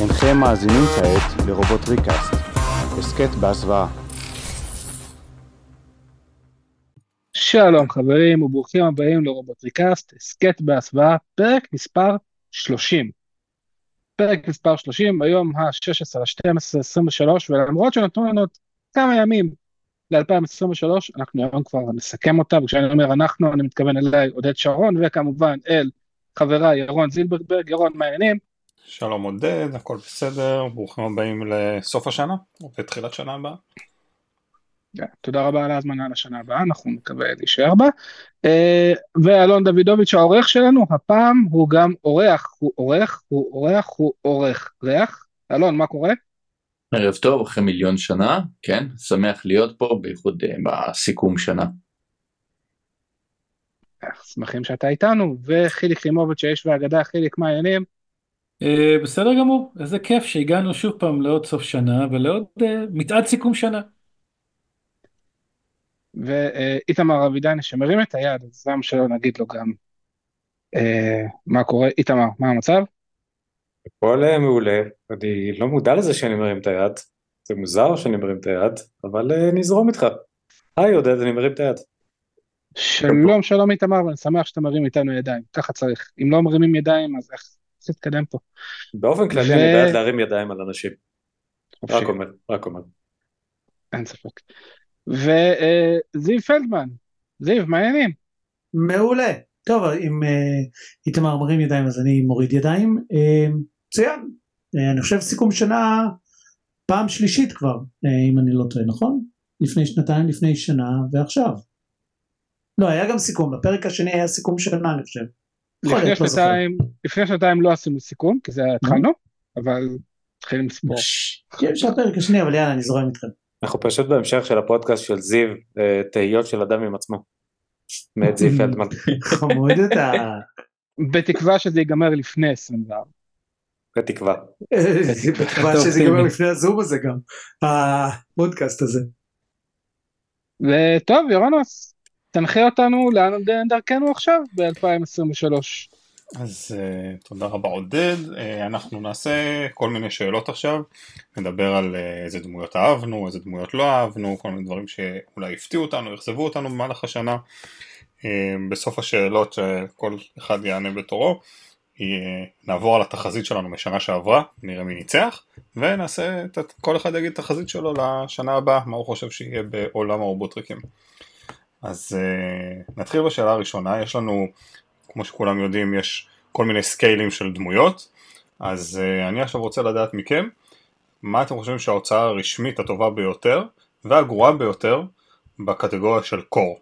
אינכם מאזינים כעת לרובוט ריקאסט, הסכת בהסוואה. שלום חברים וברוכים הבאים לרובוט ריקאסט, הסכת בהסוואה, פרק מספר 30. פרק מספר 30, היום ה-16 ל-12, 23, ולמרות שנתנו לנו עוד כמה ימים ל-2023, אנחנו היום כבר נסכם אותה, וכשאני אומר אנחנו, אני מתכוון אליי עודד שרון, וכמובן אל חבריי ירון זילברברג, ירון, מה העניינים? שלום עודד, הכל בסדר, ברוכים הבאים לסוף השנה ותחילת שנה הבאה. Yeah, תודה רבה על ההזמנה לשנה הבאה, אנחנו נקווה להישאר בה. Uh, ואלון דוידוביץ' העורך שלנו, הפעם הוא גם אורח, הוא עורך, הוא אורח, הוא עורך. ריח? אלון, מה קורה? ערב טוב, אחרי מיליון שנה, כן, שמח להיות פה, בייחוד uh, בסיכום שנה. שמחים שאתה איתנו, וחיליק לימוביץ' האיש והאגדה, חיליק, מה העניינים? Uh, בסדר גמור, איזה כיף שהגענו שוב פעם לעוד סוף שנה ולעוד uh, מצעד סיכום שנה. ואיתמר אבידן שמרים את היד, אז למה שלא נגיד לו גם uh, מה קורה, איתמר, מה המצב? הכל מעולה, אני לא מודע לזה שאני מרים את היד, זה מוזר שאני מרים את היד, אבל uh, נזרום איתך. היי עודד, אני מרים את היד. שלום, שלום איתמר, ואני שמח שאתה מרים איתנו ידיים, ככה צריך. אם לא מרימים ידיים, אז איך תתקדם פה? באופן כללי ו... אני בעד להרים ידיים על אנשים. רק אומר, רק אומר. אין ספק. וזיו פלדמן, זיו, מה העניינים? מעולה. טוב, אם איתמר מרים ידיים אז אני מוריד ידיים. מצוין. אני חושב סיכום שנה פעם שלישית כבר, אם אני לא טועה, נכון? לפני שנתיים, לפני שנה ועכשיו. לא, היה גם סיכום, בפרק השני היה סיכום שנה אני חושב. לפני שנתיים, לפני שנתיים לא עשינו סיכום, כי זה התחלנו, אבל התחילנו לספור. כן, אפשר פרק השני, אבל יאללה, אני זורם איתכם. אנחנו פשוט בהמשך של הפודקאסט של זיו, תהיות של אדם עם עצמו. מאת זיו פלדמן. חמוד אתה. בתקווה שזה ייגמר לפני 24. בתקווה. בתקווה שזה ייגמר לפני הזום הזה גם, הפודקאסט הזה. וטוב, יורונוס, תנחה אותנו לאן דרכנו עכשיו ב-2023. אז uh, תודה רבה עודד, uh, אנחנו נעשה כל מיני שאלות עכשיו, נדבר על uh, איזה דמויות אהבנו, איזה דמויות לא אהבנו, כל מיני דברים שאולי הפתיעו אותנו, אכזבו אותנו במהלך השנה. Uh, בסוף השאלות שכל אחד יענה בתורו, uh, נעבור על התחזית שלנו משנה שעברה, נראה מי ניצח, ונעשה, כל אחד יגיד את התחזית שלו לשנה הבאה, מה הוא חושב שיהיה בעולם הרובוטריקים. אז uh, נתחיל בשאלה הראשונה, יש לנו, כמו שכולם יודעים, יש כל מיני סקיילים של דמויות, אז uh, אני עכשיו רוצה לדעת מכם, מה אתם חושבים שההוצאה הרשמית הטובה ביותר והגרועה ביותר בקטגוריה של קור?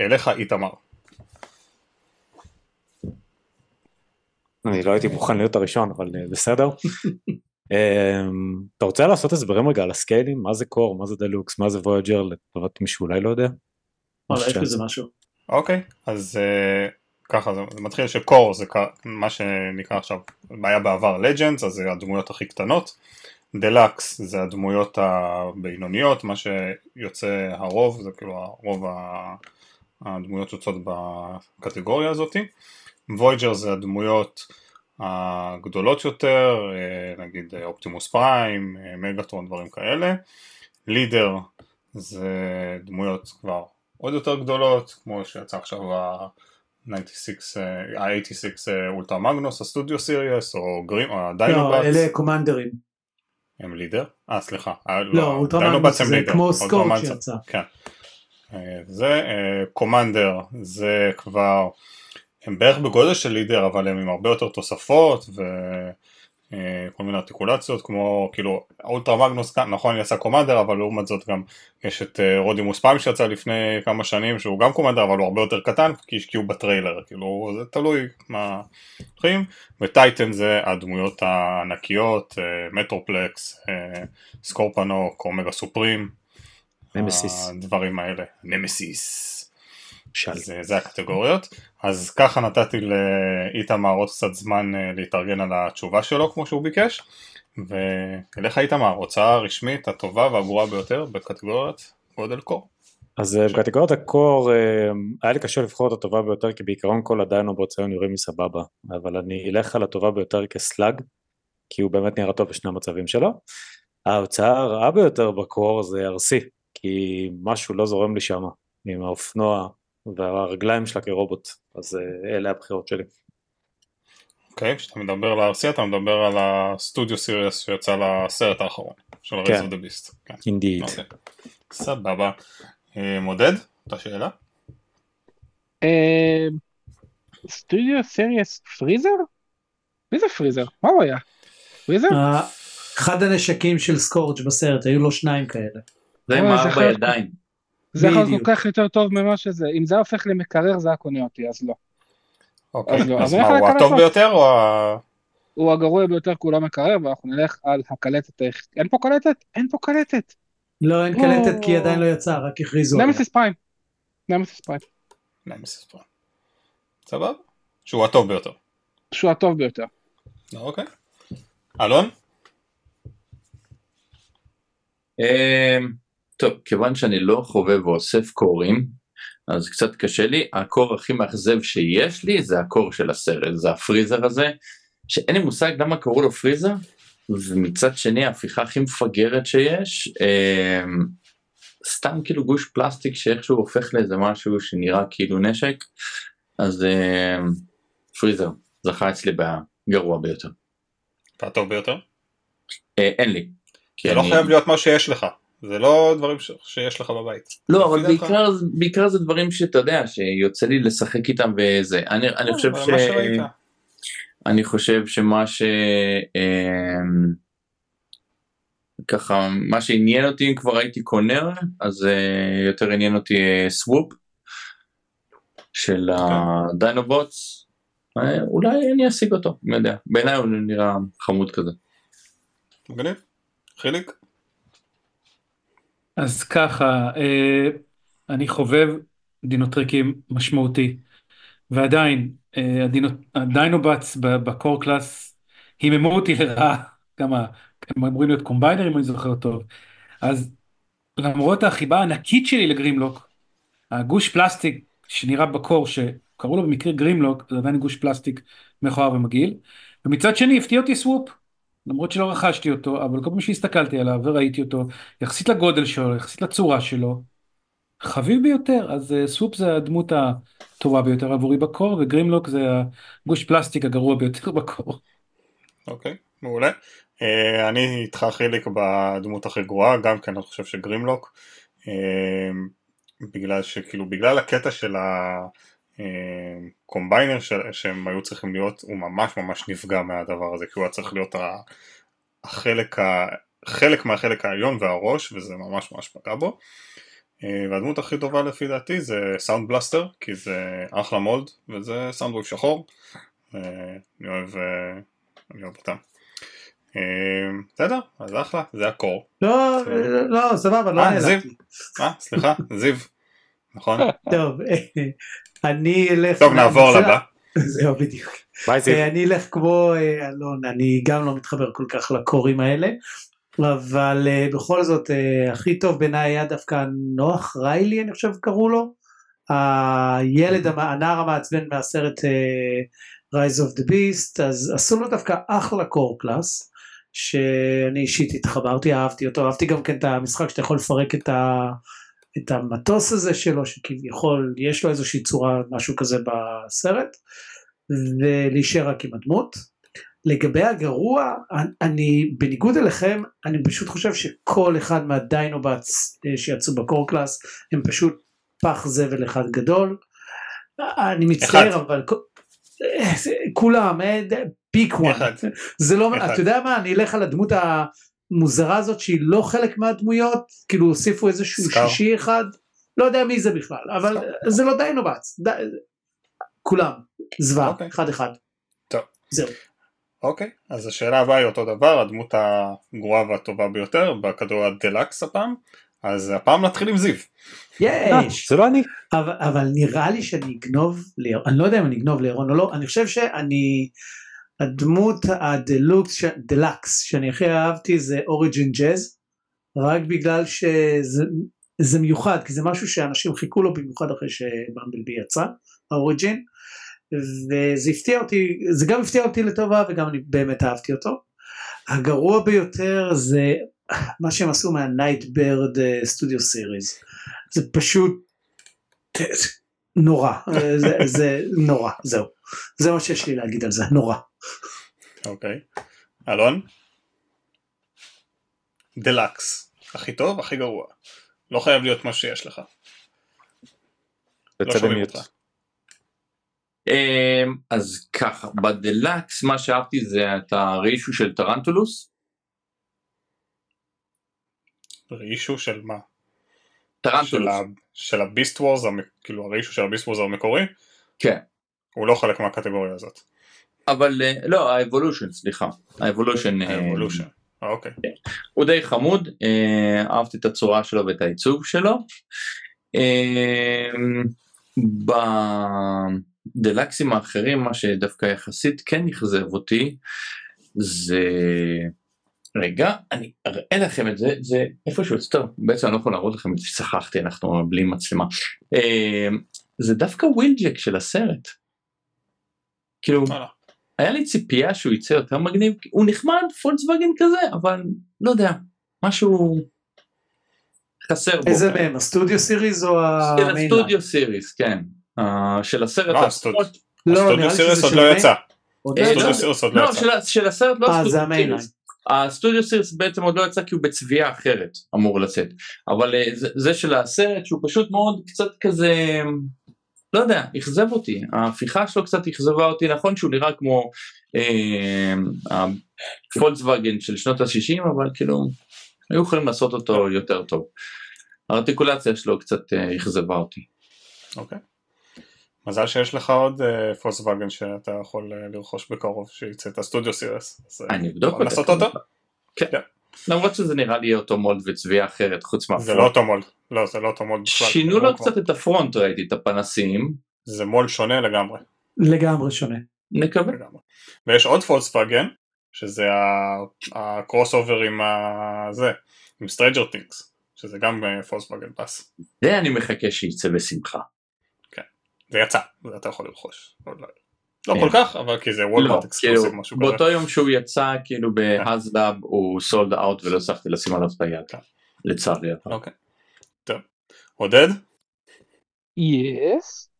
אליך איתמר. אני לא הייתי מוכן להיות הראשון, אבל uh, בסדר. um, אתה רוצה לעשות הסברים רגע על ה scale ים? מה זה core, מה זה דלוקס, מה זה voyager, לטובת מי שאולי לא יודע? וואלה, יש בזה משהו. אוקיי, אז uh, ככה זה, זה מתחיל ש core זה מה שנקרא עכשיו, היה בעבר legends, אז זה הדמויות הכי קטנות. דלקס זה הדמויות הבינוניות, מה שיוצא הרוב, זה כאילו הרוב הדמויות יוצאות בקטגוריה הזאתי. voyager זה הדמויות הגדולות יותר, אה, נגיד אופטימוס פריים, אה, מגאטרון, דברים כאלה. leader זה דמויות כבר עוד יותר גדולות, כמו שיצא עכשיו ה-96, ה-86 אולטרה מגנוס, ה studio series, או גרימלוק, או ה Dinobots. לא, אלה commander ים. הם leader? אה, סליחה. לא, אולטרה מגנוס זה כמו סקורט שיצא. כן. זה, קומנדר זה כבר, הם בערך בגודל של לידר, אבל הם עם הרבה יותר תוספות, ו... כל מיני ארטיקולציות כמו כאילו אולטרה מגנוס נכון יצא קומנדר אבל לעומת זאת גם יש את רודימוס פיים שיצא לפני כמה שנים שהוא גם קומנדר אבל הוא הרבה יותר קטן כי השקיעו בטריילר כאילו זה תלוי מה הולכים וטייטן זה הדמויות הענקיות מטרופלקס סקורפונוק אומגה סופרים נמסיס. הדברים האלה נמסיס זה, זה הקטגוריות. אז ככה נתתי לאיתמר עוד קצת זמן להתארגן על התשובה שלו כמו שהוא ביקש. ואליך איתמר, הוצאה הרשמית הטובה והגרועה ביותר בקטגוריית גודל core. אז בקטגוריית ה core היה לי קשה לבחור את הטובה ביותר כי בעיקרון כל ה Dinobots היו נראים לי סבבה אבל אני אלך על הטובה ביותר כסלאג כי הוא באמת נראה טוב בשני המצבים שלו. ההוצאה הרעה ביותר ב core זה ארסי, כי משהו לא זורם לי שם, עם האופנוע והרגליים שלה כרובוט, אז אה, אלה הבחירות שלי. אוקיי, כשאתה מדבר על ה-Arcee אתה מדבר על ה studio series שיצא לסרט האחרון של כן. Rise of the Beasts. indeed. אוקיי. סבבה. אה, מודד? אותה שאלה? אה, סטודיו סיריוס פריזר? מי זה פריזר? מה הוא היה? פריזר? אחד הנשקים של סקורג' בסרט היו לו שניים כאלה. זה עם ארבע ידיים. זה יכול להיות. כל כך יותר טוב ממה שזה. אם זה היה הופך למקרר זה היה קונה אותי, אז לא. אוקיי. אז לא, אז אז מה, הוא הטוב? ביותר או ה... הוא הגרוע ביותר כולו מקרר, ואנחנו נלך על הקלטת. אין פה קלטת? אין פה קלטת. לא אין קלטת כי עדיין לא יצא רק הכריזו. נמסיס פריים. נמסיס פריים. נמסיס פריים. סבבה? שהוא הטוב ביותר. שהוא הטוב ביותר. אוקיי. אלון? טוב, כיוון שאני לא חובב ואוסף קורים, אז קצת קשה לי. הקור הכי מאכזב שיש לי זה הקור של הסרט, זה הפריזר הזה, שאין לי מושג למה קראו לו פריזר, ומצד שני ההפיכה הכי מפגרת שיש, אמ, סתם כאילו גוש פלסטיק שאיכשהו הופך לאיזה משהו שנראה כאילו נשק, אז אמ, פריזר זכה אצלי בגרוע ביותר. הטוב ביותר? אה, אין לי. זה לא אני- חייב להיות מה שיש לך. זה לא דברים ש- שיש לך בבית. לא, אבל לפי דעתך? בעיקר, בעיקר זה דברים שאתה יודע, שיוצא לי לשחק איתם וזה. אני, אני חושב אבל ש... אני חושב שמה ש... אמ, ככה, מה שעניין אותי אם כבר הייתי קונה, אז אה, יותר עניין אותי סווופ של ה Dinobots. אה, אולי אני אשיג אותו, אני יודע. בעיניי הוא נראה חמוד כזה. מגניב. חיליק? אז ככה, אה, אני חובב דינוטריקים משמעותי, ועדיין, אה, הדינו, ב core class היממו אותי לרעה, כמה, הם אמורים להיות combinerים אם אני זוכר טוב, אז למרות החיבה הענקית שלי לגרימלוק, הגוש פלסטיק שנראה ב core, שקראו לו במקרה גרימלוק, זה עדיין גוש פלסטיק מכוער ומגעיל, ומצד שני הפתיע אותי Swoop, למרות שלא רכשתי אותו, אבל כל פעם שהסתכלתי עליו וראיתי אותו, יחסית לגודל שלו, יחסית לצורה שלו, חביב ביותר, אז uh, Swoop זה הדמות הטובה ביותר עבורי ב core, וגרימלוק זה הגוש פלסטיק הגרוע ביותר ב core. אוקיי, מעולה. אה, אני איתך חיליק בדמות הכי גרועה, גם כן אני חושב שגרימלוק, אה, בגלל שכאילו, בגלל הקטע של ה combiner שהם היו צריכים להיות, הוא ממש ממש נפגע מהדבר הזה, כי הוא היה צריך להיות ה- החלק, ה- חלק מהחלק העליון והראש, וזה ממש ממש פגע בו. אה, והדמות הכי טובה לפי דעתי זה Soundblaster, כי זה אחלה mold, וזה Soundwave שחור. אה, אני אוהב, אה, אני אוהב אותם. אה, בסדר, אז אחלה, זה הקור. לא, בסדר. לא, סבבה, לא אה. נעלבתי. אה, סליחה, זיו. נכון? טוב, אני אלך... טוב, נעבור לבא. זהו, בדיוק. אה, אני אלך כמו אה, אלון, אני גם לא מתחבר כל כך לקורים האלה, אבל אה, בכל זאת הכי טוב בעיניי היה דווקא נוח ריילי אני חושב קראו לו, הילד, המ- הנער המעצבן מהסרט Rise of the Beast, אז עשו לו דווקא אחלה core class, שאני אישית התחברתי, אהבתי אותו, אהבתי גם כן את המשחק שאתה יכול לפרק את ה... את המטוס הזה שלו שכביכול יש לו איזושהי צורה משהו כזה בסרט ולהישאר רק עם הדמות. לגבי הגרוע אני בניגוד אליכם אני פשוט חושב שכל אחד מה Dinobots אה, שיצאו ב core class הם פשוט פח זבל אחד גדול. אני מצטער אחד. אבל אה, כולם pick one אחד. זה לא אחד. אתה יודע מה אני אלך על הדמות המוזרה הזאת שהיא לא חלק מהדמויות כאילו הוסיפו איזשהו Scar. שישי אחד לא יודע מי זה בכלל אבל Scar. זה לא Dinobots די- כולם זוועה אוקיי. אחד אחד. טוב. זהו. אוקיי, אז השאלה הבאה היא אותו דבר, הדמות הגרועה והטובה ביותר, בכדור הדלקס הפעם, אז הפעם נתחיל עם זיו. אה, יש זה לא אני. אבל, אבל נראה לי שאני אגנוב לירון, אני לא יודע אם אני אגנוב לירון או לא, אני חושב שאני, הדמות הדלוקס, דלקס שאני הכי אהבתי זה אוריג'ין ג'אז, רק בגלל שזה זה מיוחד, כי זה משהו שאנשים חיכו לו במיוחד אחרי שבמבלבי יצא, האוריג'ין, וזה הפתיע אותי, זה גם הפתיע אותי לטובה וגם אני באמת אהבתי אותו. הגרוע ביותר זה מה שהם עשו מהנייט ברד סטודיו סיריס זה פשוט נורא זה, זה נורא זהו זה מה שיש לי להגיד על זה נורא. אוקיי. אלון? דלקס. הכי טוב, הכי גרוע. לא חייב להיות מה שיש לך. לא שומעים. אותך. אמ, אז ככה, בדלקס מה שאהבתי זה את ה reissue של Tarantulas. reissue של מה? Tarantulas. של ה Beast Wars. כאילו ה reissue של ה Beast Wars המקורי, כן. הוא לא חלק מהקטגוריה הזאת. אבל אה, לא, ה Evolution, סליחה. ה Evolution. אה, ה Evolution. אה, אוקיי. הוא די חמוד, אה, אהבתי את הצורה שלו ואת העיצוב שלו. ב deluxeים האחרים מה שדווקא יחסית כן אכזב אותי זה רגע אני אראה לכם את זה זה איפשהו טוב בעצם אני לא יכול להראות לכם את זה שכחתי אנחנו בלי מצלמה אה, זה דווקא ווילג'ק של הסרט. כאילו. היה לי ציפייה שהוא יצא יותר מגניב הוא נחמד פולקסווגן כזה אבל לא יודע משהו חסר בו. איזה מהם ה Studio Series או של ה mainline? ה Studio Series כן אה, של הסרט לא, לא הסטודיו לי סיריס שזה עוד לא יצא. אה, לא הסטודיו יצא? סיריס עוד לא לא יצא. של הסרט לא אה, זה הסטודיו. סיריס. הסטודיו סיריס בעצם עוד לא יצא כי הוא בצביעה אחרת אמור לצאת אבל אה, זה- זה של הסרט שהוא פשוט מאוד קצת כזה לא יודע אכזב אותי ההפיכה שלו קצת אכזבה אותי נכון שהוא נראה כמו אה, הפולקסווגן של שנות ה-60 אבל כאילו היו יכולים לעשות אותו יותר טוב. הארטיקולציה שלו קצת אה, אכזבה אותי. אוקיי. מזל שיש לך עוד פולקסווגן שאתה יכול אה, לרכוש בקרוב שייצא את הסטודיו סיריס. אז, אה, אני אבדוק אותה. לעשות אותו? כן. למרות שזה נראה לי אותו מולד וצביעה אחרת חוץ זה לא מהפרונט. אותו מולד. לא, זה לא אותו מולד בכלל. שינו לו לא כמו- קצת את הפרונט ראיתי את הפנסים. זה מולד שונה לגמרי. לגמרי שונה. נקווה. ויש עוד פולקסווגן, שזה ה crossover עם. זה, עם Stranger Things, שזה גם פולקסווגן פס. זה אני מחכה שיצא בשמחה. זה יצא, זה אתה יכול לרכוש. לא- כן. כל כך, אבל כי זה לא, Walmart כאילו, exclusive משהו כזה. באותו יום שהוא יצא כאילו ב HasLab הוא sold out ולא הצלחתי לשים עליו את היד. כן. לצערי. אוקיי. טוב. עודד, yes.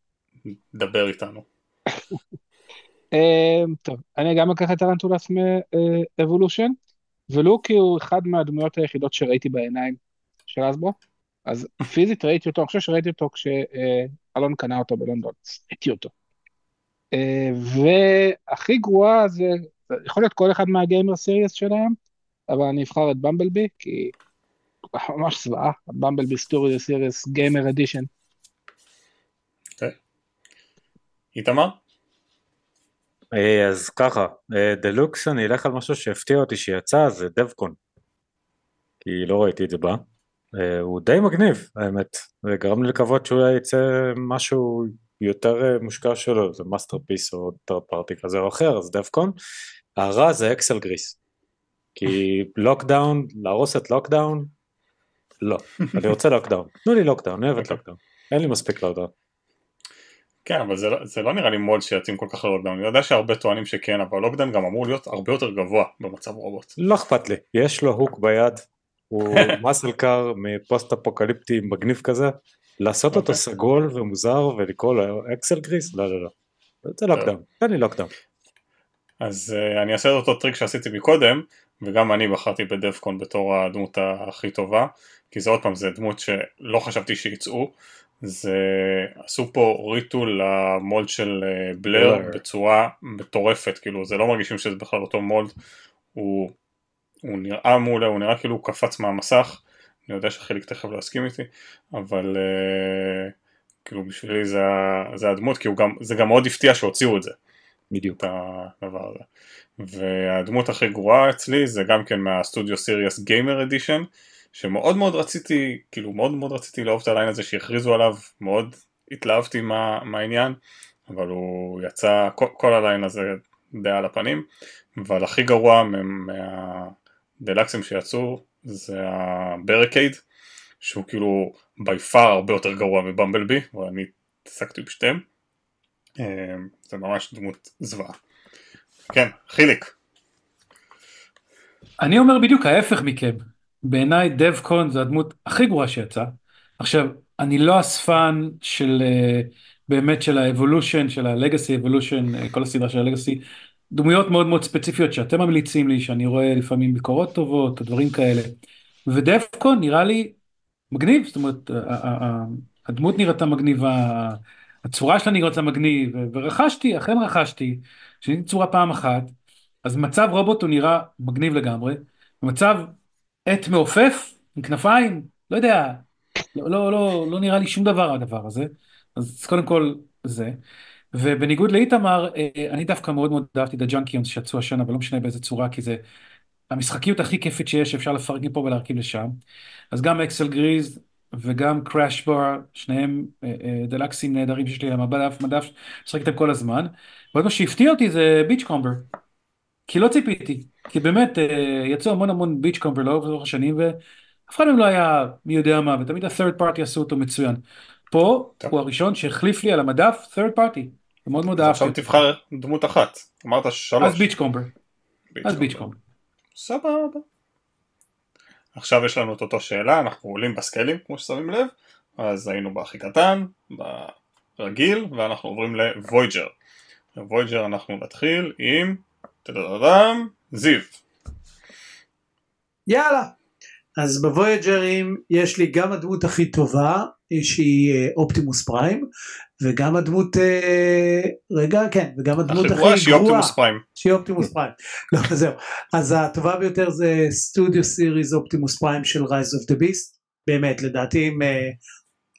דבר איתנו. אמ, טוב, אני גם אקח את Tarantulas מ Evolution, ולו כי הוא אחד מהדמויות היחידות שראיתי בעיניים של הסברו, אז פיזית ראיתי אותו, אני חושב שראיתי אותו כשאלון קנה אותו בלונדון, ראיתי אותו. אה, והכי גרועה זה, יכול להיות כל אחד מה Gamer Series שלהם, אבל אני אבחר את Bumblebee, כי ממש זוועה, Bumblebee Studio Series Gamer Edition. איתמר? אה, אז ככה, אה, דלוקס אני אלך על משהו שהפתיע אותי שיצא, זה Devcon. כי לא ראיתי את זה בה. אה, הוא די מגניב, האמת. זה גרם לי לקוות שאולי יצא משהו יותר אה, מושקע שלו, זה masterpiece או third party כזה או אחר, אז Devcon. הרע זה Axlegrease. כי Lockdown, להרוס את Lockdown, לא. אני רוצה Lockdown. תנו לי Lockdown, אני אוהב את אוקיי. Lockdown. אין לי מספיק Lockdown. כן, אבל זה לא, זה לא נראה לי mold שיתאים כל כך ל Lockdown. אני יודע שהרבה טוענים שכן, אבל Lockdown גם אמור להיות הרבה יותר גבוה במצב רובוט. לא אכפת לי, יש לו hook ביד, הוא muscle car מפוסט אפוקליפטי מגניב כזה, לעשות אותו אוקיי. סגול ומוזר ולקרוא לו Axlegrease? לא לא לא. זה Lockdown, תן לי Lockdown. אז uh, אני אעשה את אותו טריק שעשיתי מקודם, וגם אני בחרתי ב Devcon בתור הדמות הכי טובה, כי זה עוד פעם, זה דמות שלא חשבתי שיצאו, זה עשו פה ריטול למולד של אה, בלר. בצורה מטורפת, כאילו זה לא מרגישים שזה בכלל אותו מולד, הוא, הוא נראה מעולה, הוא נראה כאילו הוא קפץ מהמסך, אני יודע שחיליק תכף לא יסכים איתי, אבל uh, כאילו בשבילי זה, זה הדמות, כי גם, זה גם מאוד הפתיע שהוציאו את זה. בדיוק. את הדבר הזה. והדמות הכי גרועה אצלי זה גם כן מהסטודיו סיריוס גיימר אדישן, שמאוד מאוד רציתי, כאילו מאוד מאוד רציתי לאהוב את הליין הזה שהכריזו עליו, מאוד התלהבתי מה, מהעניין, אבל הוא יצא, כל, כל הליין הזה די על הפנים, אבל הכי גרוע מהדלקסים שיצאו זה הברקייד, שהוא כאילו בי פאר הרבה יותר גרוע מבמבלבי, ואני התעסקתי בשתיהם. אה, זה ממש דמות זוועה. כן, חיליק. אני אומר בדיוק ההפך מכם. בעיניי דב קון זה הדמות הכי גרועה שיצאה. עכשיו, אני לא אספן של אה, באמת של האבולושן, של הלגאסי אבולושן, אה, כל הסדרה של הלגאסי. דמויות מאוד מאוד ספציפיות שאתם ממליצים לי, שאני רואה לפעמים ביקורות טובות או דברים כאלה. ודב קון נראה לי מגניב, זאת אומרת, הדמות נראתה מגניבה, הצורה שלה נראתה מגניב, ורכשתי, אכן רכשתי, שיניתי צורה פעם אחת, אז מצב רובוט הוא נראה מגניב לגמרי, מצב jet מעופף עם כנפיים, לא יודע, לא, לא, לא, לא נראה לי שום דבר הדבר הזה, אז קודם כל זה, ובניגוד לאיתמר, אה, אני דווקא מאוד מאוד אהבתי את ה Junkions שיצאו השנה, ולא משנה באיזה צורה, כי זה המשחקיות הכי כיפית שיש, אפשר לפרק מפה ולהרכיב לשם. אז גם Axlegrease וגם Crashbar, שניהם אה, אה, deluxeים נהדרים שיש לי על המדף, מדף, משחק איתם כל הזמן. ועוד מה שהפתיע אותי זה ביץ' קומבר. כי לא ציפיתי, כי באמת יצאו המון המון ביץ' קומבר לאורך השנים ואף אחד מהם לא היה מי יודע מה, ותמיד ה-third party עשו אותו מצוין. פה טוב. הוא הראשון שהחליף לי על המדף third party, מאוד אז אהבתי. עכשיו. תבחר דמות אחת. אמרת שלוש. אז ביץ' קומבר, אז ביץ' קומבר. סבבה. עכשיו יש לנו את אותו שאלה, אנחנו עולים בסקיילים כמו ששמים לב, אז היינו בהכי קטן, ברגיל, ואנחנו עוברים ל Voyager. ב Voyager אנחנו נתחיל עם טדדדם, זיו. יאללה. אז ב Voyagerים יש לי גם הדמות הכי טובה שהיא אה, Optimus Prime וגם הדמות אה, רגע כן וגם הדמות הכי גרועה שהיא Optimus Prime. שהיא Optimus Prime. לא זהו. אז הטובה ביותר זה Studio Series Optimus Prime של Rise of the Beast. באמת לדעתי אם, אה,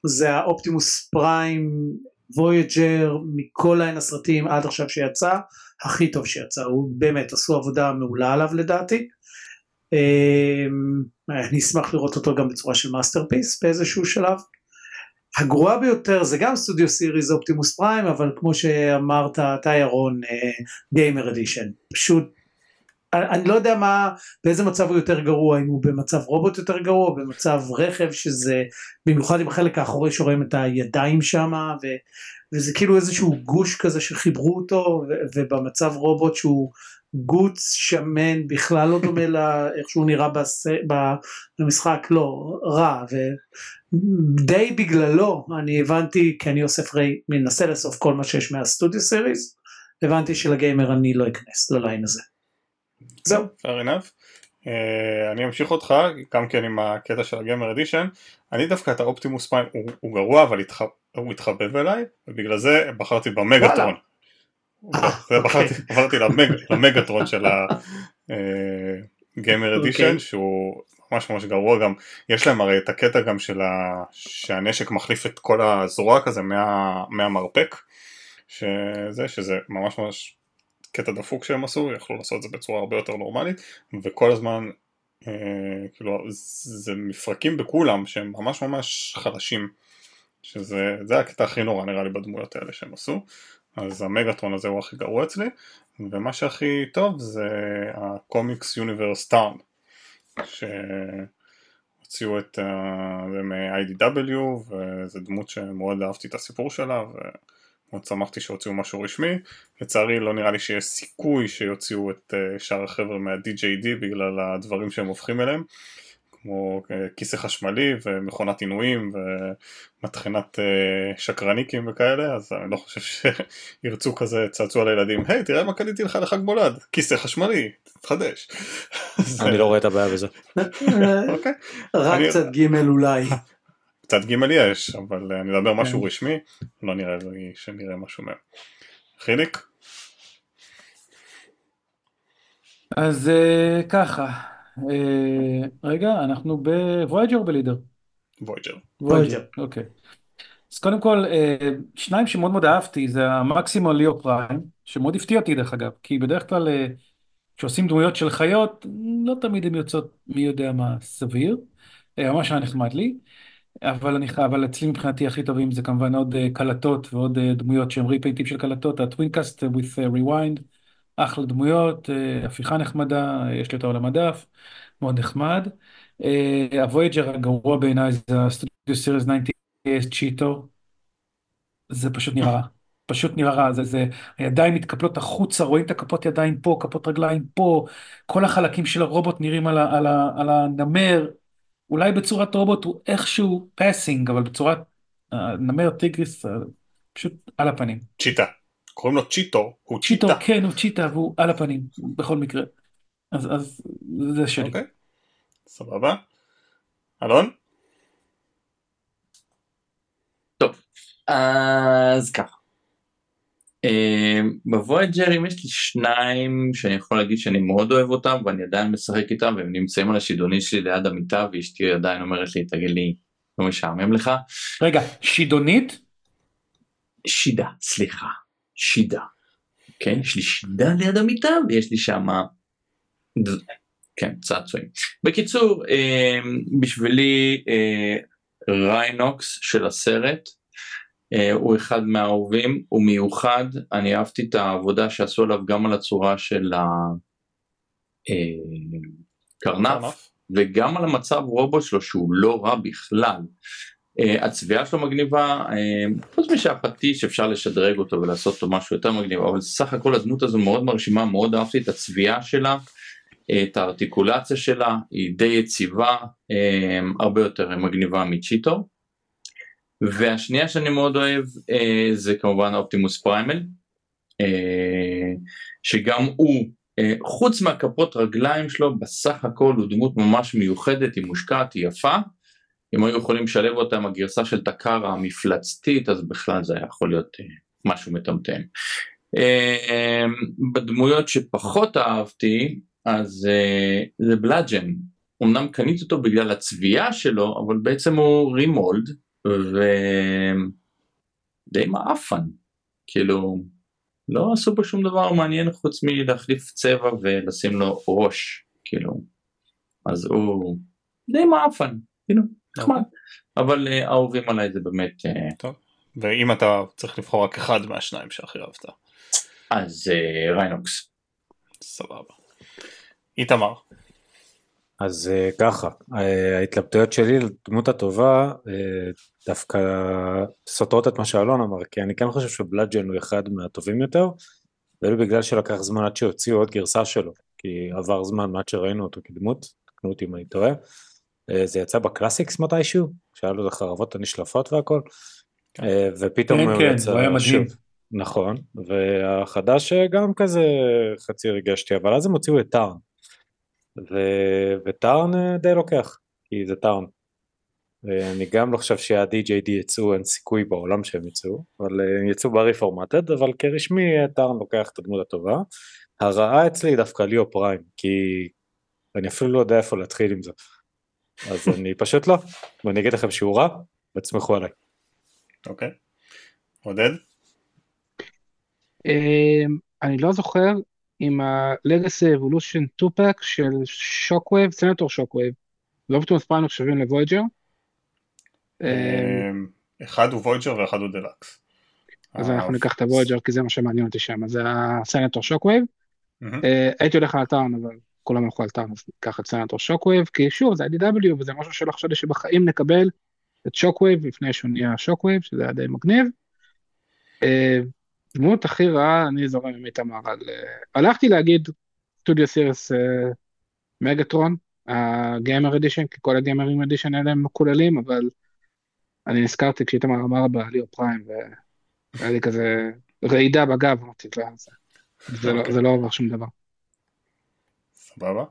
זה האופטימוס פריים Voyager מכל ליין הסרטים עד עכשיו שיצא הכי טוב שיצא הוא באמת עשו עבודה מעולה עליו לדעתי. אני אשמח לראות אותו גם בצורה של Masterpiece באיזשהו שלב. הגרועה ביותר זה גם Studio Series אופטימוס פריים אבל כמו שאמרת אתה ירון Gamer Edition פשוט אני לא יודע מה באיזה מצב הוא יותר גרוע אם הוא במצב רובוט יותר גרוע במצב רכב שזה במיוחד עם החלק האחורי שרואים את הידיים שם וזה כאילו איזשהו גוש כזה שחיברו אותו ובמצב רובוט שהוא גוץ שמן בכלל לא דומה לאיך שהוא נראה בס, במשחק לא רע ודי בגללו אני הבנתי כי אני אוסף רי מנסה לאסוף כל מה שיש מהסטודיו סיריס הבנתי שלגיימר אני לא אכנס לליין הזה. זהו. fair enough. Uh, אני אמשיך אותך, גם כן עם הקטע של הגיימר אדישן. אני דווקא את האופטימוס פריים, הוא, הוא גרוע אבל התח... הוא התחבב אליי, ובגלל זה בחרתי במגטרון. אה, אוקיי. בחרתי, בחרתי למג, למגטרון של הגיימר אדישן אוקיי. שהוא ממש ממש גרוע גם יש להם הרי את הקטע גם של ה... שהנשק מחליף את כל הזרוע כזה מה... מהמרפק שזה שזה ממש ממש קטע דפוק שהם עשו יכלו לעשות את זה בצורה הרבה יותר נורמלית וכל הזמן אה, כאילו זה מפרקים בכולם שהם ממש ממש חלשים שזה זה הקטע הכי נורא נראה לי בדמויות האלה שהם עשו אז המגטרון הזה הוא הכי גרוע אצלי ומה שהכי טוב זה הקומיקס יוניברס טאון שהוציאו את ה- זה מ-IDW וזו דמות שמאוד אהבתי את הסיפור שלה ומאוד שמחתי שהוציאו משהו רשמי. לצערי לא נראה לי שיש סיכוי שיוציאו את אה, שאר החבר'ה מה-DJD בגלל הדברים שהם הופכים אליהם כמו אה, כיסא חשמלי ומכונת עינויים ומטחנת אה, שקרניקים וכאלה אז אני לא חושב שירצו כזה צעצוע לילדים היי תראה מה קניתי לך לחג מולד כיסא חשמלי תתחדש. אני לא רואה את הבעיה בזה. אוקיי. רק אני- קצת גימל אולי. קצת ג' יש אבל אני מדבר משהו רשמי לא נראה לי שנראה משהו מהם. חיליק? אז אה, ככה, רגע, אנחנו ב Voyager או ב Leader? Voyager. Voyager. אוקיי. אז קודם כל, אה, שניים שמאוד מאוד אהבתי זה המקסימום ליאו פריים, שמאוד הפתיע אותי דרך אגב, כי בדרך כלל אה, כשעושים דמויות של חיות, לא תמיד הן יוצאות מי יודע מה סביר, אה, ממש היה נחמד לי, אבל אני אבל אצלי מבחינתי הכי טובים זה כמובן עוד אה, קלטות ועוד אה, דמויות שהן ריפיינטים של קלטות, הטווינקאסט with אה, rewind, אחלה דמויות, אה, הפיכה נחמדה, יש לי אותה על המדף, מאוד נחמד. אה, ה Voyager הגרוע בעיניי זה ה Studio Series 98 צ'יטו, זה פשוט נראה רע. פשוט נראה רע, זה, זה, הידיים מתקפלות החוצה, רואים את הכפות ידיים פה, כפות רגליים פה, כל החלקים של הרובוט נראים על, ה, על, ה, על הנמר, אולי בצורת רובוט הוא איכשהו passing, אבל בצורת הנמר טיגריס אה, פשוט על הפנים. צ'יטה. קוראים לו צ'יטו, הוא צ'יטו, צ'יטה. כן, הוא צ'יטה והוא על הפנים, בכל מקרה. אז, אז זה שלי. אוקיי, סבבה. אלון? אז ככה. אה, בווייג'רים יש לי שניים שאני יכול להגיד שאני מאוד אוהב אותם ואני עדיין משחק איתם והם נמצאים על השידוני שלי ליד המיטה ואשתי עדיין אומרת לי תגיד לי לא משעמם לך. רגע, שידונית? שידה, סליחה, שידה. כן, יש לי שידה ליד המיטה ויש לי שם כן, צעצועים. בקיצור, אה, בשבילי אה, ריינוקס של הסרט אה, הוא אחד מהאהובים, הוא מיוחד, אני אהבתי את העבודה שעשו עליו גם על הצורה של הקרנף וגם על המצב רובוט שלו שהוא לא רע בכלל. Uh, הצביעה שלו מגניבה, uh, חוץ משהפטיש אפשר לשדרג אותו ולעשות אותו משהו יותר מגניב, אבל סך הכל הדמות הזו מאוד מרשימה, מאוד אהבתי את הצביעה שלה, uh, את הארטיקולציה שלה, היא די יציבה, הרבה יותר מגניבה מצ'יטו. והשנייה שאני מאוד אוהב זה כמובן אופטימוס פריימל, שגם הוא, חוץ מהכפות רגליים שלו, בסך הכל הוא דמות ממש מיוחדת, היא מושקעת, היא יפה. אם היו יכולים לשלב אותה עם הגרסה של טקארה המפלצתית אז בכלל זה היה יכול להיות uh, משהו מטמטם. Uh, בדמויות שפחות אהבתי אז uh, זה בלאג'ן, אמנם קניתי אותו בגלל הצביעה שלו אבל בעצם הוא רימולד ודי מעפן, כאילו לא עשו פה שום דבר מעניין חוץ מלהחליף צבע ולשים לו ראש, כאילו, אז הוא די מעפן, כאילו. נחמד. אבל אה, אהובים עליי זה באמת... אה, טוב. ואם אתה צריך לבחור רק אחד מהשניים שהכי אהבת. אז אה, ריינוקס. סבבה. איתמר. אז ככה, ההתלבטויות שלי לדמות הטובה דווקא סותרות את מה שאלון אמר, כי אני כן חושב שבלאג'ן הוא אחד מהטובים יותר, ולו בגלל שלקח זמן עד שהוציאו עוד גרסה שלו, כי עבר זמן עד שראינו אותו כדמות, תקנו אותי אם אני טועה. אה, זה יצא ב Classics מתישהו, שהיה לו חרבות הנשלפות והכל, כן. אה, ופתאום כן, הוא כן, יצא הוא היה מדהים. שוב. נכון, והחדש גם כזה חצי הרגשתי, אבל אז הם הוציאו את טארן, ו... וטארן אה, די לוקח, כי זה טארן. ואני גם לא חושב שה-DJD יצאו, אין סיכוי בעולם שהם יצאו, אבל הם יצאו בריפורמטד, אבל כרשמי טארן לוקח את הדמות הטובה. הרעה אצלי היא דווקא ליאו פריים, כי אני אפילו לא יודע איפה להתחיל עם זה. אז אני פשוט לא, ואני אגיד לכם שהוא רע, ותסמכו עליי. אוקיי. עודד? אמ, אני לא זוכר אם ה-Legacy Evolution 2-Pack של שוקווייב, סנטור שוקווייב, ואופטימוס פריים נחשבים ל Voyager. אמ, אחד הוא Voyager ואחד הוא דלקס. אז אנחנו ניקח את ה Voyager כי זה מה שמעניין אותי שם, זה הסנטור שוקווייב. הייתי הולך על אבל כולם הלכו על אז ניקח את סנטור שוקווייב, כי שוב, זה IDW, וזה משהו שלא חשבתי שבחיים נקבל את שוקווייב לפני שהוא נהיה שוקווייב, שזה היה די מגניב. אה, דמות הכי רעה, אני זורם עם איתמר על... אה, הלכתי להגיד Studio Series מגטרון, ה Gamer Edition, כי כל הגיימרים Edition האלה הם מקוללים, אבל אני נזכרתי כשאיתמר אמר בליאו פריים, והיה לי כזה רעידה בגב, אמרתי, לא, זה לא, לא עובר שום דבר. סבבה?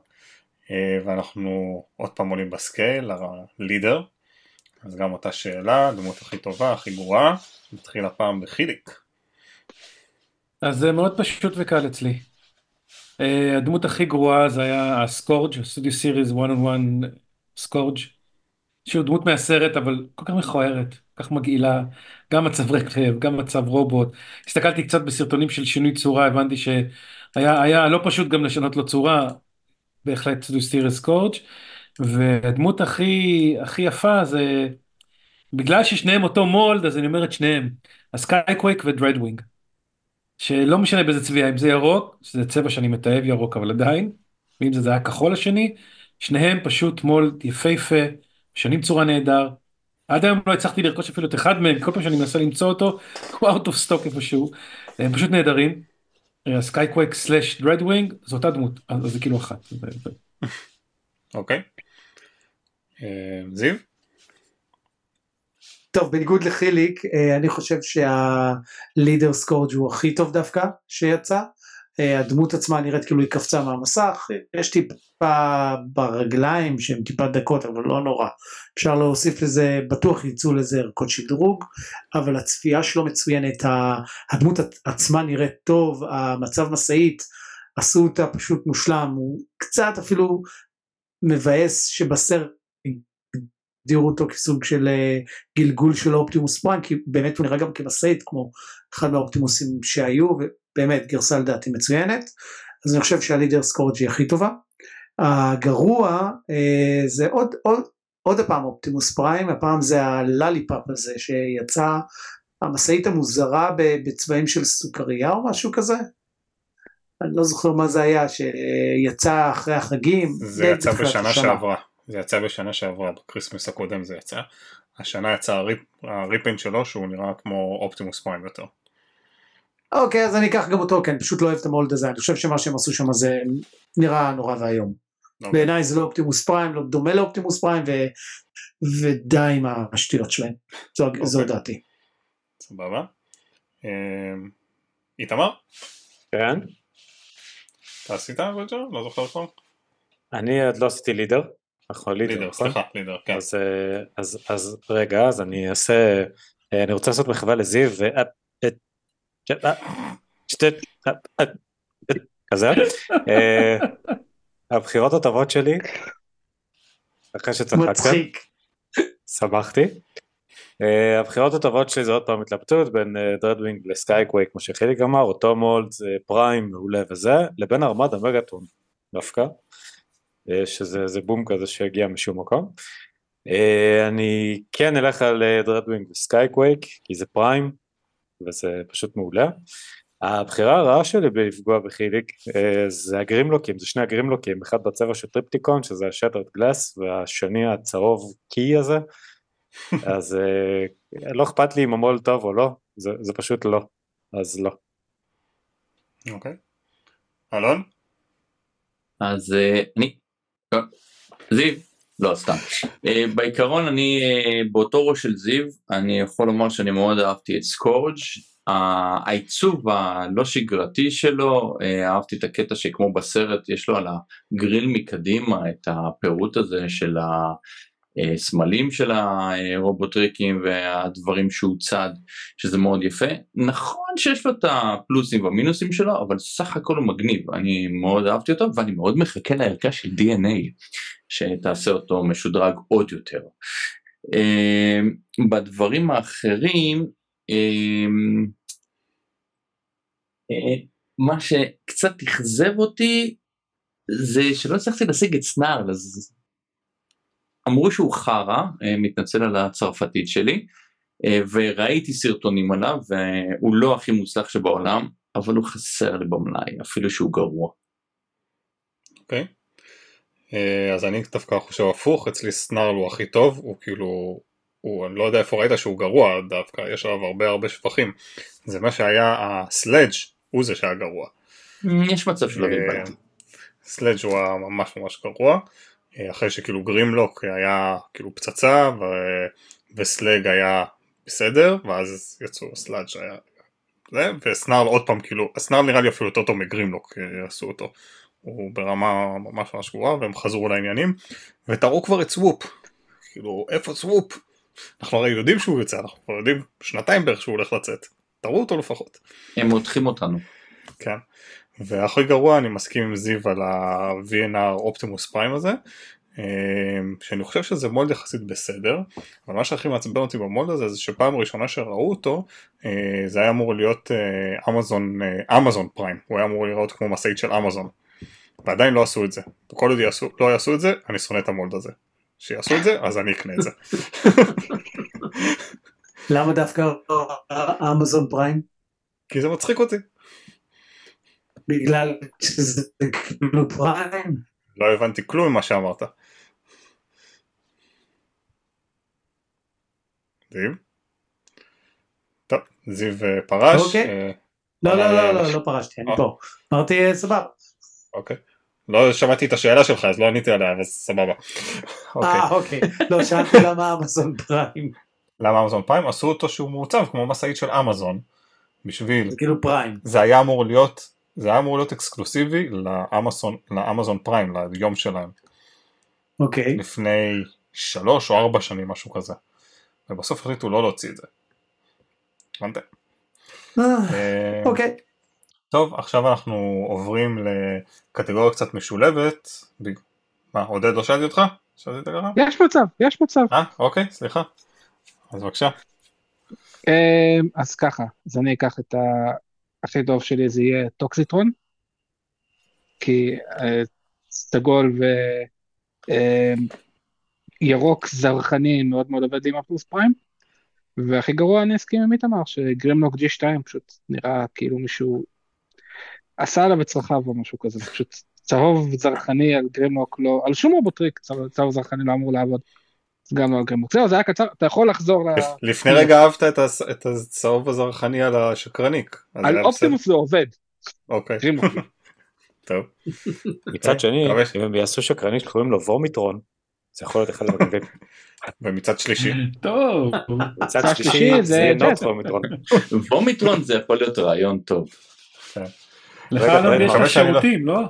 אה, ואנחנו עוד פעם עולים בסקייל, הלידר, אז גם אותה שאלה, הדמות הכי טובה, הכי גרועה, נתחיל הפעם בחיליק. אז זה מאוד פשוט וקל אצלי. Uh, הדמות הכי גרועה זה היה הסקורג', סטודיו סיריס 1 on 1 סקורג', שהוא דמות מהסרט אבל כל כך מכוערת, כל כך מגעילה, גם מצב רכב, גם מצב רובוט. הסתכלתי קצת בסרטונים של שינוי צורה, הבנתי שהיה לא פשוט גם לשנות לו צורה, בהחלט סטודיו סקורג' והדמות הכי הכי יפה זה בגלל ששניהם אותו mold אז אני אומר את שניהם הסקייקווייק ודרדווינג שלא משנה באיזה צביעה אם זה ירוק שזה צבע שאני מתעב ירוק אבל עדיין ואם זה, זה היה כחול השני שניהם פשוט mold יפהפה משנים צורה נהדר. עד היום לא הצלחתי לרכוש אפילו את אחד מהם, כל פעם שאני מנסה למצוא אותו, הוא out of stock איפשהו, הם פשוט נהדרים. סקייקווייק slash דרדווינג, זו אותה דמות, אז זה כאילו אחת. אוקיי. אה, זיו? טוב, בניגוד לחיליק, אה, אני חושב שה Leader סקורג' הוא הכי טוב דווקא שיצא. אה, הדמות עצמה נראית כאילו היא קפצה מהמסך, יש טיפה ברגליים שהן טיפה דקות אבל לא נורא. אפשר להוסיף לזה, בטוח יצאו לזה ערכות שדרוג, אבל הצפייה שלו מצוינת, הדמות עצ- עצמה נראית טוב, המצב משאית, עשו אותה פשוט מושלם, הוא קצת אפילו מבאס שבסרט הגדירו אותו כסוג של אה, גלגול של אופטימוס פריים כי באמת הוא נראה גם כמשאית כמו אחד מהאופטימוסים שהיו ובאמת גרסה לדעתי מצוינת אז אני חושב שהלידר סקורג' היא הכי טובה. הגרוע אה, זה עוד עוד עוד הפעם אופטימוס פריים הפעם זה ה lollipop הזה שיצא המשאית המוזרה בצבעים של סוכריה או משהו כזה. אני לא זוכר מה זה היה שיצא אחרי החגים. זה יצא בשנה השנה. שעברה. זה יצא בשנה שעברה, ב Christmas הקודם זה יצא. השנה יצא ה rep, ה repaint שלו שהוא נראה כמו אופטימוס פריים יותר. אוקיי אז אני אקח גם אותו כן פשוט לא אוהב את ה mold הזה אני חושב שמה שהם עשו שם זה נראה נורא ואיום. אוקיי. בעיניי זה לא אופטימוס פריים לא דומה לאופטימוס פריים ו... ודי עם השטויות שלהם זו, אוקיי. זו דעתי. סבבה. אה, איתמר? כן? אתה עשית רוג'ר? לא זוכר כבר? אני עוד לא עשיתי לידר. נכון, לידר, לידר, נכון? סליחה, לידר, כן. אז, אה, אז, אז רגע, אז אני אעשה, אה, אני רוצה לעשות מחווה לזיו, ו... אה, אה, ש- אה, שתי, אה, אה, אה, כזה. אה, הבחירות הטובות שלי, אחרי שצחקתם, מצחיק. שמחתי. Uh, הבחירות הטובות שלי זה עוד פעם התלבטות בין uh, דרדווינג לסקייקווייק כמו שחיליק אמר, אותו mold, פריים מעולה וזה, לבין ארמדה מגאטרון דווקא, שזה זה בום כזה שהגיע משום מקום. אני כן אלך על דרדווינג וסקייקווייק כי זה פריים וזה פשוט מעולה. הבחירה הרעה שלי בלי לפגוע בחיליק uh, זה הגרימלוקים, זה שני הגרימלוקים, אחד בצבע של טריפטיקון שזה ה Shattered Glass והשני הצהוב קי הזה. אז uh, לא אכפת לי אם המו"ל טוב או לא, זה, זה פשוט לא, אז לא. אוקיי. אלון? אז אה, אני, זיו, לא סתם, אה, בעיקרון אני אה, באותו ראש של זיו, אני יכול לומר שאני מאוד אהבתי את סקורג', העיצוב הלא שגרתי שלו, אה, אהבתי את הקטע שכמו בסרט יש לו על הגריל מקדימה את הפירוט הזה של הסמלים של הרובוטריקים והדברים שהוא צד, שזה מאוד יפה. נכון שיש לו את הפלוסים והמינוסים שלו, אבל סך הכל הוא מגניב, אני מאוד אהבתי אותו ואני מאוד מחכה לערכה של DNA, שתעשה אותו משודרג עוד יותר. אה, בדברים האחרים, אה, אה, מה שקצת אכזב אותי זה שלא הצלחתי להשיג את סנארל אז אמרו שהוא חרא, אה, מתנצל על הצרפתית שלי, אה, וראיתי סרטונים עליו והוא לא הכי מוצלח שבעולם, אבל הוא חסר לי במלאי, אפילו שהוא גרוע. אוקיי. אה, אז אני דווקא חושב הפוך, אצלי Snarl הוא הכי טוב, הוא כאילו, הוא, אני לא יודע איפה ראית שהוא גרוע דווקא, יש עליו הרבה הרבה שבחים. זה מה שהיה ה Sludge הוא זה שהיה גרוע. יש מצב שלא בלבלתי. Sludge הוא היה ממש ממש גרוע, אחרי שכאילו Grimlock היה כאילו פצצה ו... ו Slug היה בסדר, ואז יצאו Sludge היה זה, ו Snarl עוד פעם כאילו, Snarl נראה לי אפילו יותר טוב מ Grimlock אה, עשו אותו, הוא ברמה ממש ממש גרועה והם חזרו לעניינים, ותראו כבר את סוופ, כאילו איפה סוופ? אנחנו הרי יודעים שהוא יוצא, אנחנו יודעים שנתיים בערך שהוא הולך לצאת, תראו אותו לפחות. הם מותחים אותנו. כן. והכי גרוע אני מסכים עם זיו על ה-VNR אופטימוס פריים הזה אה, שאני חושב שזה מולד יחסית בסדר אבל מה שהכי מעצבן אותי במולד הזה זה שפעם ראשונה שראו אותו אה, זה היה אמור להיות אמזון אמזון פריים הוא היה אמור לראות כמו משאית של אמזון ועדיין לא עשו את זה. וכל עוד יעשו, לא יעשו את זה אני שונא את המולד הזה. שיעשו את זה אז אני אקנה את זה. למה דווקא אמזון פריים? כי זה מצחיק אותי בגלל שזה כאילו פריים? לא הבנתי כלום ממה שאמרת זיו? טוב, זיו אה, פרש. אוקיי. אה, לא, לא, לא, אה, לא, לא פרשתי, אני אה. פה. אמרתי אה, סבבה. אוקיי. לא שמעתי את השאלה שלך אז לא עניתי עליה אבל סבבה. אוקיי. אה, אוקיי. לא, שאלתי למה אמזון פריים. למה אמזון פריים עשו אותו שהוא מעוצב כמו משאית של אמזון. בשביל זה כאילו פריים. זה היה אמור להיות זה היה אמור להיות אקסקלוסיבי לאמזון לאמזון פריים ליום שלהם אוקיי. לפני שלוש או ארבע שנים משהו כזה. ובסוף החליטו לא להוציא את זה. הבנתם? אה, אה, אוקיי. טוב, עכשיו אנחנו עוברים לקטגוריה קצת משולבת. מה, עודד לא שאלתי אותך? שאלתי אותך ככה? יש מצב, יש מצב. אה, אוקיי, סליחה. אז בבקשה. אמ, אז ככה, אז אני אקח את ה... הכי טוב שלי זה יהיה טוקסיטרון, כי אה, סגול וירוק זרחני מאוד מאוד עובד עם Optimus Prime, והכי גרוע אני אסכים עם איתמר, ש Grimlock G2 פשוט נראה כאילו מישהו עשה עליו את צרכיו או משהו כזה, זה פשוט צהוב זרחני על Grimlock לא, על שום רובוטריק צהוב זרחני לא אמור לעבוד, גם לא Grimlock. זהו, זה היה קצר, אתה יכול לחזור ל... לפ- לפני רגע אהבת את הס- את הצהוב הזרחני על השקרניק. על Optimus זה עובד. אוקיי. טוב. מצד שני, מקווה ש- אם הם יעשו שקרנית שקוראים לו וומיטרון, זה יכול להיות אחד המגניבים. ומצד שלישי. טוב. מצד שלישי זה. נוט וומיטרון. וומיטרון זה יכול להיות רעיון טוב. לך יש מקווה לך לא- שירותים, לא?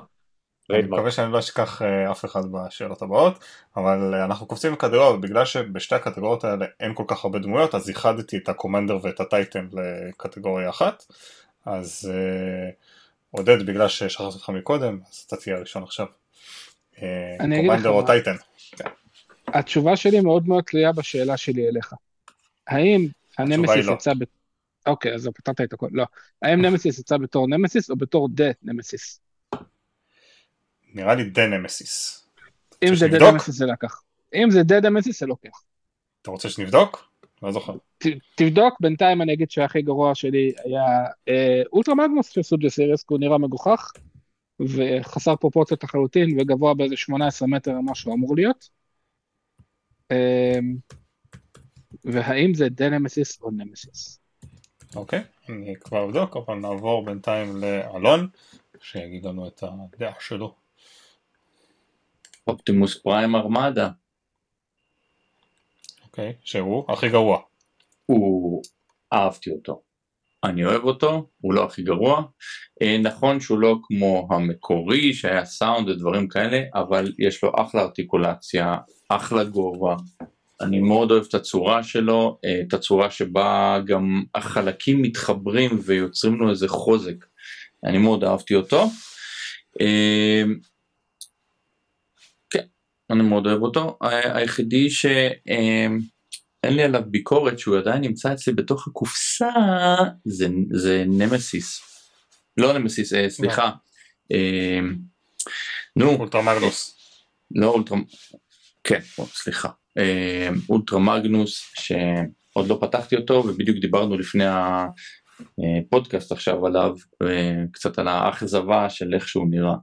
אני. מקווה שאני לא אשכח אה, אף אחד בשאלות הבאות, אבל אה, אנחנו קופצים לקטגוריה, ובגלל שבשתי הקטגוריות האלה אין כל כך הרבה דמויות, אז איחדתי את הקומנדר ואת הטייטן לקטגוריה אחת. אז אה, עודד, בגלל ששכחתי אותך מקודם, אז אתה תהיה הראשון עכשיו. אה, Commander או. Titan. התשובה שלי מאוד מאוד תלויה בשאלה שלי אליך. האם הנמסיס לא. יצא ב... אוקיי, אז פתרת את הכל. לא. האם נמסיס יצא בתור נמסיס או בתור The Nemesis? נראה לי The Nemesis. אם זה The? Nemesis זה לקח. אם זה The Nemesis זה לוקח. אתה רוצה שנבדוק? לא זוכר. ת- תבדוק, בינתיים אני אגיד שהכי גרוע שלי היה אה, אולטרה מגנוס של סוג'ה סיריוס, כי הוא נראה מגוחך, וחסר פרופורציות לחלוטין, וגבוה באיזה 18 מטר ממה שהוא אמור להיות. אה, והאם זה דה נמסיס או נמסיס? אוקיי, אני כבר אבדוק, אבל נעבור בינתיים לאלון, שיגיד לנו את הדעה שלו. אופטימוס פריים ארמדה. אוקיי, שהוא הכי גרוע. הוא אהבתי אותו. אני אוהב אותו, הוא לא הכי גרוע. אה, נכון שהוא לא כמו המקורי שהיה סאונד ודברים כאלה, אבל יש לו אחלה ארטיקולציה, אחלה גובה. אני מאוד אוהב את הצורה שלו, אה, את הצורה שבה גם החלקים מתחברים ויוצרים לו איזה חוזק. אני מאוד אהבתי אותו. אה, אני מאוד אוהב אותו. היחידי ש... אה, אין לי עליו ביקורת שהוא עדיין נמצא אצלי בתוך הקופסה זה, זה נמסיס. לא נמסיס, אה, סליחה. אה, נו, אולטרה מגנוס. לא אולטרה... כן, סליחה. אה, אולטרה מגנוס שעוד לא פתחתי אותו ובדיוק דיברנו לפני הפודקאסט עכשיו עליו אה, קצת על האכזבה של איך שהוא נראה.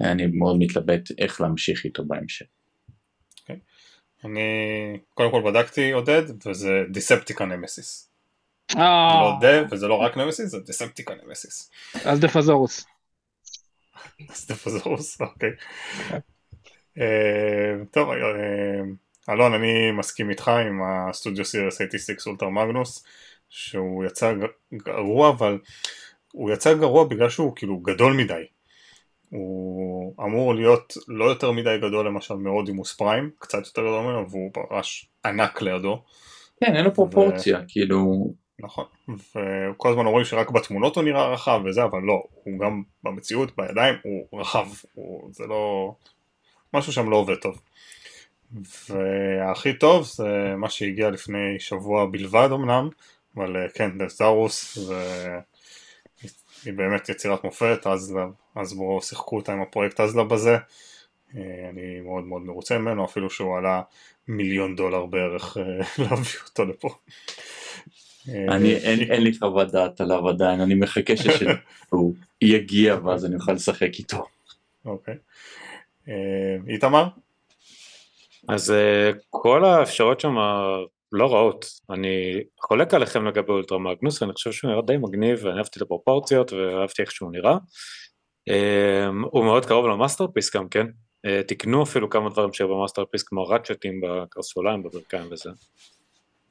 אני מאוד מתלבט איך להמשיך איתו בהמשך. אני קודם כל בדקתי עודד, וזה דיספטיקה נמסיס. זה אה, לא דה, וזה לא רק נמסיס, זה דיספטיקה נמסיס. אז דפזורוס. סטפוזורוס, אוקיי. אה, טוב, אה, אלון, אני מסכים איתך עם הסטודיו סיריוס 86 אולטרה מגנוס, שהוא יצא גרוע, אבל הוא יצא גרוע בגלל שהוא כאילו גדול מדי. הוא אמור להיות לא יותר מדי גדול למשל מאודימוס פריים, קצת יותר גדול ממנו, והוא ממש ענק לידו. כן, אין לו פרופורציה, כאילו, נכון, וכל הזמן אומרים שרק בתמונות הוא נראה רחב וזה, אבל לא, הוא גם במציאות, בידיים, הוא רחב, הוא, זה לא, משהו שם לא עובד טוב. והכי טוב זה מה שהגיע לפני שבוע בלבד אמנם, אבל אה, כן, דסטרוס זה היא באמת יצירת מופת, אז, אז בואו שיחקו אותה עם הפרויקט אזלב הזה, אה, אני מאוד מאוד מרוצה ממנו, אפילו שהוא עלה מיליון דולר בערך אה, להביא אותו לפה. אה, אני, אין, אין לי חוות דעת עליו עדיין, אני מחכה שהוא יגיע ואז אני אוכל לשחק איתו. אוקיי. איתמר? אז כל האפשרויות שם לא רעות. אני חולק עליכם לגבי Ultra Magnus, אני חושב שהוא נראה די מגניב, ואני אהבתי את הפרופורציות, ואהבתי איך שהוא נראה. אמ, הוא מאוד קרוב ל Masterpiece גם כן. אה, תיקנו אפילו כמה דברים שהיו ב Masterpiece, כמו ראצ'טים בקרסוליים, בברכיים וזה.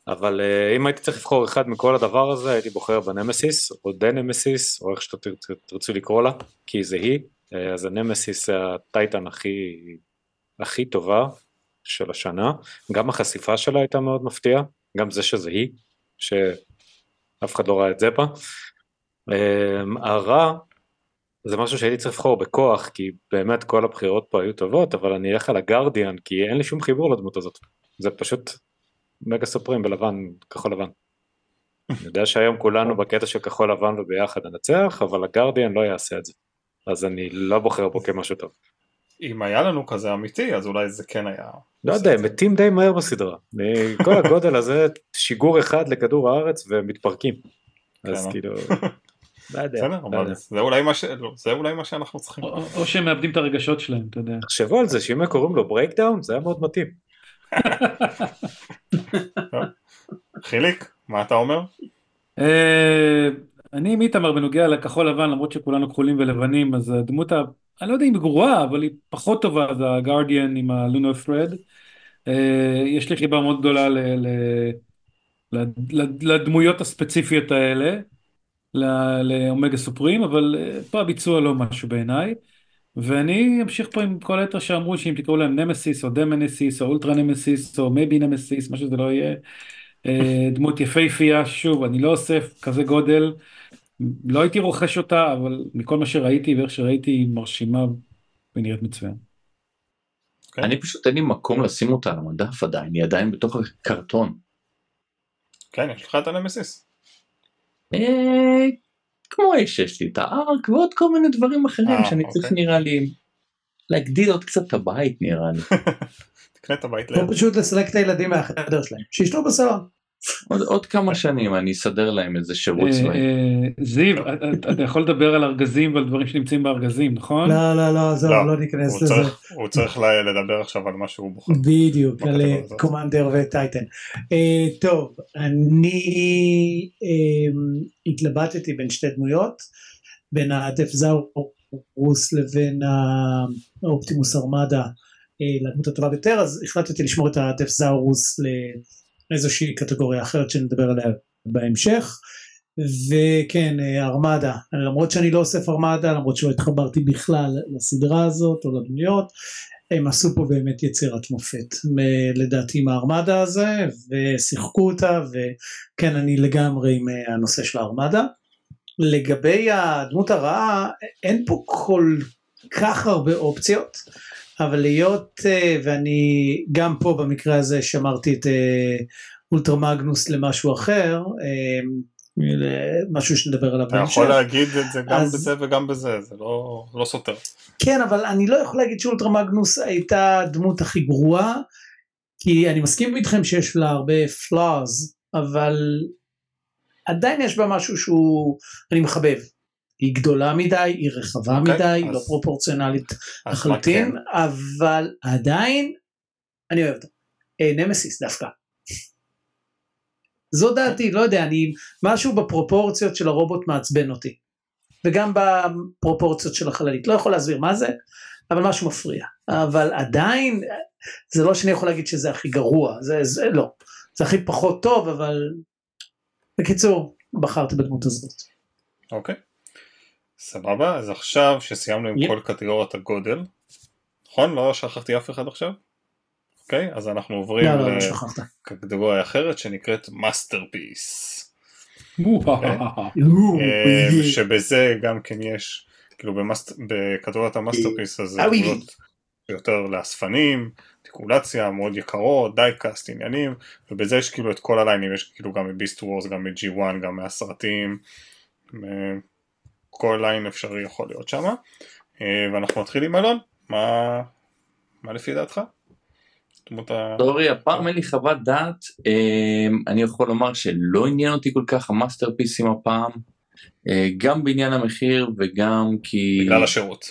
אבל uh, אם הייתי צריך לבחור אחד מכל הדבר הזה, הייתי בוחר בנמסיס, או The Nemesis, או איך שתרצו לקרוא לה, כי זה היא. Uh, אז הנמסיס זה הטייטן הכי, הכי טובה של השנה. גם החשיפה שלה הייתה מאוד מפתיעה, גם זה שזה היא, שאף אחד לא ראה את זה פה. Uh, הרע זה משהו שהייתי צריך לבחור בכוח, כי באמת כל הבחירות פה היו טובות, אבל אני אלך על הגרדיאן, כי אין לי שום חיבור לדמות הזאת. זה פשוט מגה סופרים בלבן, כחול לבן. אני יודע שהיום כולנו בקטע של כחול לבן וביחד ננצח, אבל הגרדיאן לא יעשה את זה. אז אני לא בוחר בו כמשהו טוב. אם היה לנו כזה אמיתי, אז אולי זה כן היה... לא יודע, הם מתים די מהר בסדרה. כל הגודל הזה, שיגור אחד לכדור הארץ ומתפרקים. אז כן, כאילו... לא יודע, בסדר, לא אבל יודע. זה אולי מה ש- לא, זה אולי מה שאנחנו צריכים. או- שהם מאבדים את הרגשות שלהם, אתה יודע. תחשבו על זה שאם קוראים לו Breakdown זה היה מאוד מתאים. חיליק, מה אתה אומר? אה, אני עם איתמר בנוגע לכחול לבן, למרות שכולנו כחולים ולבנים, אז הדמות. אני לא יודע אם היא גרועה, אבל היא פחות טובה, זה הגרדיאן עם הלונו thread. אה, יש לי חיבה מאוד גדולה ל... לדמויות הספציפיות האלה, לאומגה סופרים, אבל אה, פה הביצוע לא משהו בעיניי. ואני אמשיך פה עם כל היתר שאמרו שאם תקראו להם נמסיס או The Nemesis או Ultra Nemesis או maybe Nemesis, מה שזה לא יהיה. אה, דמות יפהפייה, שוב, אני לא אוסף כזה גודל, לא הייתי רוכש אותה, אבל מכל מה שראיתי ואיך שראיתי היא מרשימה ונראית מצוין. כן. אני פשוט אין לי מקום לשים אותה על המדף עדיין, היא עדיין בתוך הקרטון. כן, יש לך את הנמסיס. אה, כמו שיש לי את הארק ועוד כל מיני דברים אחרים אה, שאני אוקיי. צריך נראה לי להגדיל עוד קצת את הבית נראה לי. תקנה את הבית או. פשוט לסלק את הילדים מהחדר שלהם, שישנו בסלון. עוד, עוד כמה שנים אני אסדר להם איזה שירות אה, צבאי. אה, זיו, אתה- יכול לדבר על ארגזים ועל דברים שנמצאים בארגזים, נכון? לא לא לא זהו לא, לא ניכנס הוא לזה. צריך- הוא צריך לדבר עכשיו על מה שהוא בוחר. בדיוק, על כתוב אה. קומנדר וטייטן. טוב, אני התלבטתי בין שתי דמויות, בין הדפזאורוס לבין האופטימוס ארמדה לדמות הטובה ביותר, אז החלטתי לשמור את הדפזאורוס לאיזושהי קטגוריה אחרת שנדבר עליה בהמשך. וכן אה, ארמדה למרות שאני לא אוסף ארמדה למרות שלא התחברתי בכלל לסדרה הזאת או לדמויות הם עשו פה באמת יצירת מופת לדעתי עם הארמדה הזה ושיחקו אותה וכן אני לגמרי עם אה, הנושא של הארמדה. לגבי הדמות הרעה אין פה כל כך הרבה אופציות אבל להיות אה, ואני גם פה במקרה הזה שמרתי את אה, אולטרה מגנוס למשהו אחר אה, משהו שנדבר עליו אתה בהמשך. יכול להגיד את זה גם אז- בזה וגם בזה, זה לא לא סותר. כן אבל אני לא יכול להגיד שאולטרה מגנוס הייתה הדמות הכי גרועה כי אני מסכים איתכם שיש לה הרבה פלאז אבל עדיין יש בה משהו שהוא אני מחבב. היא גדולה מדי, היא רחבה אוקיי, מדי, היא לא פרופורציונלית מה לחלוטין, כן? אבל עדיין אני אוהב אותה. אה, נמסיס דווקא. זו דעתי, לא יודע, אני, משהו בפרופורציות של הרובוט מעצבן אותי. וגם בפרופורציות של החללית, לא יכול להסביר מה זה, אבל משהו מפריע. אבל עדיין, זה לא שאני יכול להגיד שזה הכי גרוע, זה, זה לא. זה הכי פחות טוב, אבל... בקיצור, בחרתי בדמות הזאת. אוקיי. סבבה, אז עכשיו שסיימנו עם yep. כל קטגוריית הגודל, נכון? לא שכחתי אף אחד עכשיו? אוקיי, אז אנחנו עוברים לא, לא, לא. לקטגוריה אחרת שנקראת Masterpiece. וואו. אה, שבזה גם כן יש, כאילו בקטגוריית ה Masterpiece אז זה אוי. דמויות יותר לאספנים, ארטיקולציה, מאוד יקרות, die-cast, עניינים, ובזה יש כאילו את כל הליינים, יש כאילו גם מ Beast Wars, גם מ-G1, גם מהסרטים, אה, כל line אפשרי יכול להיות שם. ואנחנו מתחילים אלון, מה, מה לפי דעתך? sorry, הפעם אין לי חוות דעת, אמ, אני יכול לומר שלא עניין אותי כל כך המאסטרפיסים הפעם, אה, גם בעניין המחיר וגם כי... בגלל השירות.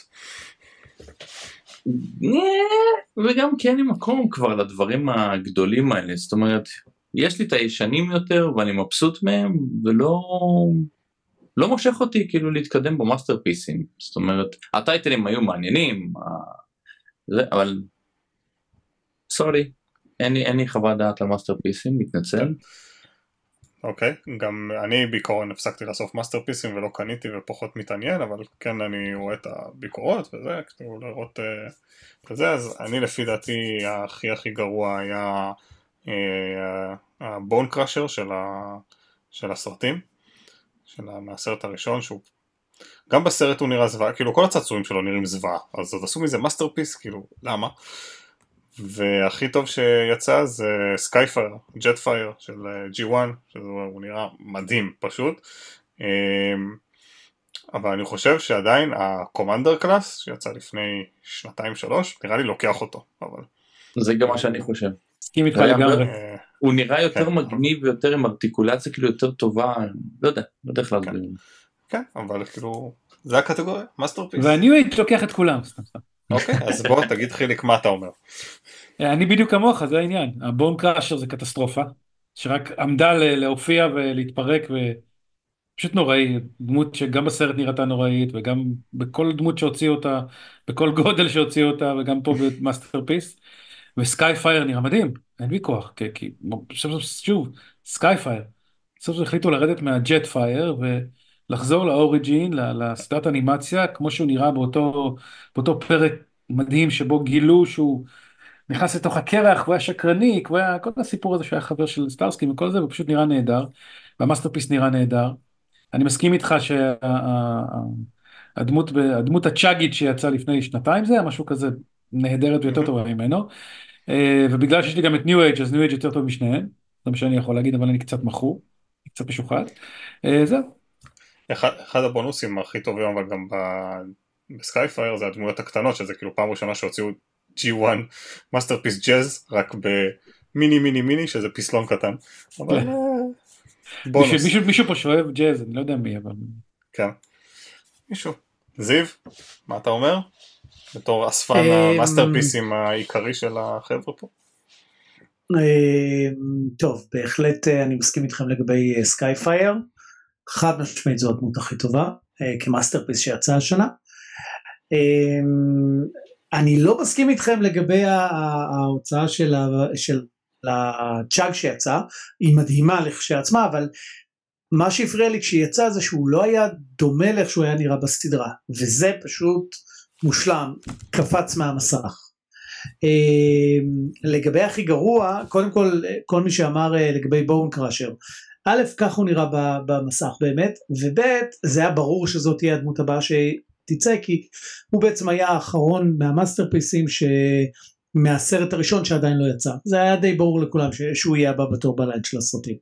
אה, וגם כי אין לי מקום כבר לדברים הגדולים האלה, זאת אומרת, יש לי את הישנים יותר ואני מבסוט מהם ולא לא מושך אותי כאילו להתקדם במאסטרפיסים זאת אומרת הטייטלים היו מעניינים זה, אבל sorry אין לי, אין לי חוות דעת על מאסטרפיסים מתנצל אוקיי, גם אני בעיקרון הפסקתי לאסוף מאסטרפיסים ולא קניתי ופחות מתעניין, אבל כן אני רואה את הביקורות וזה, כאילו לראות אה, כזה, אז אני לפי דעתי הכי הכי גרוע היה אה, ה Bonecrusher של הסרטים, של מהסרט הראשון, שהוא גם בסרט הוא נראה זוועה, כאילו כל הצעצועים שלו נראים זוועה, אז עוד עשו מזה Masterpiece, כאילו, למה? והכי טוב שיצא זה Skyfire, Jetfire של אה, G1, שהוא נראה מדהים פשוט. אמ, אבל אני חושב שעדיין ה Commander Class שיצא לפני שנתיים שלוש, נראה לי לוקח אותו, אבל... זה גם מה שאני חושב מסכים איתך לגמרי. אה, הוא נראה יותר כן. מגניב ויותר עם ארטיקולציה כאילו יותר טובה לא יודע לא יודע איך להסביר כן, אבל כאילו, זה הקטגוריה, Masterpiece. וה New Age לוקח את כולם. סתם, סתם. אוקיי, אז בוא תגיד חיליק מה אתה אומר. אני בדיוק כמוך, זה העניין. ה Bonecrusher זה קטסטרופה, שרק עמדה להופיע ולהתפרק ופשוט נוראי, דמות שגם בסרט נראתה נוראית וגם בכל דמות שהוציאו אותה, בכל גודל שהוציאו אותה וגם פה ב Masterpiece. ו Skyfire נראה מדהים, אין ויכוח, כי, כי שוב, שוב Skyfire, סוף סוף החליטו לרדת מה Jetfire ולחזור ל origin, לסדרת אנימציה, כמו שהוא נראה באותו, באותו פרק מדהים שבו גילו שהוא נכנס לתוך הקרח והוא היה שקרני, הוא היה כל הסיפור הזה שהיה חבר של Starscream וכל זה, ופשוט נראה נהדר, וה Masterpiece נראה נהדר. אני מסכים איתך שהדמות הדמות הצ'אגית שיצאה לפני שנתיים זה היה משהו כזה נהדרת ויותר. טובה ממנו. אה, ובגלל שיש לי גם את New Age אז New Age יותר טוב משניהם, זה מה שאני יכול להגיד, אבל אני קצת מכור, קצת משוחד. אה, זהו, אחד, אחד הבונוסים הכי טובים אבל גם ב- ב Skyfire זה הדמויות הקטנות שזה כאילו פעם ראשונה שהוציאו G1 Masterpiece Jazz רק במיני מיני מיני שזה פסלון קטן אבל. אה, מישהו, בונוס מישהו, מישהו פה שואב Jazz, אני לא יודע מי, אבל... כן מישהו זיו מה אתה אומר? בתור אספן אמ, ה Masterpiece ים העיקרי של החבר'ה פה אה, טוב, בהחלט אה, אני מסכים איתכם לגבי Skyfire. חד משמעית זו הדמות הכי טובה אה, כ Masterpiece שיצא השנה. אה, אני לא מסכים איתכם לגבי ההוצאה של, ה, של ה CHUG שיצא, היא מדהימה לכשעצמה, אבל מה שהפריע לי כשהיא יצאה זה שהוא לא היה דומה לאיך שהוא היה נראה בסדרה, וזה פשוט מושלם, קפץ מהמסך. אה, לגבי הכי גרוע, קודם כל, כל מי שאמר אה, לגבי בואון קראשר, א', כך הוא נראה במסך באמת, וב', זה היה ברור שזאת תהיה הדמות הבאה שתצא, כי הוא בעצם היה האחרון מהמאסטרפיסים ש... מהסרט הראשון שעדיין לא יצא. זה היה די ברור לכולם ש... שהוא יהיה הבא בתור בליין של הסרטים.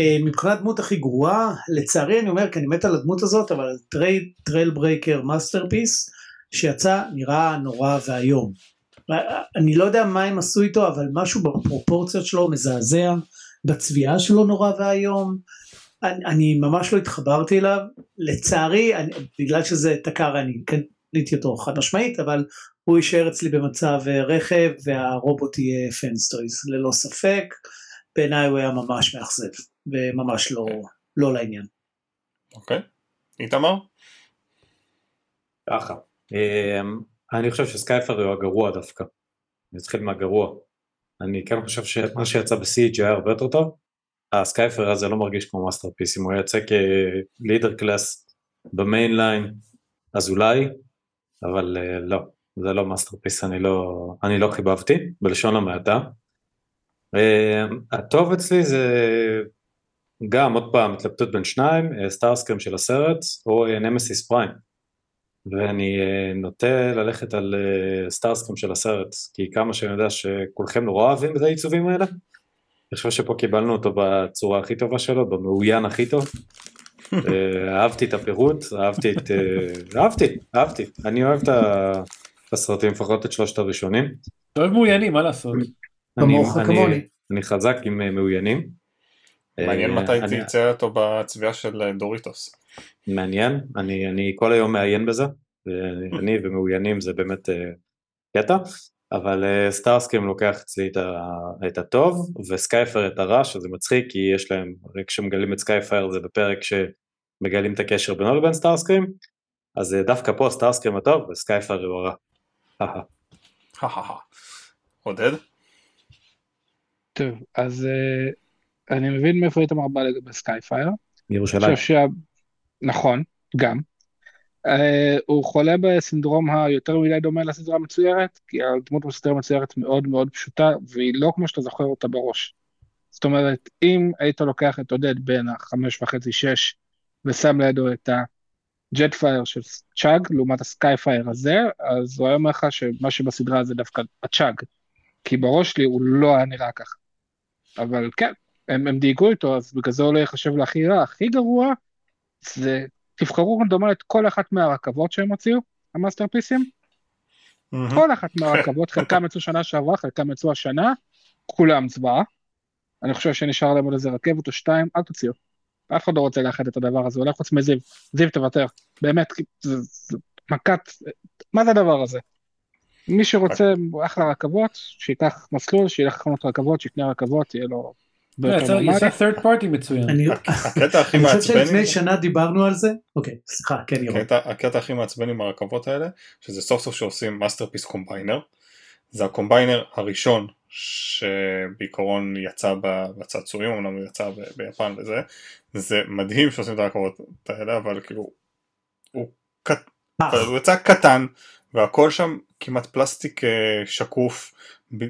אה, מבחינת דמות הכי גרועה, לצערי אני אומר כי אני מת על הדמות הזאת, אבל Trailbreaker Masterpiece שיצא נראה נורא ואיום. אני לא יודע מה הם עשו איתו, אבל משהו בפרופורציות שלו מזעזע, בצביעה שלו נורא ואיום. אני, אני ממש לא התחברתי אליו, לצערי, אני, בגלל שזה תקר אני קניתי אותו חד משמעית, אבל הוא יישאר אצלי במצב אה, רכב והרובוט יהיה FansToys, ללא ספק. בעיניי הוא היה ממש מאכזב, וממש לא, לא לעניין. אוקיי איתמר? ככה. אמ, אני חושב ש Skyfire הוא הגרוע דווקא. אני אתחיל מהגרוע. אני כן חושב שמה שיצא ב Siege היה הרבה יותר טוב. ה Skyfire הזה לא מרגיש כמו Masterpiece, אם הוא יצא כ leader class ב mainline, אז אולי, אבל אה, לא, זה לא Masterpiece, אני לא, אני לא חיבבתי, בלשון המעטה. אמ, הטוב אצלי זה גם עוד פעם התלבטות בין שניים, אה, סטארסקרם של הסרט או אה, נמסיס פריים. ואני אה, נוטה ללכת על אה, סטארסקרם של הסרט, כי כמה שאני יודע שכולכם נורא אוהבים את העיצובים האלה, אני חושב שפה קיבלנו אותו בצורה הכי טובה שלו, במעוין הכי טוב. אה, אהבתי את הפירוט, אהבתי את... אה, אהבתי, אהבתי. אני אוהב את הסרטים, לפחות את שלושת הראשונים. אתה אוהב מעוינים, מה לעשות? אני- כמוך אני- כמוני. אני חזק עם אה, מעוינים. מעניין אה, מתי תרצה אותו בצביעה של אה, דוריטוס. מעניין, אני, אני כל היום מעיין בזה, ואני ומעוינים זה באמת אה, קטע, אבל אה, Starscream לוקח אצלי את, ה, את הטוב, ו Skyfire את הרע, שזה מצחיק, כי יש להם, רק כשמגלים את Skyfire זה בפרק שמגלים את הקשר בינו לבין Starscream, אז אה, דווקא פה Starscream הטוב ו Skyfire הוא הרע. עודד? טוב, אז אה, אני מבין מאיפה איתמר בא לגבי Skyfire. מירושלים. נכון, גם. אה, הוא חולה בסינדרום היותר מדי דומה לסדרה המצוירת, כי הדמות בסדרה המצוירת מאוד מאוד פשוטה, והיא לא כמו שאתה זוכר אותה בראש. זאת אומרת, אם היית לוקח את עודד בין החמש וחצי, שש, ושם לידו את ה Jetfire של CHUG, לעומת ה Skyfire הזה, אז הוא היה אומר לך שמה שבסדרה זה דווקא ה CHUG. כי בראש שלי הוא לא היה נראה ככה. אבל כן, הם, הם דייקו איתו, אז בגלל זה הוא לא יחשב להכי רע. הכי גרוע זה, תבחרו רנדומלית כל אחת מהרכבות שהם הוציאו, ה Masterpiece ים. כל אחת מהרכבות, חלקם יצאו שנה שעברה, חלקם יצאו השנה, כולם זוועה. אני חושב שנשאר להם עוד איזה רכבת או שתיים, אל תוציאו. אף אחד לא רוצה לאחד את הדבר הזה, אולי חוץ מזיו. זיו תוותר. באמת, זה, זה מכת, מה זה הדבר הזה? מי שרוצה אחלה רכבות, שייקח מסלול, שילך לחנות רכבות, שיקנה רכבות, יהיה לו... יצא third party מצוין. אני הקטע הכי אני חושב מעצבן, שלפני שנה דיברנו על זה. אוקיי, סליחה, כן ירון. הקטע- הכי מעצבן עם הרכבות האלה, שזה סוף סוף שעושים Masterpiece combiner. זה ה combiner הראשון שבעיקרון יצא ב- בצעצועים, אמנם הוא יצא ב- ביפן וזה. זה מדהים שעושים את הרכבות האלה, אבל כאילו, הוא קט- פח. הוא יצא קטן, והכל שם כמעט פלסטיק אה, שקוף,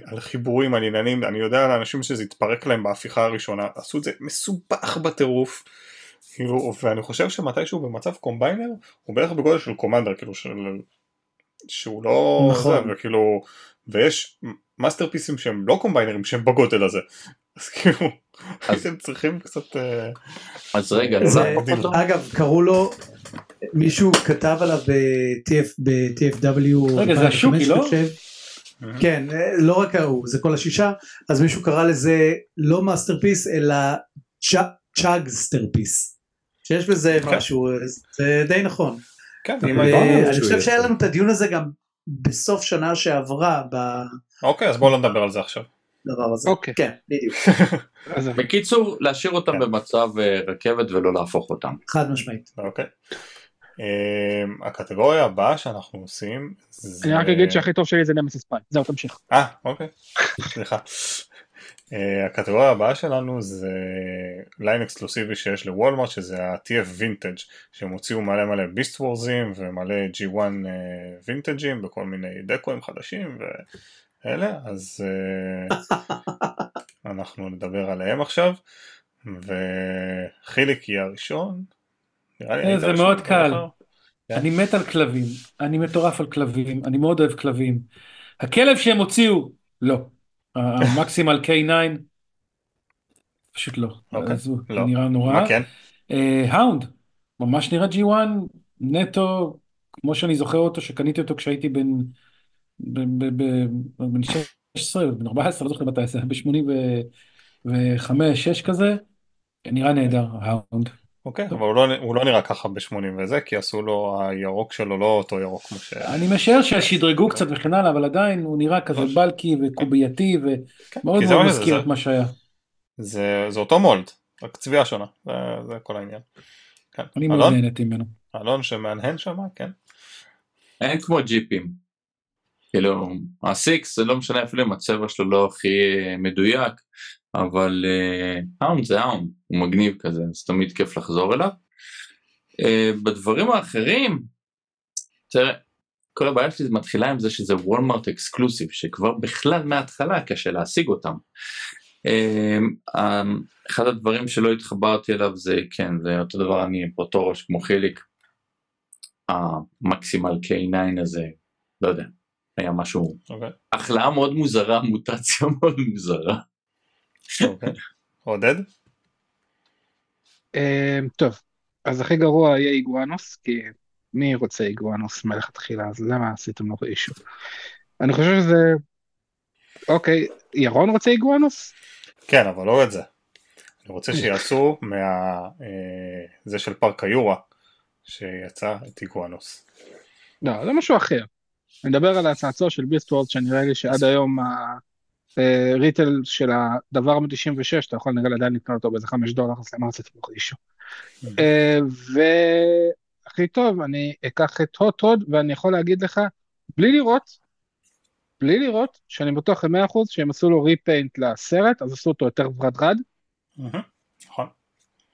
על חיבורים, על עניינים, אני יודע על אנשים שזה התפרק להם בהפיכה הראשונה, עשו את זה מסובך בטירוף, כאילו, ואני חושב שמתישהו במצב combiner, הוא בערך בגודל של commander, כאילו, של... שהוא לא... נכון. זה, וכאילו, ויש Masterpiece ים שהם לא combiner ים שהם בגודל הזה, אז כאילו, אז- אתם צריכים קצת... אה, אז רגע, לא זה- אותו? אגב, קראו לו, מישהו כתב עליו ב-TF, ב-TFW, רגע, זה ה Shouki, לא? כן, אה, לא רק ההוא, זה כל השישה, אז מישהו קרא לזה לא Masterpiece אלא CHUGsterpiece, שיש בזה כן. משהו, אה, זה די נכון. כן, זה ואני שהוא חושב שהיה. לנו את הדיון הזה גם בסוף שנה שעברה אוקיי, אז בואו לא נדבר על זה עכשיו. בדבר הזה. אוקיי. כן, בדיוק, בקיצור, להשאיר אותם כן. במצב אה, רכבת ולא להפוך אותם. חד משמעית. אוקיי. אמ, הקטגוריה הבאה שאנחנו עושים זה... אני רק אגיד שהכי טוב שלי זה Nemesis Prime, זהו תמשיך. אה, אוקיי, סליחה. אה, הקטגוריה הבאה שלנו זה line אקסקלוסיבי שיש ל Walmart שזה ה-TF וינטג' שהם הוציאו מלא מלא Beast Wars ים ומלא G1 אה, וינטג'ים בכל מיני deco אים חדשים ואלה אז אה, אנחנו נדבר עליהם עכשיו וחיליק יהיה הראשון. נראה לי אה, היית זה הראשון, מאוד קל. כן. אני מת על כלבים, אני מטורף על כלבים, אני מאוד אוהב כלבים. הכלב שהם הוציאו, לא. המקסימל K9, פשוט לא. אוקיי, עזבו, זה לא. נראה נורא. מה כן? אה, האונד, ממש נראה G1 נטו, כמו שאני זוכר אותו, שקניתי אותו כשהייתי בן, בן, בן, בן, בן 16, בן 14, לא זוכר מתי זה, ב-85, 6 כזה, נראה נהדר, האונד. אוקיי, אבל הוא לא, הוא לא נראה ככה ב-80 וזה, כי עשו לו, הירוק שלו לא אותו ירוק כמו ש... אני משער ששדרגו קצת וכן הלאה, אבל עדיין הוא נראה כזה בלקי וקובייתי כן, ומאוד זה מאוד מזכיר זה- את מה שהיה. זה, זה אותו מולד, רק צביעה שונה, זה, זה כל העניין. כן. אני מאוד? נהניתי ממנו. אלון שמהנהן שם, כן. אין כמו ג'יפים. כאילו, הסיקס זה לא משנה אפילו אם הצבע שלו לא הכי מדויק, אבל האונד זה האונד, הוא מגניב כזה, אז תמיד כיף לחזור אליו. אה, בדברים האחרים, תראה, כל הבעיה שלי מתחילה עם זה שזה וולמרט אקסקלוסיב, שכבר בכלל מההתחלה קשה להשיג אותם. אה, אה, אחד הדברים שלא התחברתי אליו זה, כן, זה אותו דבר, אני באותו ראש כמו חיליק, המקסימל K9 הזה, לא יודע, היה משהו, אוקיי. החלאה מאוד מוזרה, מוטציה מאוד מוזרה. אוקיי. עודד? אמ, טוב, אז הכי גרוע יהיה איגואנוס, כי מי רוצה איגואנוס מלכתחילה, אז למה עשיתם לו אישו? אני חושב שזה... אוקיי, ירון רוצה איגואנוס? כן, אבל לא את זה. אני רוצה שיעשו מה... אה, זה של פארק היורה, שיצא את איגואנוס. לא, זה משהו אחר. אני מדבר על הצעצוע של ביסט וורד שנראה לי שעד היום הריטל של הדבר מ-96, אתה יכול נראה עדיין לקנות אותו באיזה 5 דולר, אז למה רציתי. אה, והכי טוב, אני אקח את הוט הוד ואני יכול להגיד לך, בלי לראות, בלי לראות, שאני בטוח ב-100% שהם עשו לו ריפיינט לסרט, אז עשו אותו יותר ורדרד, נכון.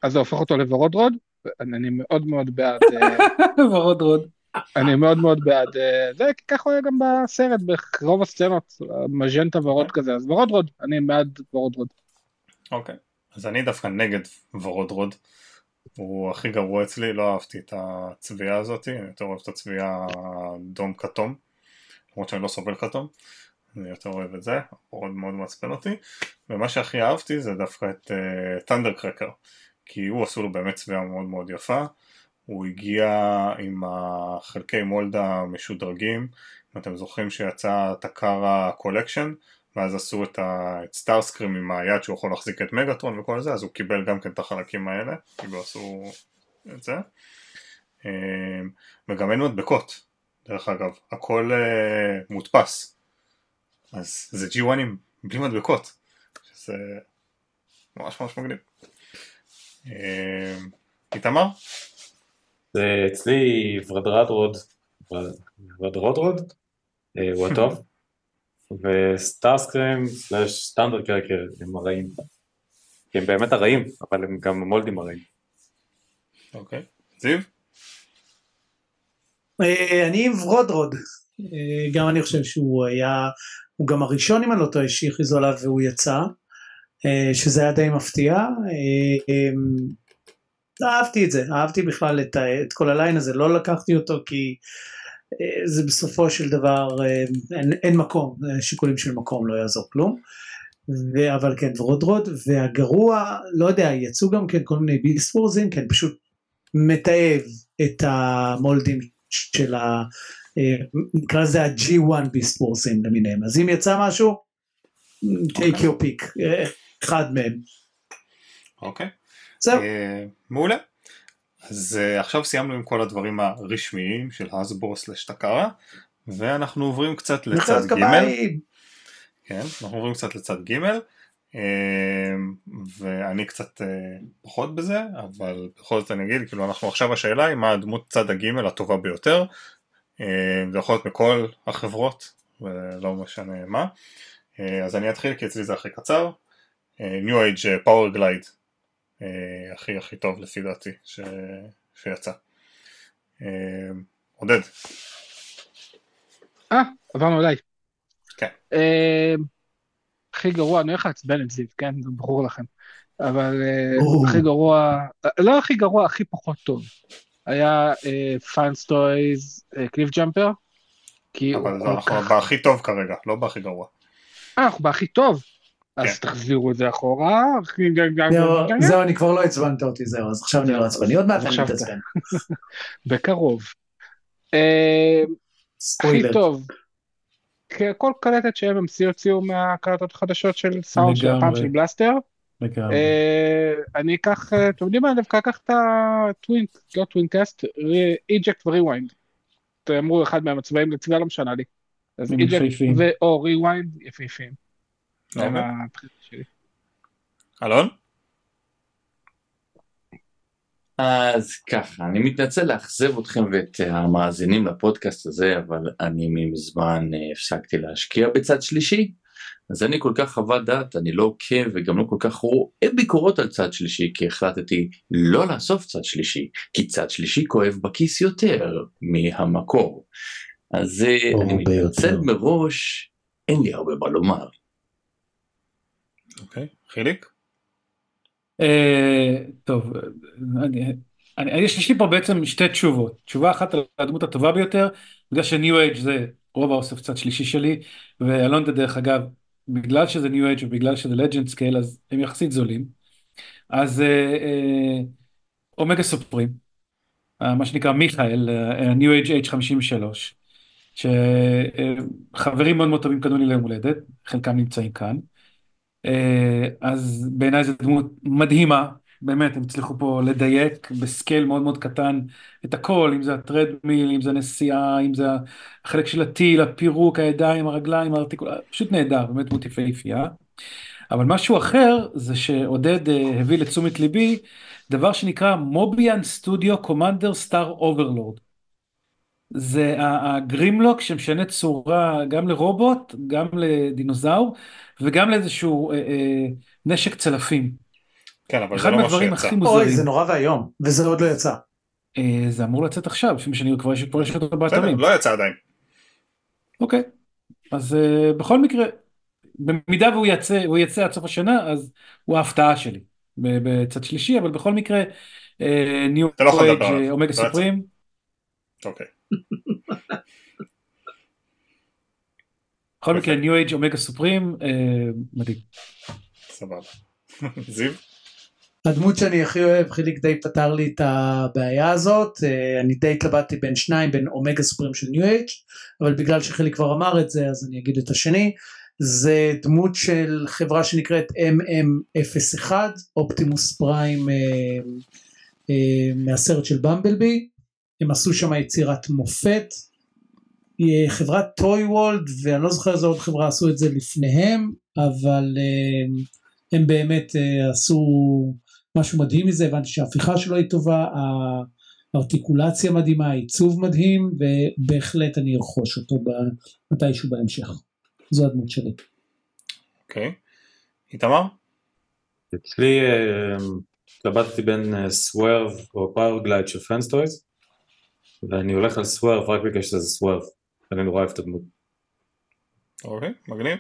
אז זה הופך אותו לוורודרוד, אני אני מאוד מאוד בעד, אה, ורוד רוד. אני מאוד מאוד בעד אה, זה, ככה הוא היה גם בסרט, ברוב הסצנות, מז'נטה ורוד כזה, אז ורודרוד, אני בעד ורודרוד. אוקיי. אז אני דווקא נגד ורודרוד. הוא הכי גרוע אצלי, לא אהבתי את הצביעה הזאת, אני יותר אוהב את הצביעה אדום כתום. למרות שאני לא סובל כתום. אני יותר אוהב את זה, מאוד מאוד מעצבן אותי. ומה שהכי אהבתי זה דווקא את Thundercracker. כי הוא עשו לו באמת צביעה מאוד מאוד יפה. הוא הגיע עם החלקי mold המשודרגים, אם אתם זוכרים שיצא Takara Collection, ואז עשו את, Starscream עם היד שהוא יכול להחזיק את Megatron וכל זה, אז הוא קיבל גם כן את החלקים האלה, כאילו עשו את זה. אמ, וגם אין מדבקות, דרך אגב, הכל אה, מודפס, אז זה G1ים בלי מדבקות, שזה ממש ממש מגניב. אמ, איתמר? זה אצלי ורדרדרוד, ורדרודרוד, אה, הוא הטוב, וסטארסקרים סלאש סטנדרט קרקר הם הרעים. כי הם באמת הרעים, אבל הם גם מולדים הרעים. אוקיי. זיו? אה, אני עם ורודרוד, אה, גם אני חושב שהוא היה, הוא גם הראשון אם אני לא טועה שהכריזו עליו והוא יצא, שזה היה די מפתיע. אה, אה, אהבתי את זה, אהבתי בכלל את, את כל הליין הזה, לא לקחתי אותו כי אה, זה בסופו של דבר אה, אין, אין מקום, אה, שיקולים של מקום לא יעזור כלום. ו- אבל כן ורודרוד והגרוע לא יודע יצאו גם כן כל מיני ביספורזים כן פשוט מתעב את המולדים של ה... נקרא לזה ה-G1 ביספורסים למיניהם אז אם יצא משהו take your pick אחד מהם אוקיי. זהו. אה, מעולה. אז uh, עכשיו סיימנו עם כל הדברים הרשמיים של הסבור סלש טקארה ואנחנו עוברים קצת לצד ג'. כן, אנחנו עוברים קצת לצד ג' אה, ואני קצת אה, פחות בזה אבל בכל זאת אני אגיד כאילו אנחנו עכשיו השאלה היא מה הדמות צד הג' הטובה ביותר אה, זה יכול להיות מכל החברות ולא משנה מה. אה, אז אני אתחיל כי אצלי זה הכי קצר. אה, New Age גלייד אה, הכי הכי טוב לפי דעתי ש... שיצא. אה, עודד, אה, עברנו אליי. כן. אה, הכי גרוע, אני הולך לעצבן את זיו, כן? זה ברור לכם. אבל אה. הכי גרוע, לא הכי גרוע, הכי פחות טוב. היה FansToys Cliffjumper. אבל אנחנו כך... בהכי טוב כרגע, לא בהכי גרוע. אה, אנחנו בהכי טוב. כן. אז תחזירו את זה אחורה. זהו, אני כבר לא עצבנת אותי זהו אז עכשיו אני לא עצבני עוד מעט אני. מתעצבן בקרוב. אה, הכי ספוילר טוב. כל קלטת שהם הוציאו מהקלטות החדשות של סאונד של הפעם. של בלאסטר. אה, אני אקח, אה, אתם יודעים מה, אני דווקא אקח את הטווינק, לא טווינקאסט, איג'קט וריוויינד. אמרו אחד מהם הצבעים לצבע לא משנה לי. אז איג'קט יפהפיים. או ריוויינד יפהפיים. זה אוקיי. הבחירה שלי. אלון? אז ככה, אני מתנצל לאכזב אתכם ואת המאזינים לפודקאסט הזה, אבל אני מזמן אה, הפסקתי להשקיע בצד שלישי. אז אני כל כך חוות דעת, אני לא עוקב וגם לא כל כך רואה ביקורות על צד שלישי, כי החלטתי לא לאסוף צד שלישי, כי צד שלישי כואב בכיס יותר מהמקור. אז אה, אני מתנצל. מראש, אין לי הרבה מה לומר. אוקיי. חיליק? אה, טוב, אני, אני, יש לי פה בעצם שתי תשובות. תשובה אחת על הדמות הטובה ביותר, בגלל ש New Age זה רוב האוסף צד שלישי שלי, ואלון זה דרך אגב, בגלל שזה New Age ובגלל שזה Legend scale אז הם יחסית זולים. אז Omega Supreme, אה, מה שנקרא מיכאל, New Age H53, שחברים מאוד מאוד טובים קנו לי ליום הולדת, חלקם נמצאים כאן. אה, אז בעיניי זו דמות מדהימה, באמת, הם הצליחו פה לדייק ב scale מאוד מאוד קטן את הכל, אם זה ה treadmill, אם זה הנסיעה, אם זה החלק של הטיל, הפירוק, הידיים, הרגליים, הארטיקול, פשוט נהדר, באמת דמות יפהפייה. אבל משהו אחר זה שעודד אה, הביא לתשומת ליבי דבר שנקרא מוביאן Studio Commander Star Overlord. זה הגרימלוק שמשנה צורה גם לרובוט, גם לדינוזאור וגם לאיזשהו אה, אה, נשק צלפים. כן, אבל זה אחד לא מה מהדברים שיצא. הכי אוי מוזרים. זה נורא ואיום וזה עוד לא יצא. אה, זה אמור לצאת עכשיו, לפי מה שאני כבר יש כבר יש אותו באתרים. לא יצא עדיין. אוקיי. אז אה, בכל מקרה, במידה והוא יצא, הוא יצא עד סוף השנה, אז הוא ההפתעה שלי. ב- בצד שלישי, אבל בכל מקרה, ניו אתה לא אייג' עליו, אומגה לא יצא. סופרים, אוקיי. בכל. מקרה ניו אייג' אומגה סופרים, מדהים. סבבה. זיו? הדמות שאני הכי אוהב חיליק די פתר לי את הבעיה הזאת אה, אני די התלבטתי בין שניים בין אומגה סופרים של ניו אייג' אבל בגלל שחיליק כבר אמר את זה אז אני אגיד את השני זה דמות של חברה שנקראת MM01 אופטימוס פריים אה, אה, מהסרט של במבלבי הם עשו שם יצירת מופת אה, חברת טוי וולד ואני לא זוכר איזה עוד חברה עשו את זה לפניהם אבל אה, הם באמת אה, עשו משהו מדהים מזה, הבנתי שההפיכה שלו היא טובה, הארטיקולציה מדהימה, העיצוב מדהים, ובהחלט אני ארכוש אותו מתישהו בהמשך. זו הדמות שלי. אוקיי. איתמר? אצלי התלבטתי בין Swerve או Powerglide של FansToys ואני הולך על Swerve רק בגלל שזה Swerve אני נורא אוהב את הדמות. אוקיי, מגניב.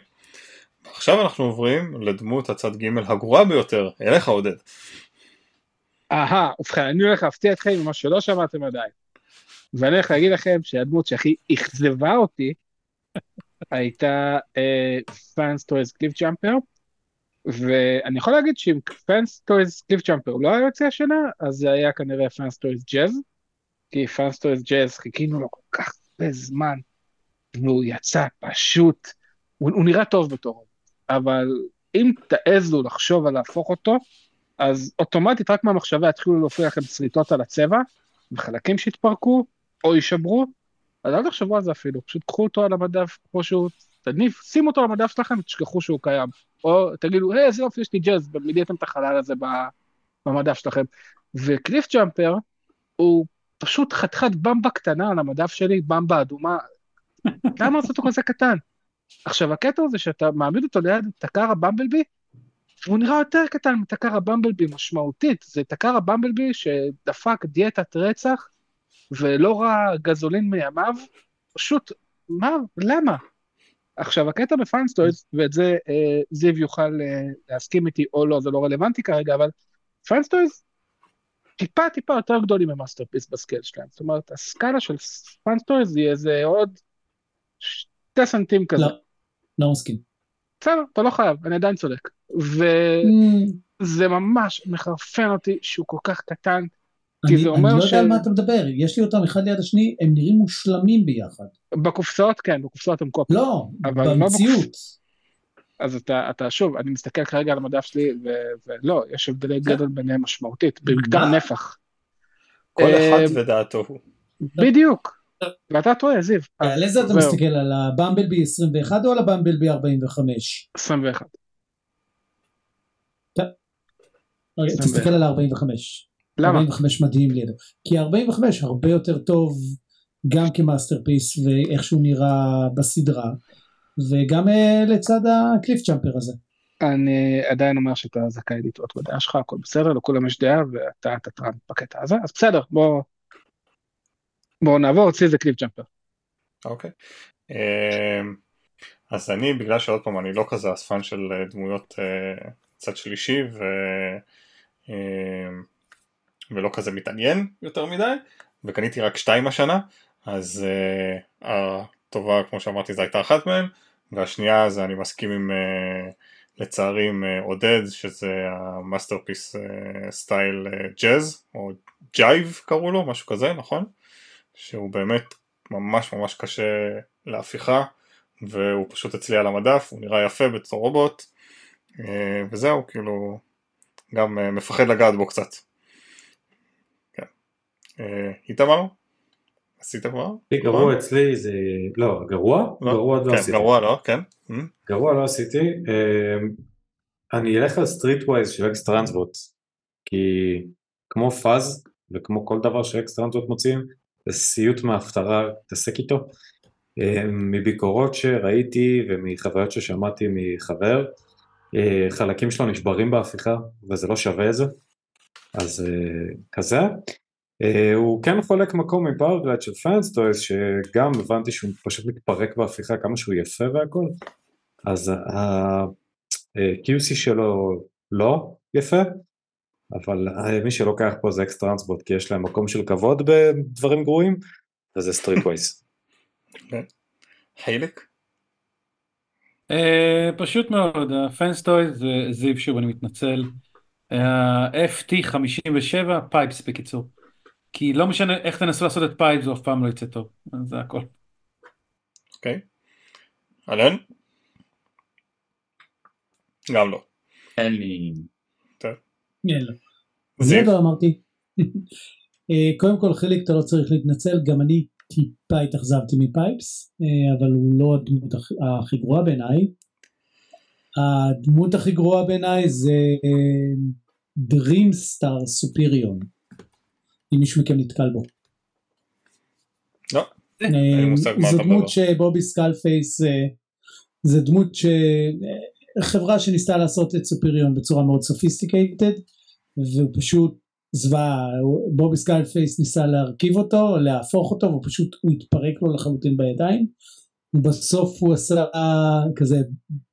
עכשיו אנחנו עוברים לדמות הצד ג' הגרועה ביותר, אליך עודד. אהה, ובכן, אני הולך להפתיע אתכם ממה שלא שמעתם עדיין. ואני הולך להגיד לכם שהדמות שהכי אכזבה אותי הייתה FansToys Cliffjumper, ואני יכול להגיד שאם FansToys Cliffjumper לא היה יוצא השנה, אז זה היה כנראה FansToys Jazz, כי FansToys Jazz חיכינו לו כל כך הרבה זמן, והוא יצא פשוט, הוא, הוא נראה טוב בתור, אבל אם תעזו לחשוב על להפוך אותו, אז אוטומטית רק מהמחשבה יתחילו להופיע לכם שריטות על הצבע, וחלקים שיתפרקו, או יישברו, אז אל תחשבו על זה אפילו, פשוט קחו אותו על המדף כמו שהוא, תניף, שימו אותו על המדף שלכם ותשכחו שהוא קיים. או תגידו, היי, איזה יופי, יש לי ג'אז, ומילאתם את החלל הזה במדף שלכם. וקליף ג'אמפר הוא פשוט חתיכת במבה קטנה על המדף שלי, במבה אדומה. למה לעשות אותו כזה קטן? עכשיו, הקטע הוא זה שאתה מעמיד אותו ליד תקר הבמבלבי, והוא נראה יותר קטן מתקר הבמבלבי משמעותית, זה תקר הבמבלבי שדפק דיאטת רצח ולא ראה גזולין מימיו, פשוט, מה, למה? עכשיו הקטע ב FansToys, ואת זה אה, זיו יוכל אה, להסכים איתי או לא, זה לא רלוונטי כרגע, אבל FansToys טיפה טיפה יותר גדולים מ Masterpiece ב scale שלהם, זאת אומרת הסקאלה של FansToys היא איזה עוד שתי סנטים כזה. לא, לא מסכים. בסדר, אתה לא חייב, אני עדיין צודק. וזה Mm, ממש מחרפן אותי שהוא כל כך קטן, כי אני זה אני אומר לא ש- יודע על מה אתה מדבר, יש לי אותם אחד ליד השני, הם נראים מושלמים ביחד. בקופסאות כן, בקופסאות הם קופי. לא, לא במציאות. אז אתה, אתה שוב, אני מסתכל כרגע על המדף שלי, ו- ולא, יש הבדלי גדול ביניהם משמעותית, בעיקר? נפח. כל אחד אה, ודעתו הוא. בדיוק. ואתה טועה, זיו. על איזה אתה מסתכל, על הבמבלבי 21 או על הבמבלבי 45? 21. רגע, 21. תסתכל על ה-45. למה? 45 מדהים לידו. כי ה-45 הרבה יותר טוב גם כ Masterpiece ואיך שהוא נראה בסדרה, וגם אה, לצד ה Cliffjumper הזה. אני עדיין אומר שאתה זכאי לטעות בדעה שלך, הכל בסדר, לכולם יש דעה, ואתה תתרן בקטע הזה, אז בסדר, בוא... בואו נעבור, אצלי זה Cliffjumper. אוקיי. אמ, אז אני, בגלל שעוד פעם אני לא כזה אספן של אה, דמויות אה, צד שלישי ו... ולא כזה מתעניין יותר מדי, וקניתי רק שתיים השנה, אז הטובה כמו שאמרתי זו הייתה אחת מהן, והשנייה זה אני מסכים עם uh, לצערי עם uh, עודד שזה ה Masterpiece style Jazz או ג'ייב קראו לו משהו כזה נכון? שהוא באמת ממש ממש קשה להפיכה והוא פשוט אצלי על המדף הוא נראה יפה בתור רובוט uh, וזהו כאילו גם אה, מפחד לגעת בו קצת. כן. אה, איתמר? עשית כבר? הכי גרוע אצלי זה, לא, גרוע? לא. גרוע לא כן, עשיתי. גרוע לא, כן. גרוע לא עשיתי. אמ, אני אלך על Streetwise של X-Transbots, כי כמו פאז וכמו כל דבר ש X-Transbots מוציאים, זה סיוט מההפטרה להתעסק איתו. אמ, מביקורות שראיתי ומחוויות ששמעתי מחבר, אה, חלקים שלו נשברים בהפיכה וזה לא שווה את זה, אז אה, כזה. אה, הוא כן חולק מקום עם Powerglide של FansToys שגם הבנתי שהוא פשוט מתפרק בהפיכה כמה שהוא יפה והכל אז ה-QC שלו לא יפה אבל אה, מי שלוקח פה זה X-Transbots כי יש להם מקום של כבוד בדברים גרועים וזה Streetwise. חילק? אה, פשוט מאוד, ה FansToys זה זיו שוב אני מתנצל. ה-FT 57 Pipes בקיצור. כי לא משנה איך תנסו לעשות את פייפס זה אף פעם לא יצא טוב. זה הכל. אוקיי. אלן? גם לא. אין לי... יאללה. זיו? זה לא אמרתי. אה, קודם כל חיליק אתה לא צריך להתנצל גם אני טיפה התאכזבתי מ Pipes אה, אבל הוא לא הדמות הכי- גרועה בעיניי. הדמות הכי גרועה בעיניי זה Dreamstar Superion אם מישהו מכם נתקל בו. לא. מה זו דמות. ש Bobby Skullface אה, זה דמות ש... אה, חברה שניסתה לעשות את Superion בצורה מאוד sophisticated והוא פשוט זוועה Bobby Skullface ניסה להרכיב אותו להפוך אותו והוא פשוט הוא התפרק לו לחלוטין בידיים ובסוף הוא עשה כזה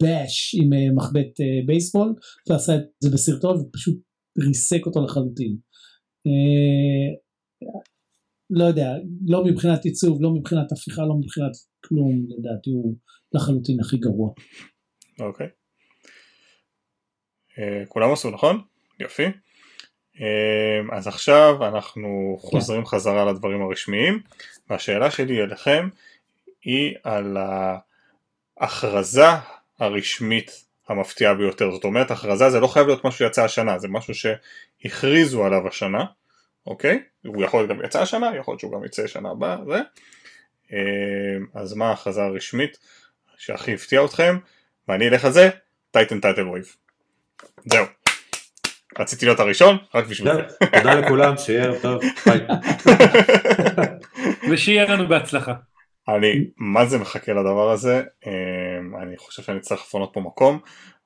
באש עם אה, מחבט אה, בייסבול ועשה את זה בסרטון ופשוט ריסק אותו לחלוטין. אה, לא יודע, לא מבחינת עיצוב, לא מבחינת הפיכה, לא מבחינת כלום, לדעתי הוא לחלוטין הכי גרוע. אוקיי. אה, כולם עשו נכון? יופי. אה, אז עכשיו אנחנו חוזרים חזרה לדברים הרשמיים והשאלה שלי אליכם היא על ההכרזה הרשמית המפתיעה ביותר. זאת אומרת הכרזה זה לא חייב להיות משהו שיצא השנה זה משהו שהכריזו עליו השנה אוקיי? הוא יכול להיות גם יצא השנה יכול להיות שהוא גם יצא שנה הבאה זה. אה, אז מה ההכרזה הרשמית שהכי הפתיעה אתכם? ואני אלך על זה טייטן טייטל וויב זהו. רציתי להיות הראשון רק בשביל זה. תודה לכולם, שיהיה ערב טוב, ביי. ושיהיה לנו בהצלחה. אני מה זה מחכה לדבר הזה, אה, אני חושב שאני צריך לפנות פה מקום,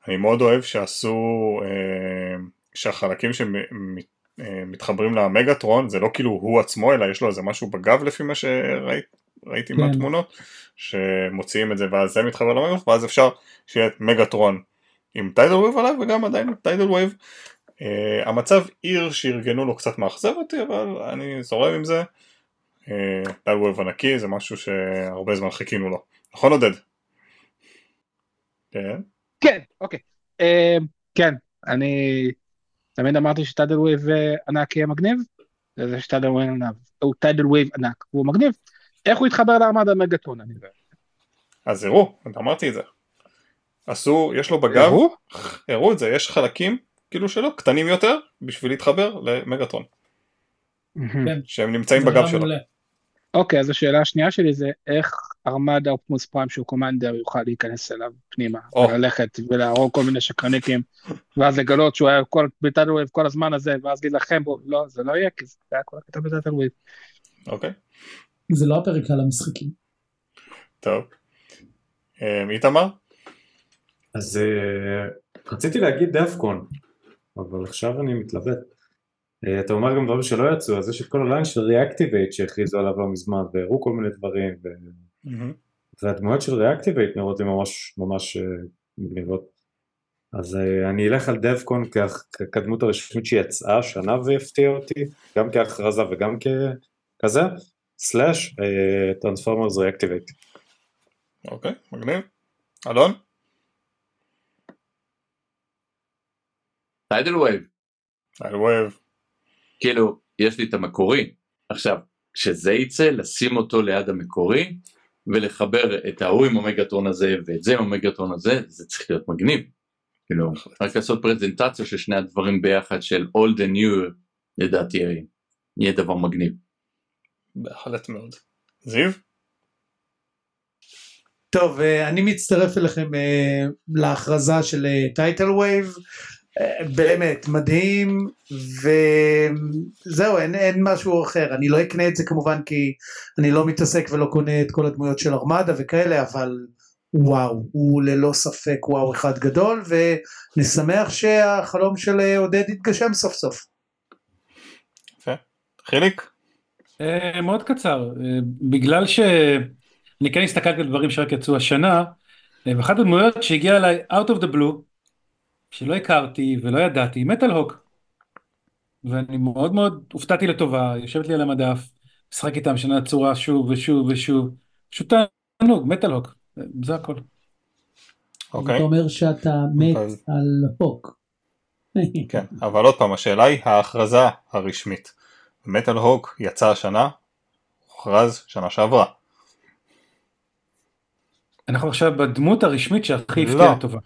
אני מאוד אוהב שעשו, אה, שהחלקים שמתחברים ל Megatron זה לא כאילו הוא עצמו אלא יש לו איזה משהו בגב לפי מה שראיתי כן. מהתמונות, שמוציאים את זה ואז זה מתחבר ל Megatron ואז אפשר שיהיה את Megatron עם Tidal Wave עליו וגם עדיין Tidal Wave. אה, המצב עיר שארגנו לו קצת מאכזב אותי אבל אני זורם עם זה. Tidal Wave ענקי זה משהו שהרבה זמן חיכינו לו. נכון עודד? כן. כן, אוקיי. אה, כן, אני תמיד אמרתי ש Tidal Wave ענק יהיה מגניב, זה ש Tidal Wave ענק, הוא Tidal Wave ענק, הוא מגניב. איך הוא התחבר ל Armada Megatron, אני לא יודע. אז הראו, אמרתי את זה. עשו, יש לו בגב, הראו? את זה, יש חלקים כאילו שלו, קטנים יותר, בשביל להתחבר מהמם. שהם נמצאים בגב רעיון שלו. אוקיי, אז השאלה השנייה שלי זה איך Armada Optimus Prime שהוא commander יוכל להיכנס אליו פנימה, או. וללכת ולהרוג כל מיני שקרניקים, ואז לגלות שהוא היה כל- ב Tidal Wave כל הזמן הזה, ואז להילחם בו, לא, זה לא יהיה, כי זה היה כל הקטע ב Tidal Wave. אוקיי, זה לא הפרק על המשחקים. טוב. אה, איתמר? אז אה, רציתי להגיד Devcon, אבל עכשיו אני מתלבט. אה, אתה אומר גם דברים שלא יצאו, אז יש את כל הליין של Reactivate שהכריזו עליו לא מזמן, והראו כל מיני דברים. והדמויות של Reactivate נראות לי ממש ממש אה, מגניבות. אז אה, אני אלך על Devcon כ- כדמות הרשמית שיצאה השנה והפתיעה אותי, גם כהכרזה וגם ככזה, סלאש Transformers Reactivate. אוקיי, מגניב. אלון? Tidal Wave, אני אוהב. כאילו, יש לי את המקורי. עכשיו, כשזה יצא, לשים אותו ליד המקורי, ולחבר את ההוא עם ה Megatron הזה, ואת זה עם ה Megatron הזה, זה צריך להיות מגניב. כאילו, רק לעשות פרזנטציה של שני הדברים ביחד של old and new, לדעתי יהיה דבר מגניב. בהחלט מאוד. זיו? טוב, אה, אני מצטרף אליכם אה, להכרזה של Tidal Wave, באמת מדהים וזהו אין, אין משהו אחר אני לא אקנה את זה כמובן כי אני לא מתעסק ולא קונה את כל הדמויות של ארמדה וכאלה אבל וואו הוא ללא ספק וואו אחד גדול ואני שמח שהחלום של עודד יתגשם סוף סוף. יפה. חיליק? אה, מאוד קצר אה, בגלל שאני כן הסתכלתי על דברים שרק יצאו השנה אה, ואחת הדמויות שהגיעה אליי out of the blue שלא הכרתי ולא ידעתי, מטאל הוק. ואני מאוד מאוד הופתעתי לטובה, יושבת לי על המדף, משחק איתם שנה צורה שוב ושוב ושוב, פשוט תענוג, מטאל הוק, זה הכל. אוקיי. אתה אומר שאתה מת אוקיי. על הוק. כן, אבל עוד פעם השאלה היא ההכרזה הרשמית. מטאל הוק יצא השנה, הוכרז שנה שעברה. אנחנו עכשיו בדמות הרשמית שהכי. הפתיעה לטובה.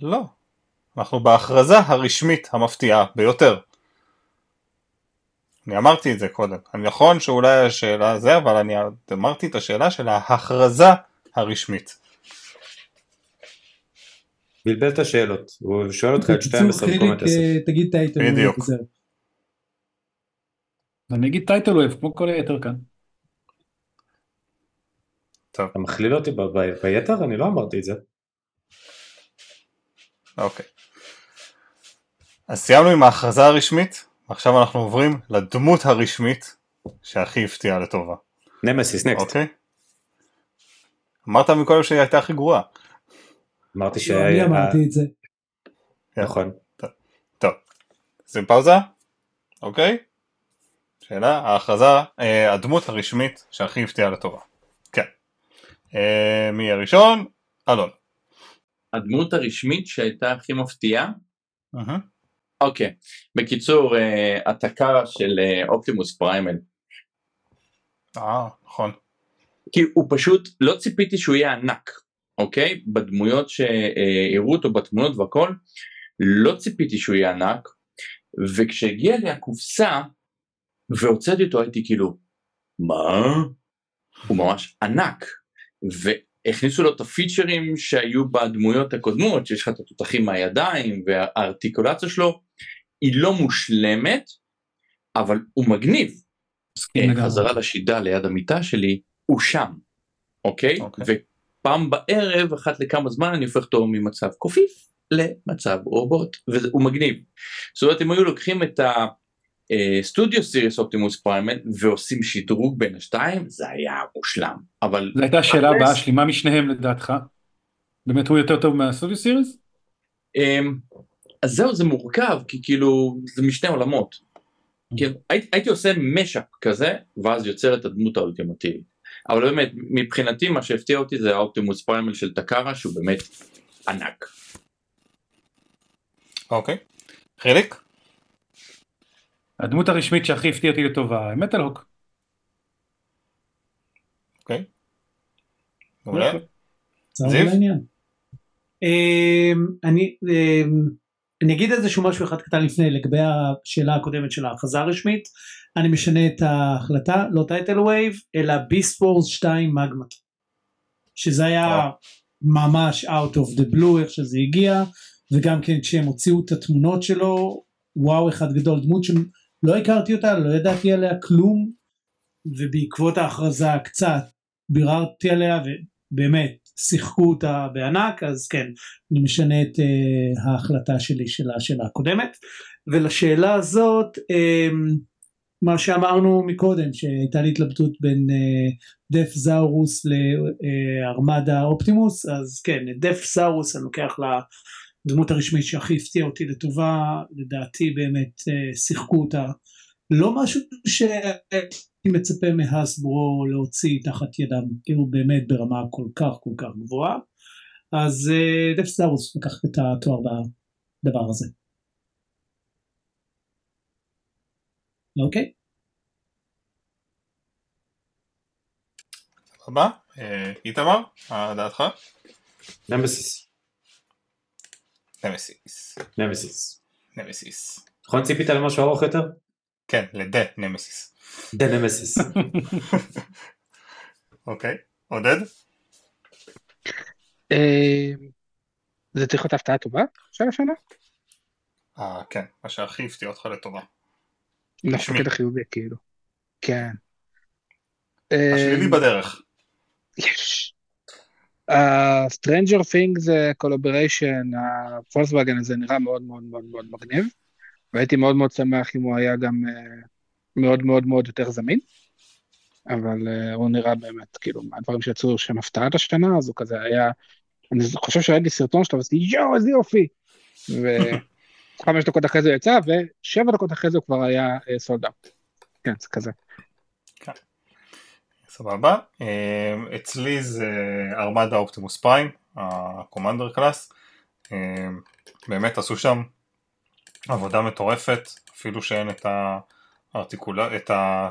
לא. אנחנו בהכרזה הרשמית המפתיעה ביותר. אני אמרתי את זה קודם. אני נכון שאולי השאלה זה, אבל אני אמרתי את השאלה של ההכרזה הרשמית. בלבל את השאלות, הוא שואל אותך את בקיצור 12 במקום את 10. אה, תגיד טייטל בדיוק. אני אגיד Tidal Wave כמו כל היתר כאן. טוב, אתה מכליל אותי ביתר? אני לא אמרתי את זה. אוקיי. אז סיימנו עם ההכרזה הרשמית, ועכשיו אנחנו עוברים לדמות הרשמית שהכי הפתיעה לטובה. Nemesis Next. אוקיי? אמרת מקודם שהיא הייתה הכי גרועה. אמרתי ש... לא, אני אמרתי את זה. נכון. טוב, שים פאוזה, אוקיי? שאלה, ההכרזה, אה, הדמות הרשמית שהכי הפתיעה לטובה. כן. אה, מי הראשון? אלון. הדמות הרשמית שהייתה הכי מפתיעה. אוקיי, בקיצור, אה, התקה של אה, אופטימוס פריימל, אה, נכון. כי הוא פשוט, לא ציפיתי שהוא יהיה ענק, אוקיי? בדמויות שהראו אותו בתמונות והכל, לא ציפיתי שהוא יהיה ענק, וכשהגיע לי הקופסה והוצאתי אותו הייתי כאילו, מה? הוא ממש ענק, והכניסו לו את הפיצ'רים שהיו בדמויות הקודמות, שיש לך את התותחים מהידיים והארטיקולציה שלו, היא לא מושלמת, אבל הוא מגניב. מסכים אה, לגמרי. חזרה לשידה ליד המיטה שלי, הוא שם, אוקיי? אוקיי. ופעם בערב, אחת לכמה זמן, אני הופך אותו ממצב קופיף למצב רובוט, והוא מגניב. זאת אומרת, אם היו לוקחים את הסטודיו סיריס אופטימוס פריימל ועושים שדרוג בין השתיים, זה היה מושלם. אבל זו הייתה השאלה הבאה שלי, מה משניהם לדעתך? באמת הוא יותר טוב מהסטודיו סיריס? אז זהו, זה מורכב, כי כאילו, זה משני עולמות. כאילו, הייתי, הייתי עושה משאפ כזה, ואז יוצר את הדמות האולטימטיבית. אבל באמת, מבחינתי מה שהפתיע אותי זה האופטימוס פריימל של טקארה, שהוא באמת ענק. אוקיי. חיליק? הדמות הרשמית שהכי הפתיעה אותי לטובה, מטאל הוק. אוקיי. מעולה. זיו? אמ, אני אמ, אני אגיד איזשהו משהו אחד קטן לפני לגבי השאלה הקודמת של ההכרזה הרשמית אני משנה את ההחלטה לא Tidal Wave אלא Beast Wars 2 Magmatron שזה היה. ממש out of the blue איך שזה הגיע וגם כן כשהם הוציאו את התמונות שלו וואו אחד גדול דמות שלא הכרתי אותה לא ידעתי עליה כלום ובעקבות ההכרזה קצת ביררתי עליה ובאמת שיחקו אותה בענק אז כן אני משנה את uh, ההחלטה שלי של השאלה הקודמת. ולשאלה הזאת um, מה שאמרנו מקודם שהייתה לי התלבטות בין uh, דף זאורוס לארמדה אופטימוס אז כן את דף זאורוס אני לוקח לדמות הרשמית שהכי הפתיעה אותי לטובה לדעתי באמת uh, שיחקו אותה לא משהו שהייתי מצפה מהסברו להוציא תחת ידם כאילו באמת ברמה כל כך כל כך גבוהה אז דף סטארוס לקח את התואר בדבר הזה. אוקיי? הבא, אה, איתמר, מה דעתך? נמסיס. נמסיס. נמסיס. נמסיס. נכון ציפית למשהו ארוך יותר? כן, לדה נמסיס. דה נמסיס. אוקיי, עודד? אה, זה צריך להיות הפתעה טובה של השנה? אה, כן, מה שהכי הפתיע אותך לטובה. דווקא קטע חיובי כאילו. כן. אה, השלילי בדרך. יש. Stranger Things זה collaboration, ה Volkswagen הזה נראה מאוד מאוד מאוד מאוד מגניב, והייתי מאוד מאוד שמח אם הוא היה גם אה, מאוד מאוד מאוד יותר זמין, אבל אה, הוא נראה באמת, כאילו, מהדברים שיצאו שהם הפתעת השנה, אז הוא כזה היה, אני חושב שראיתי סרטון שלו, ועשיתי יואו, איזה יופי, וחמש דקות אחרי זה הוא יצא, ושבע דקות אחרי זה הוא כבר היה סולד אאוט. כן, זה כזה. סבבה. אה, אצלי זה ארמדה אופטימוס פריים, הקומנדר קלאס. אה, באמת עשו שם עבודה מטורפת, אפילו שאין את הארטיקולה, את ה...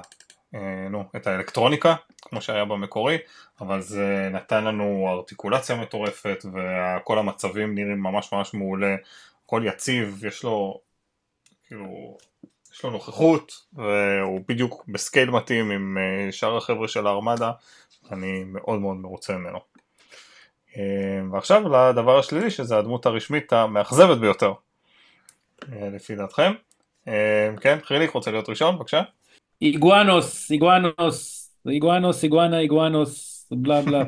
אה, נו, את האלקטרוניקה, כמו שהיה במקורי, אבל זה נתן לנו ארטיקולציה מטורפת, וכל המצבים נראים ממש ממש מעולה, הכל יציב, יש לו, כאילו, יש לו נוכחות, והוא בדיוק בסקייל מתאים עם אה, שאר החבר'ה של הארמדה, אני מאוד מאוד מרוצה ממנו. אה, ועכשיו לדבר השלילי, שזה הדמות הרשמית המאכזבת ביותר, לפי דעתכם. כן, חיליק רוצה להיות ראשון, בבקשה. Iguanus, Iguanus, Iguanus, איגואנה, Iguanus, בלה בלה.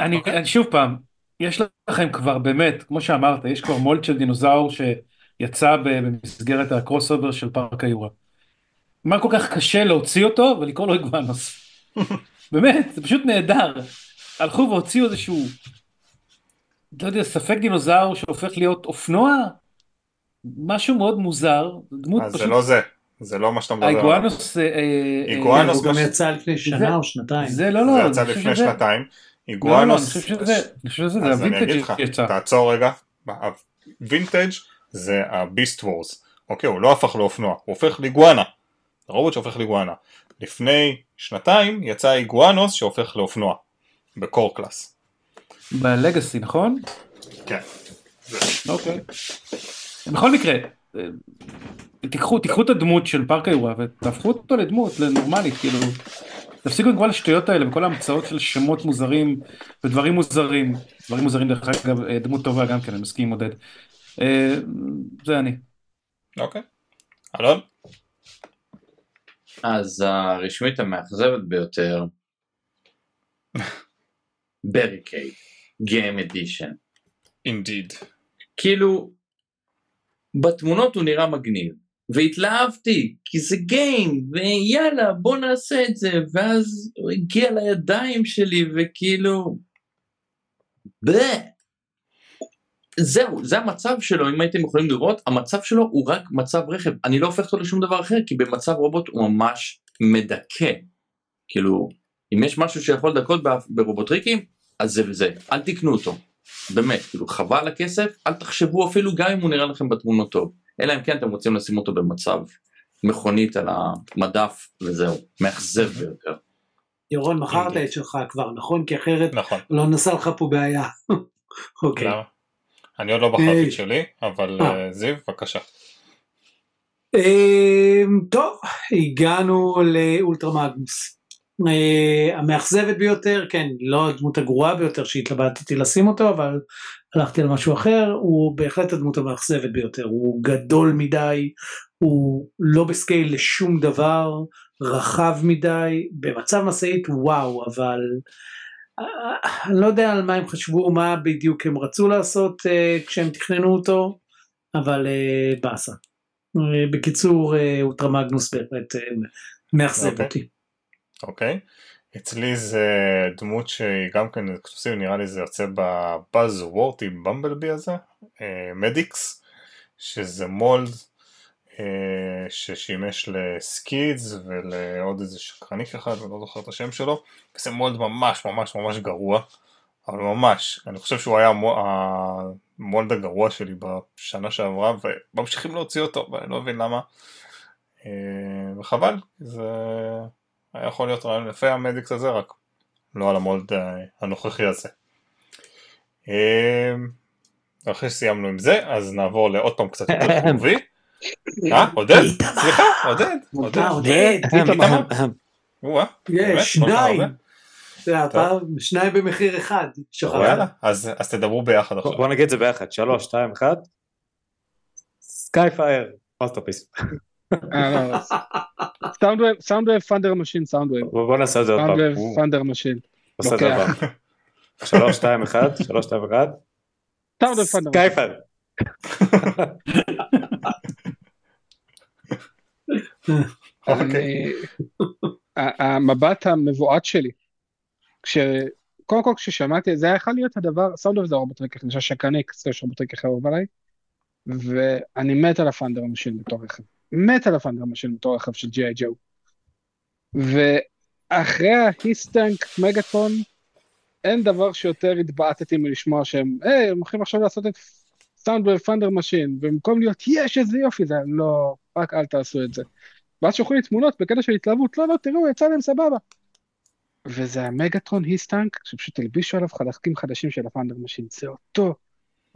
אני, okay. שוב פעם, יש לכם כבר באמת, כמו שאמרת, יש כבר mold של דינוזאור ש... יצא במסגרת ה crossover של פארק היורה. מה כל כך קשה להוציא אותו ולקרוא לו Iguanus? באמת, זה פשוט נהדר. הלכו והוציאו איזשהו, לא יודע, ספק דינוזאור שהופך להיות אופנוע? משהו מאוד מוזר. דמות אז פשוט... זה לא זה. זה לא מה שאתה מדבר. האיגואנוס... איגואנוס הוא גם יצא לפני שנה או שנתיים. זה לא, לא. זה יצא לפני שנתיים. לא, איגואנוס... אני חושב שזה, אני חושב שזה, זה הווינטג' יצא. תעצור רגע. הווינטג' זה ה Beast Wars. אוקיי, הוא לא הפך לאופנוע, הוא הופך לאיגואנה. רובוט שהופך לאיגואנה. לפני שנתיים יצא איגואנוס שהופך לאופנוע. בקור קלאס. בלגאסי, נכון? כן. אוקיי. בכל מקרה, תיקחו, תיקחו את הדמות של פארק היורה ותהפכו אותו לדמות, לנורמלית, כאילו, תפסיקו עם כל השטויות האלה וכל ההמצאות של שמות מוזרים ודברים מוזרים, דברים מוזרים דרך אגב, דמות טובה גם כן, אני מסכים עם עודד. אה, זה אני. אוקיי. אלון? אז הרשמית המאכזבת ביותר, בריקייד, גיים אדישן. אינדיד. כאילו, בתמונות הוא נראה מגניב, והתלהבתי, כי זה גיים, ויאללה בוא נעשה את זה, ואז הוא הגיע לידיים שלי, וכאילו, בלה. זהו, זה המצב שלו, אם הייתם יכולים לראות, המצב שלו הוא רק מצב רכב, אני לא הופך אותו לשום דבר אחר, כי במצב רובוט הוא ממש מדכא. כאילו, אם יש משהו שיכול לדכות ברובוטריקים, אז זה וזה, אל תקנו אותו. באמת, כאילו, חבל על הכסף, אל תחשבו אפילו גם אם הוא נראה לכם בתמונות טוב. אלא אם כן אתם רוצים לשים אותו במצב מכונית על המדף, וזהו, מאכזב ביותר. ירון, מכרת את שלך כבר, נכון? כי אחרת נכון. לא נסע לך פה בעיה. אוקיי. למה? אני עוד לא בחרתי את שלי, אבל אה. זיו, בבקשה. טוב, הגענו לאולטרה מגנוס. אה, המאכזבת ביותר, כן, לא הדמות הגרועה ביותר שהתלבטתי לשים אותו, אבל הלכתי על משהו אחר, הוא בהחלט הדמות המאכזבת ביותר, הוא גדול מדי, הוא לא בסקייל לשום דבר, רחב מדי, במצב משאית וואו, אבל אני לא יודע על מה הם חשבו, מה בדיוק הם רצו לעשות uh, כשהם תכננו אותו, אבל באסה. בקיצור, אולטרה מגנוס באמת uh, מאכזב okay. אותי. אוקיי. Okay. אצלי זה דמות שהיא גם כן אקסקלוסיבי, נראה לי זה יוצא בבאז וורטי במבלבי הזה, מדיקס, שזה מולד אה, ששימש לסקידס ולעוד איזה שקרניק אחד, אני לא זוכר את השם שלו, זה מולד ממש ממש ממש גרוע, אבל ממש, אני חושב שהוא היה המולד הגרוע שלי בשנה שעברה, וממשיכים להוציא אותו, ואני לא מבין למה, אה, וחבל, זה היה יכול להיות רעיון יפה המדיקס הזה, רק לא על המולד הנוכחי הזה. אחרי שסיימנו עם זה, אז נעבור לעוד פעם קצת יותר חיובי. אה, עודד? סליחה, עודד. עודד. אה, יש, שניים. שניים במחיר אחד. יאללה, אז אז תדברו ביחד עכשיו. בוא נגיד את זה ביחד, שלוש, שתיים, אחד. Skyfire, Masterpiece. Soundwave Thunder Machine Soundwave. בוא נעשה את זה עוד פעם. Soundwave Thunder Machine. נעשה את זה עוד פעם. שלוש, שתיים, אחד, שלוש, שתיים, אחד. Soundwave Thunder. Skyfire. אוקיי. המבט המבועת שלי. קודם כל כששמעתי, זה היה יכול להיות הדבר, סאונד אוף זה רובוטריק, אני חושב שקניק סלש רובוטריק אחר עליי, ואני מת על הפאנדר משין בתור רכב, מת על הפאנדר משין בתור רכב של ג'י.איי ג'ו. ואחרי ההיסטנק מגאטון, אין דבר שיותר התבעטתי מלשמוע שהם, היי, הם הולכים עכשיו לעשות את Soundwave Thunder Machine, במקום להיות, יש איזה יופי, זה לא, רק אל תעשו את זה. ואז שלחו לי תמונות בקטע של התלהבות, לא, לא, תראו, יצא להם סבבה. וזה ה Megatron HISS Tank, שפשוט הלבישו עליו חלקים חדשים של ה Thunder Machine, זה אותו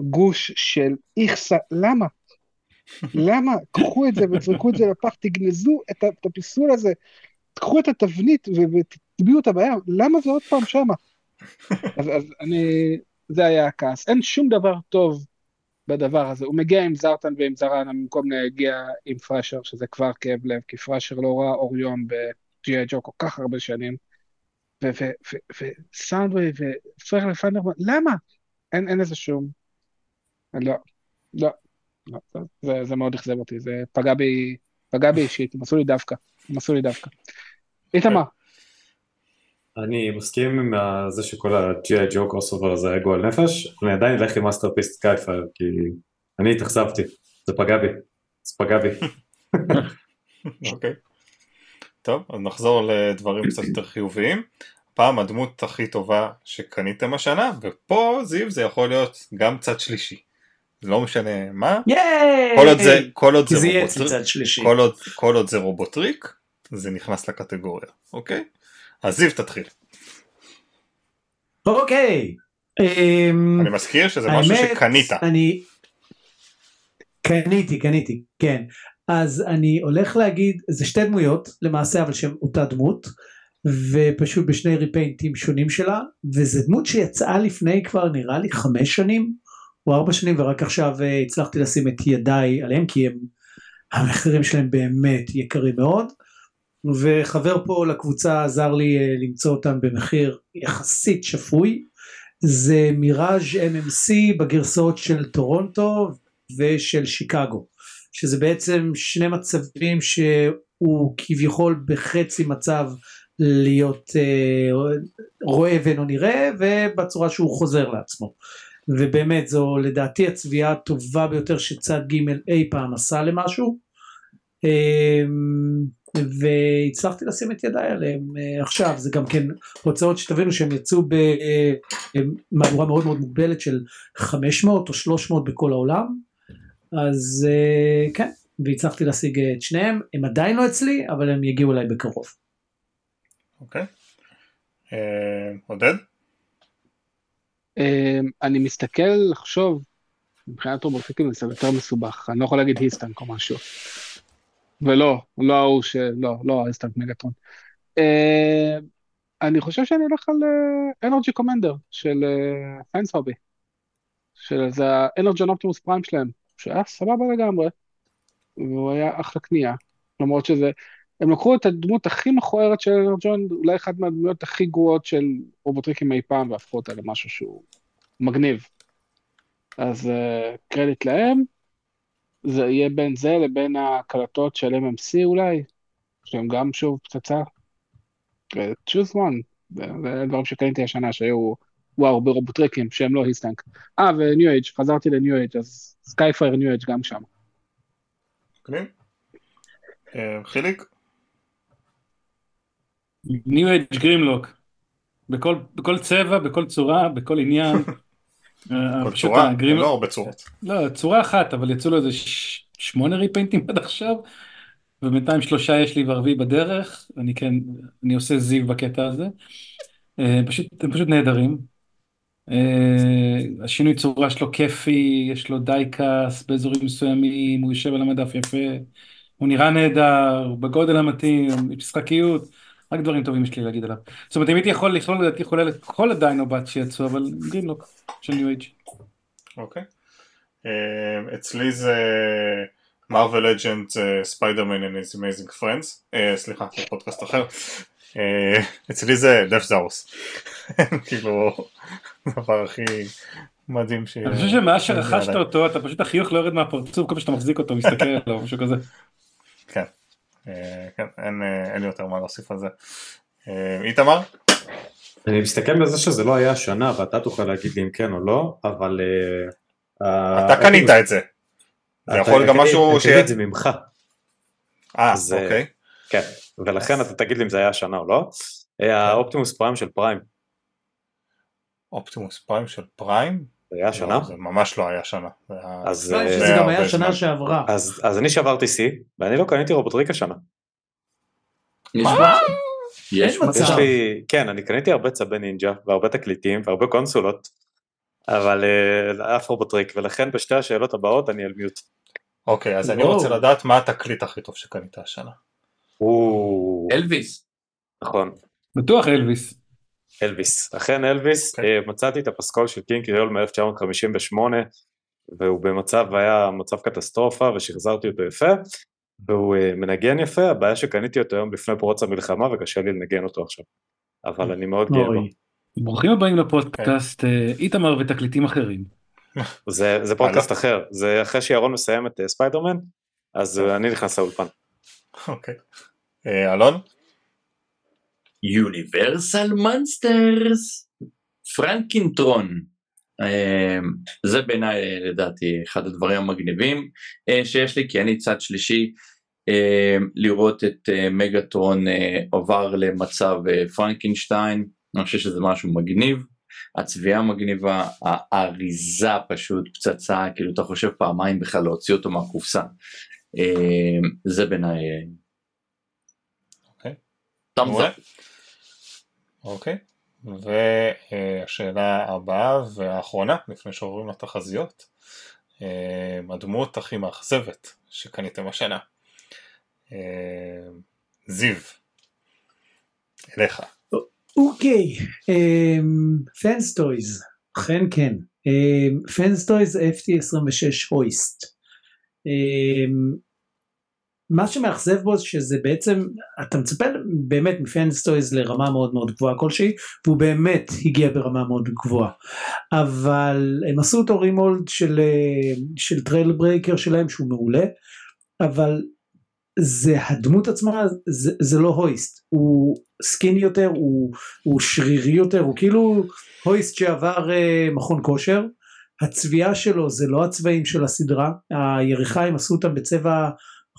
גוש של איכסה, למה? למה? קחו את זה וזרקו את זה לפח, תגנזו את, הפיסול הזה, קחו את התבנית ותטביעו אותה בים, למה זה עוד פעם שמה? אז, אז אני, זה היה הכעס, אין שום דבר טוב בדבר הזה, הוא מגיע עם זרטן ועם זרן במקום להגיע עם פרשר, שזה כבר כאב לב, כי פרשר לא ראה אור יום ב-G.I. ג'ו כל כך הרבה שנים, וסאונדווי ופרר לפנדרמן, למה? אין, אין לזה שום, לא, לא, זה, זה מאוד אכזב אותי, זה פגע בי, פגע בי אישית, הם עשו לי דווקא, הם עשו לי דווקא. איתמר, אני מסכים עם זה שכל ה-G.I. Joe crossover הזה היה גועל נפש, אני עדיין אלך עם Masterpiece Skyfire, כי אני התאכזבתי, זה פגע בי, זה פגע בי. אוקיי. טוב, אז נחזור לדברים קצת יותר חיוביים. הפעם הדמות הכי טובה שקניתם השנה, ופה זיו זה יכול להיות גם צד שלישי. לא משנה מה, ייי! כל עוד זה, כל עוד זה זה רובוטריק. כל עוד, כל עוד זה רובוטריק, זה נכנס לקטגוריה, אוקיי? אז זיו תתחיל. אוקיי. אמ, אני מזכיר שזה משהו שקנית. אני... קניתי, קניתי, כן. אז אני הולך להגיד, זה שתי דמויות למעשה, אבל שהן אותה דמות, ופשוט בשני ריפיינטים שונים שלה, וזו דמות שיצאה לפני כבר נראה לי חמש שנים, או ארבע שנים, ורק עכשיו אה, הצלחתי לשים את ידיי עליהם, כי הם, המחירים שלהם באמת יקרים מאוד. וחבר פה לקבוצה עזר לי אה, למצוא אותם במחיר יחסית שפוי. זה מיראז' MMC בגרסאות של טורונטו ושל שיקגו, שזה בעצם שני מצבים שהוא כביכול בחצי מצב להיות אה, רואה ואינו נראה ובצורה שהוא חוזר לעצמו. ובאמת זו לדעתי הצביעה הטובה ביותר שצד ג' אי פעם עשה למשהו. אה, והצלחתי לשים את ידיי עליהם אה, עכשיו זה גם כן הוצאות שתבינו שהם יצאו במהדורה מאוד מאוד מוגבלת של 500 או 300 בכל העולם אז אה, כן והצלחתי להשיג את שניהם הם עדיין לא אצלי אבל הם יגיעו אליי בקרוב. אוקיי. אה, עודד? אמ, אני מסתכל לחשוב, מבחינת רובוטריקים זה יותר מסובך, אני לא יכול להגיד HISS Tank או משהו. ולא, לא ההוא ש... לא, לא ה HISS Tank Megatron. אמ, אני חושב שאני הולך על Energy Commander של Fans Hobby. של זה ה Energon Optimus Prime שלהם, שהיה סבבה לגמרי, והוא היה אחלה קנייה, למרות שזה, הם לקחו את הדמות הכי מכוערת של Energon, אולי אחת מהדמויות הכי גרועות של רובוטריקים אי פעם, והפכו אותה למשהו שהוא מגניב. אז uh, קרדיט להם, זה יהיה בין זה לבין הקלטות של MMC אולי, שהם גם שוב פצצה. אה, choose one, זה דברים שקניתי השנה שהיו וואו ברובוטריקים שהם לא HISS Tank. אה ו New Age, חזרתי ל New Age אז Skyfire New Age גם שם. אה, חיליק? New Age Grimlock. בכל, בכל צבע, בכל צורה, בכל עניין. אה, כל פשוט צורה? ה Grimlock- לא הרבה צורות. לא, צורה אחת, אבל יצאו לו איזה ש- שמונה repaint ים עד עכשיו, ובינתיים שלושה יש לי והרביעי בדרך, אני כן, אני עושה זיו בקטע הזה. אה, פשוט, הם פשוט נהדרים. אה, השינוי צורה שלו כיפי, יש לו die-cast באזורים מסוימים, הוא יושב על המדף יפה, הוא נראה נהדר, בגודל המתאים, משחקיות, רק דברים טובים יש לי להגיד עליו. זאת אומרת, אם הייתי יכול לכלול, לדעתי כולל את כל ה Dinobot שיצאו, אבל Grimlock של New Age. אוקיי. אה, אצלי זה Marvel Legend Spider-Man and his amazing friends, אה, סליחה, זה פודקאסט אחר. אה, אצלי זה Deathsaurus. כאילו, הדבר הכי מדהים ש... אני חושב שמאז שרכשת אותו, אתה פשוט החיוך לא יורד מהפרצוף, כל פעם שאתה מחזיק אותו, מסתכל עליו, משהו כזה. כן, כן, אין, אה, אין לי יותר מה להוסיף על זה. אה, איתמר? אני מסתכל בזה שזה לא היה השנה ואתה תוכל להגיד לי אם כן או לא, אבל... אה, אתה קנית את זה. זה יכול גם משהו קניתי שיהיה... את זה ממך, אה, אה, אוקיי. כן, ולכן אתה תגיד לי אם זה היה השנה או לא. אה, האופטימוס פריים של פריים, Optimus Prime של Prime? זה היה השנה? לא, זה ממש לא היה שנה. זה אז, לי אה, שזה גם היה שנה. שעברה. אז, אז אני שברתי שיא, ואני לא קניתי רובוטריק השנה. יש מצב. יש. לי, כן, אני קניתי הרבה צבי נינג'ה והרבה תקליטים והרבה קונסולות, אבל אה, אף רובוטריק, ולכן בשתי השאלות הבאות אני על mute. אוקיי, אז אני. רוצה לדעת מה התקליט הכי טוב שקנית השנה. אלוויס. נכון, בטוח אלוויס. אלוויס. אכן אלוויס, כן. אה, מצאתי את הפסקול של King Creole מ-1958, והוא במצב, היה מצב קטסטרופה ושחזרתי אותו יפה, והוא אה, מנגן יפה, הבעיה שקניתי אותו היום לפני פרוץ המלחמה וקשה לי לנגן אותו עכשיו. אבל אני מאוד גאה בו. ברוכים הבאים לפודקאסט אה, איתמר ותקליטים אחרים. זה, זה פודקאסט אחר, זה אחרי שירון מסיים את ספיידרמן, אז אני נכנס לאולפן. אוקיי. אה, אלון? יוניברסל מונסטרס. פרנקינטרון. זה בעיניי לדעתי אחד הדברים המגניבים אה, שיש לי כי אני צד שלישי אה, לראות את אה, מגאטרון עובר למצב פרנקינשטיין אני חושב שזה משהו מגניב. הצביעה מגניבה האריזה פשוט פצצה כאילו אתה חושב פעמיים בכלל להוציא אותו מהקופסה. אה, זה בעיניי אה, אוקיי. והשאלה הבאה והאחרונה, לפני שעוברים לתחזיות, אה, הדמות הכי מאכזבת שקניתם השנה. אה, זיו, אליך. אוקיי, פנס טויז, אכן כן, Fans Toys FT26 Hoist. מה שמאכזב בו זה שזה בעצם, אתה מצפה באמת מ Fans Toys לרמה מאוד מאוד גבוהה כלשהי, והוא באמת הגיע ברמה מאוד גבוהה. אבל הם עשו אותו remold של, אה, של Trailbreaker שלהם שהוא מעולה, אבל זה הדמות עצמה זה, זה לא Hoist הוא skinny יותר הוא, הוא שרירי יותר הוא כאילו הויסט שעבר uh, מכון כושר הצביעה שלו זה לא הצבעים של הסדרה היריחה הם עשו אותה בצבע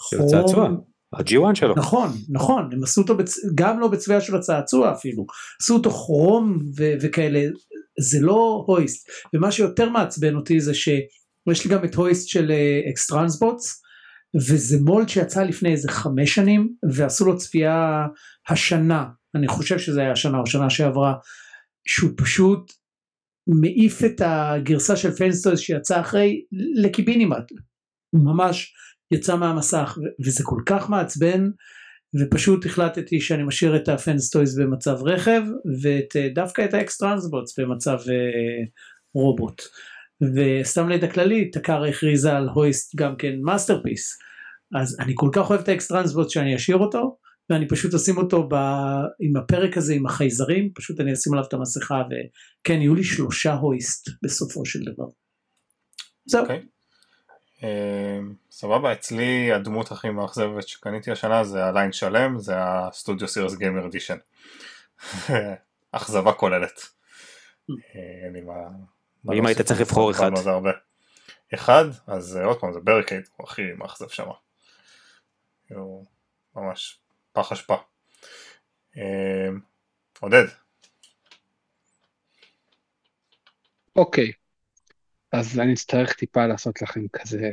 של צעצוע. כרום ה G1 שלו. נכון נכון הם עשו אותו בצ... גם לא בצבע של הצעצוע אפילו עשו אותו כרום ו- וכאלה זה לא הויסט ומה שיותר מעצבן אותי זה שיש לי גם את הויסט של אקסטרנסבוטס וזה mold שיצא לפני איזה חמש שנים ועשו לו צפייה השנה אני חושב שזה היה השנה או שנה שעברה שהוא פשוט מעיף את הגרסה של FansToys שיצא אחרי לקיבינימט ממש יצא מהמסך וזה כל כך מעצבן ופשוט החלטתי שאני משאיר את ה FansToys במצב רכב ואת אה, את ה X-Transbots במצב אה, רובוט וסתם לידע כללי Takara הכריזה על הויסט גם כן Masterpiece אז אני כל כך אוהב את ה X-Transbot שאני אשאיר אותו ואני פשוט אשים אותו ב... עם הפרק הזה עם החייזרים פשוט אני אשים עליו את המסכה וכן יהיו לי שלושה הויסט בסופו של דבר. זהו. אוקיי. אה, סבבה, אצלי הדמות הכי מאכזבת שקניתי השנה זה ה line שלם, זה ה Studio Series Gamer Edition. אכזבה כוללת. אה, אין לי מה... מה אם היית צריך לבחור אחד. אחד, אז אה, עוד פעם זה ברקייד, הוא הכי מאכזב שם. הוא ממש פח אשפה. אה, עודד, אוקיי, אז אני אצטרך טיפה לעשות לכם כזה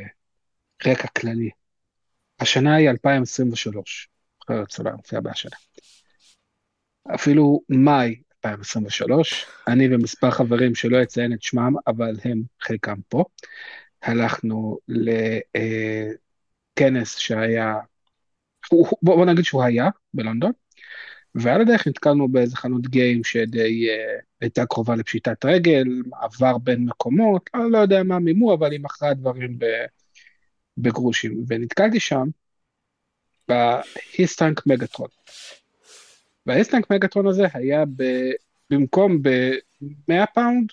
רקע כללי. השנה היא 2023, אחרת היה מופיע בהשנה. אפילו מאי 2023. אני ומספר חברים שלא אציין את שמם, אבל הם חלקם פה. הלכנו לכנס שהיה, הוא- בוא בוא נגיד שהוא היה בלונדון, ועל הדרך נתקלנו באיזה חנות גיים שדי אה, הייתה קרובה לפשיטת רגל, עבר בין מקומות, אני לא יודע מה מימו, אבל היא מכרה דברים בגרושים, ונתקלתי שם ב HISS Tank Megatron. וה HISS Tank Megatron הזה היה ב... במקום ב-100 פאונד,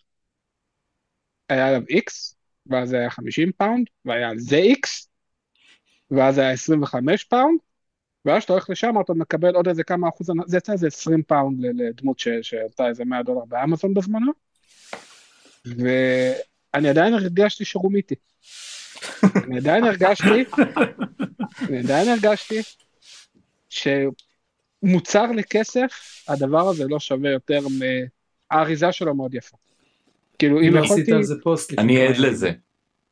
היה עליו X, ואז היה 50 פאונד, והיה על זה X, ואז היה 25 פאונד, ואז כשאתה הולך לשם אתה מקבל עוד איזה כמה אחוז, זה יצא איזה 20 פאונד ל- לדמות ש- שעלתה איזה 100 דולר באמזון בזמנו, ואני עדיין הרגשתי שרומיתי. אני עדיין הרגשתי, אני עדיין הרגשתי שמוצר לכסף, הדבר הזה לא שווה יותר מהאריזה שלו מאוד יפה. כאילו אם עשית יכולתי, על זה פוסט לפני אני עד. לזה.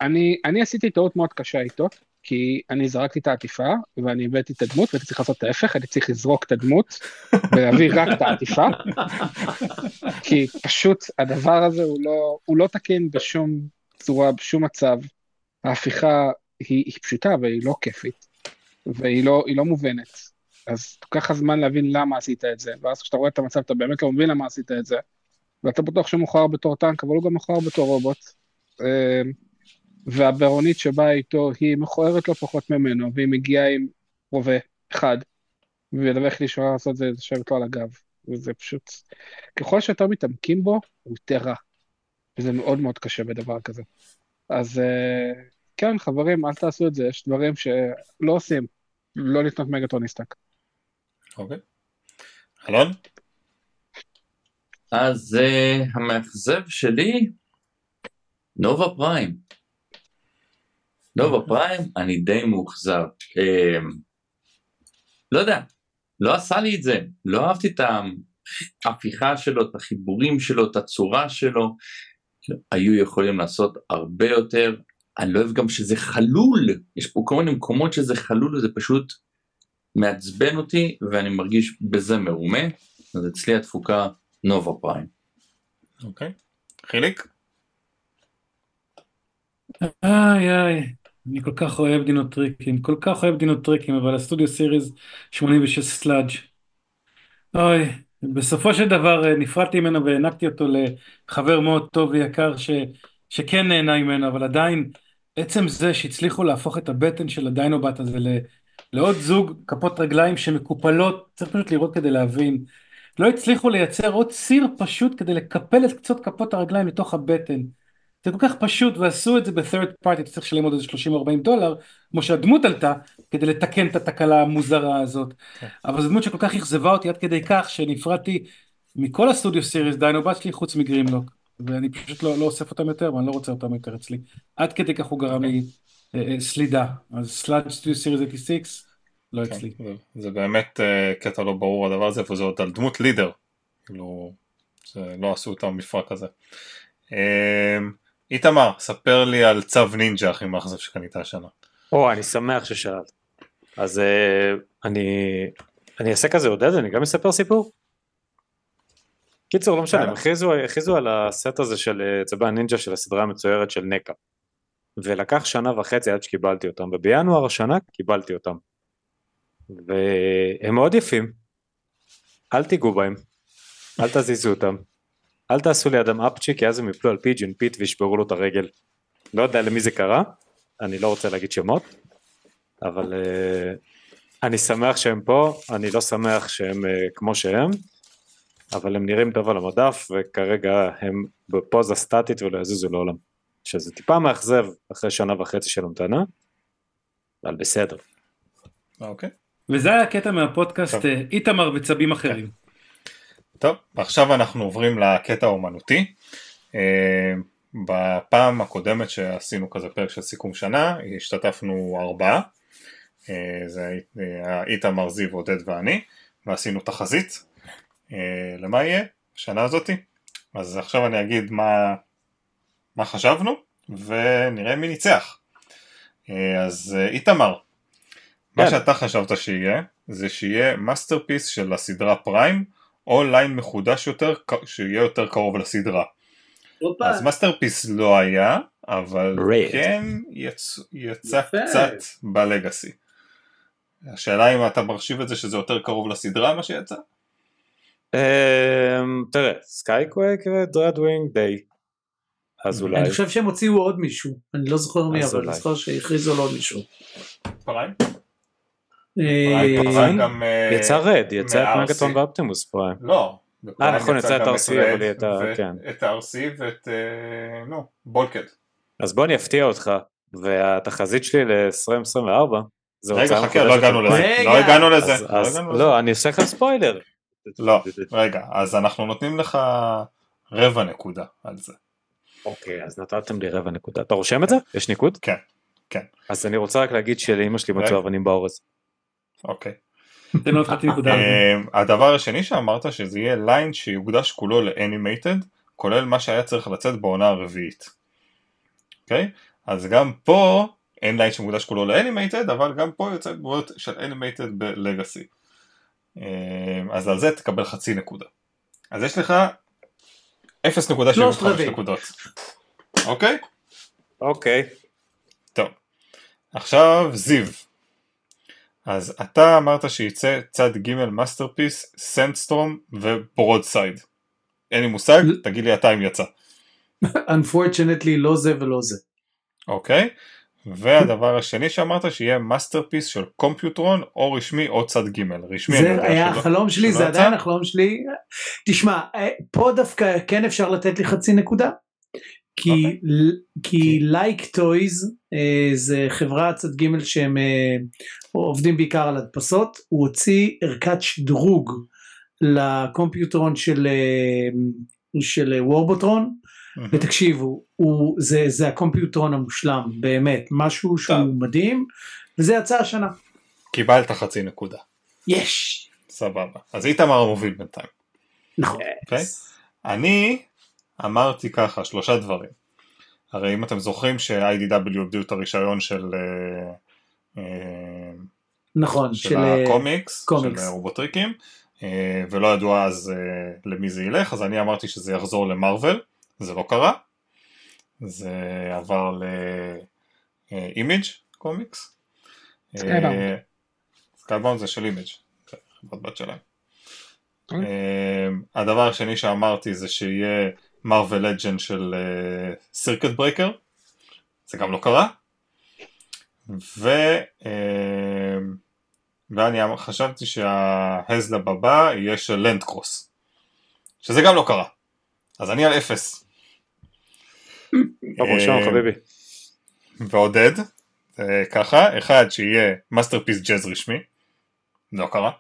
אני, אני עשיתי טעות מאוד קשה איתו, כי אני זרקתי את העטיפה, ואני הבאתי את הדמות, והייתי צריך לעשות את ההפך, הייתי צריך לזרוק את הדמות, ולהביא רק את העטיפה, כי פשוט הדבר הזה הוא לא, הוא לא תקין בשום צורה, בשום מצב. ההפיכה היא, היא פשוטה והיא לא כיפית, והיא לא, לא מובנת. אז לוקח לך זמן להבין למה עשית את זה, ואז כשאתה רואה את המצב אתה באמת לא מבין למה עשית את זה, ואתה בטוח שהוא מוכר בתור טנק, אבל הוא גם מוכר בתור רובוט. אה, והברונית שבאה איתו היא מכוערת לא פחות ממנו, והיא מגיעה עם רובה אחד, והדבר היחידי שהוא לעשות זה לשבת לו על הגב, וזה פשוט, ככל שיותר מתעמקים בו, הוא יותר רע, וזה מאוד מאוד קשה בדבר כזה. אז אה, כן, חברים, אל תעשו את זה, יש דברים שלא עושים, לא לקנות מגטרוניסטק. אוקיי. אלון? אז uh, המאכזב שלי, נובה פריים. נובה פריים, אני די מאוכזב. Um, לא יודע, לא עשה לי את זה, לא אהבתי את ההפיכה שלו, את החיבורים שלו, את הצורה שלו. היו יכולים לעשות הרבה יותר. אני לא אוהב גם שזה חלול, יש פה כל מיני מקומות שזה חלול וזה פשוט מעצבן אותי ואני מרגיש בזה מרומה, אז אצלי התפוקה נובה פריים. אוקיי. חיליק? איי איי, אני כל כך אוהב דינובוטים, כל כך אוהב דינובוטים, אבל ה Studio Series 86 סלאג'. אוי, בסופו של דבר אה, נפרדתי ממנו והענקתי אותו לחבר מאוד טוב ויקר ש, שכן נהנה ממנו, אבל עדיין עצם זה שהצליחו להפוך את הבטן של הדיינובט הזה ל, לעוד זוג כפות רגליים שמקופלות, צריך פשוט לראות כדי להבין. לא הצליחו לייצר עוד סיר פשוט כדי לקפל את קצות כפות הרגליים לתוך הבטן. זה כל כך פשוט ועשו את זה ב-third party, אתה צריך לשלם עוד איזה 30-40 דולר, כמו שהדמות עלתה, כדי לתקן את התקלה המוזרה הזאת. אבל זו דמות שכל כך אכזבה אותי עד כדי כך שנפרדתי מכל ה Studio Series Dinobot שלי חוץ מגרימלוק. ואני פשוט לא, לא אוסף אותם יותר ואני לא רוצה אותם יותר אצלי. עד כדי כך הוא גרם לי אה, אה, סלידה. אז סלאג' Studio Series 86, לא כן, אצלי. זה- זה באמת אה, קטע לא ברור הדבר הזה, וזה עוד על דמות Leader. כאילו, זה- לא עשו את המפרק הזה. אה, איתמר, ספר לי על צו נינג'ה הכי מאכזב שקנית השנה. או, אני שמח ששאלת. אז אה, אני, אני אעשה כזה עודד, אני גם אספר סיפור? קיצור, לא משנה, הם. הכריזו, על הסט הזה של אה, צבע הנינג'ה של הסדרה המצוירת של נקה. ולקח שנה וחצי עד שקיבלתי אותם, ובינואר השנה קיבלתי אותם. והם מאוד יפים. אל תיגעו בהם, אל תזיזו אותם. אל תעשו לידם אפצ'י, כי אז הם יפלו על Pigeon Pete וישברו לו את הרגל. לא יודע למי זה קרה, אני לא רוצה להגיד שמות, אבל uh, אני שמח שהם פה, אני לא שמח שהם uh, כמו שהם, אבל הם נראים טוב על המדף, וכרגע הם בפוזה סטטית ולא יזוזו לעולם. שזה טיפה מאכזב אחרי שנה וחצי של המתנה, אבל בסדר. אוקיי. וזה היה הקטע מהפודקאסט. אה, איתמר וצבים אחרים. טוב, עכשיו אנחנו עוברים לקטע האומנותי. אה, בפעם הקודמת שעשינו כזה פרק של סיכום שנה, השתתפנו ארבעה. אה, זה היה איתמר, זיו, עודד ואני, ועשינו תחזית. אה, למה יהיה? השנה הזאתי. אז עכשיו אני אגיד מה, מה חשבנו, ונראה מי ניצח. אה, אז אה, איתמר, מה כן. שאתה חשבת שיהיה, זה שיהיה Masterpiece של הסדרה פריים, או line מחודש יותר שיהיה יותר קרוב לסדרה. הופה, אז Masterpiece לא היה, אבל Red. כן יצ... יצא יפה. קצת ב Legacy. השאלה אם אתה מחשיב את זה שזה יותר קרוב לסדרה מה שיצא? אמ, תראה, סקייקווייק ודרדווינג די. אז אולי. אני חושב שהם הוציאו עוד מישהו, אני לא זוכר מי, אבל אני. זוכר שהכריזו על עוד מישהו. פריים? אה, פריים גם... אה, יצא רד, יצא את מ-RC. מגטון ואופטימוס פריים. לא. בפריים נכון, יצא את RC, אבל את ה- ואת- כן. את ה-RC ואת... אה, נו, בולקד. אז בוא אני אפתיע אותך, והתחזית שלי ל-2024 זה רגע, חכה, לא מחודשת הגענו לזה. לא הגענו לזה. לא לזה. לא, אני עושה לך ספוילר. לא, רגע, אז אנחנו נותנים לך רבע נקודה על זה. אוקיי, אז נתתם לי רבע נקודה. אתה רושם את זה? יש ניקוד? כן, כן. אז אני רוצה רק להגיד שלאמא שלי. מצאו אבנים באורז. אוקיי. תן עוד חצי נקודה. אה, הדבר השני שאמרת שזה יהיה line שיוקדש כולו ל Animated, כולל מה שהיה צריך לצאת בעונה הרביעית. אוקיי? אז גם פה אין line שמוקדש כולו ל Animated, אבל גם פה יוצא דמויות של Animated ב Legacy. אה, אז על זה תקבל חצי נקודה. אז יש לך 0.75 שלושת רבעי. נקודות. אוקיי? אוקיי. טוב. עכשיו זיו. אז אתה אמרת שיצא צד ג' Masterpiece, סנדסטרום וברודסייד. אין לי מושג, תגיד לי אתה אם יצא. unfortunately לא זה ולא זה. אוקיי? והדבר השני שאמרת שיהיה Masterpiece של קומפיוטרון או רשמי או צד ג' רשמי זה היה שלא- החלום שלי, שלא זה יצא? עדיין החלום שלי. תשמע, אה, פה דווקא כן אפשר לתת לי חצי נקודה. כי. כי לייק טויז זה חברה צד ג' שהם אה, עובדים בעיקר על הדפסות, הוא הוציא ערכת שדרוג לקומפיוטרון של, אה, של וורבוטרון, מהמם. ותקשיבו, הוא, זה, זה הקומפיוטרון המושלם, באמת, משהו שהוא טוב. מדהים, וזה יצא השנה. קיבלת חצי נקודה. יש! סבבה. אז איתמר המוביל בינתיים. נכון. אוקיי? אני אמרתי ככה, שלושה דברים. הרי אם אתם זוכרים ש-IDW הביאו את הרישיון של, אה, אה, נכון, של של... אה, הקומיקס, קומיקס. של רובוטריקים, ולא ידוע אז למי זה ילך, אז אני אמרתי שזה יחזור למרוויל, זה לא קרה, זה עבר ל Image Comics. Skybound. זה של Image, זה חברת בת שלהם. אוקיי. הדבר השני שאמרתי זה שיהיה Marvel Legend של Circuit Breaker, זה גם לא קרה. ו... אה, ואני חשבתי שה HasLab הבא יהיה של Landcross, שזה גם לא קרה. אז אני על אפס. אה, חביבי. ועודד, אה, ככה, אחד שיהיה Masterpiece Jazz רשמי, לא קרה,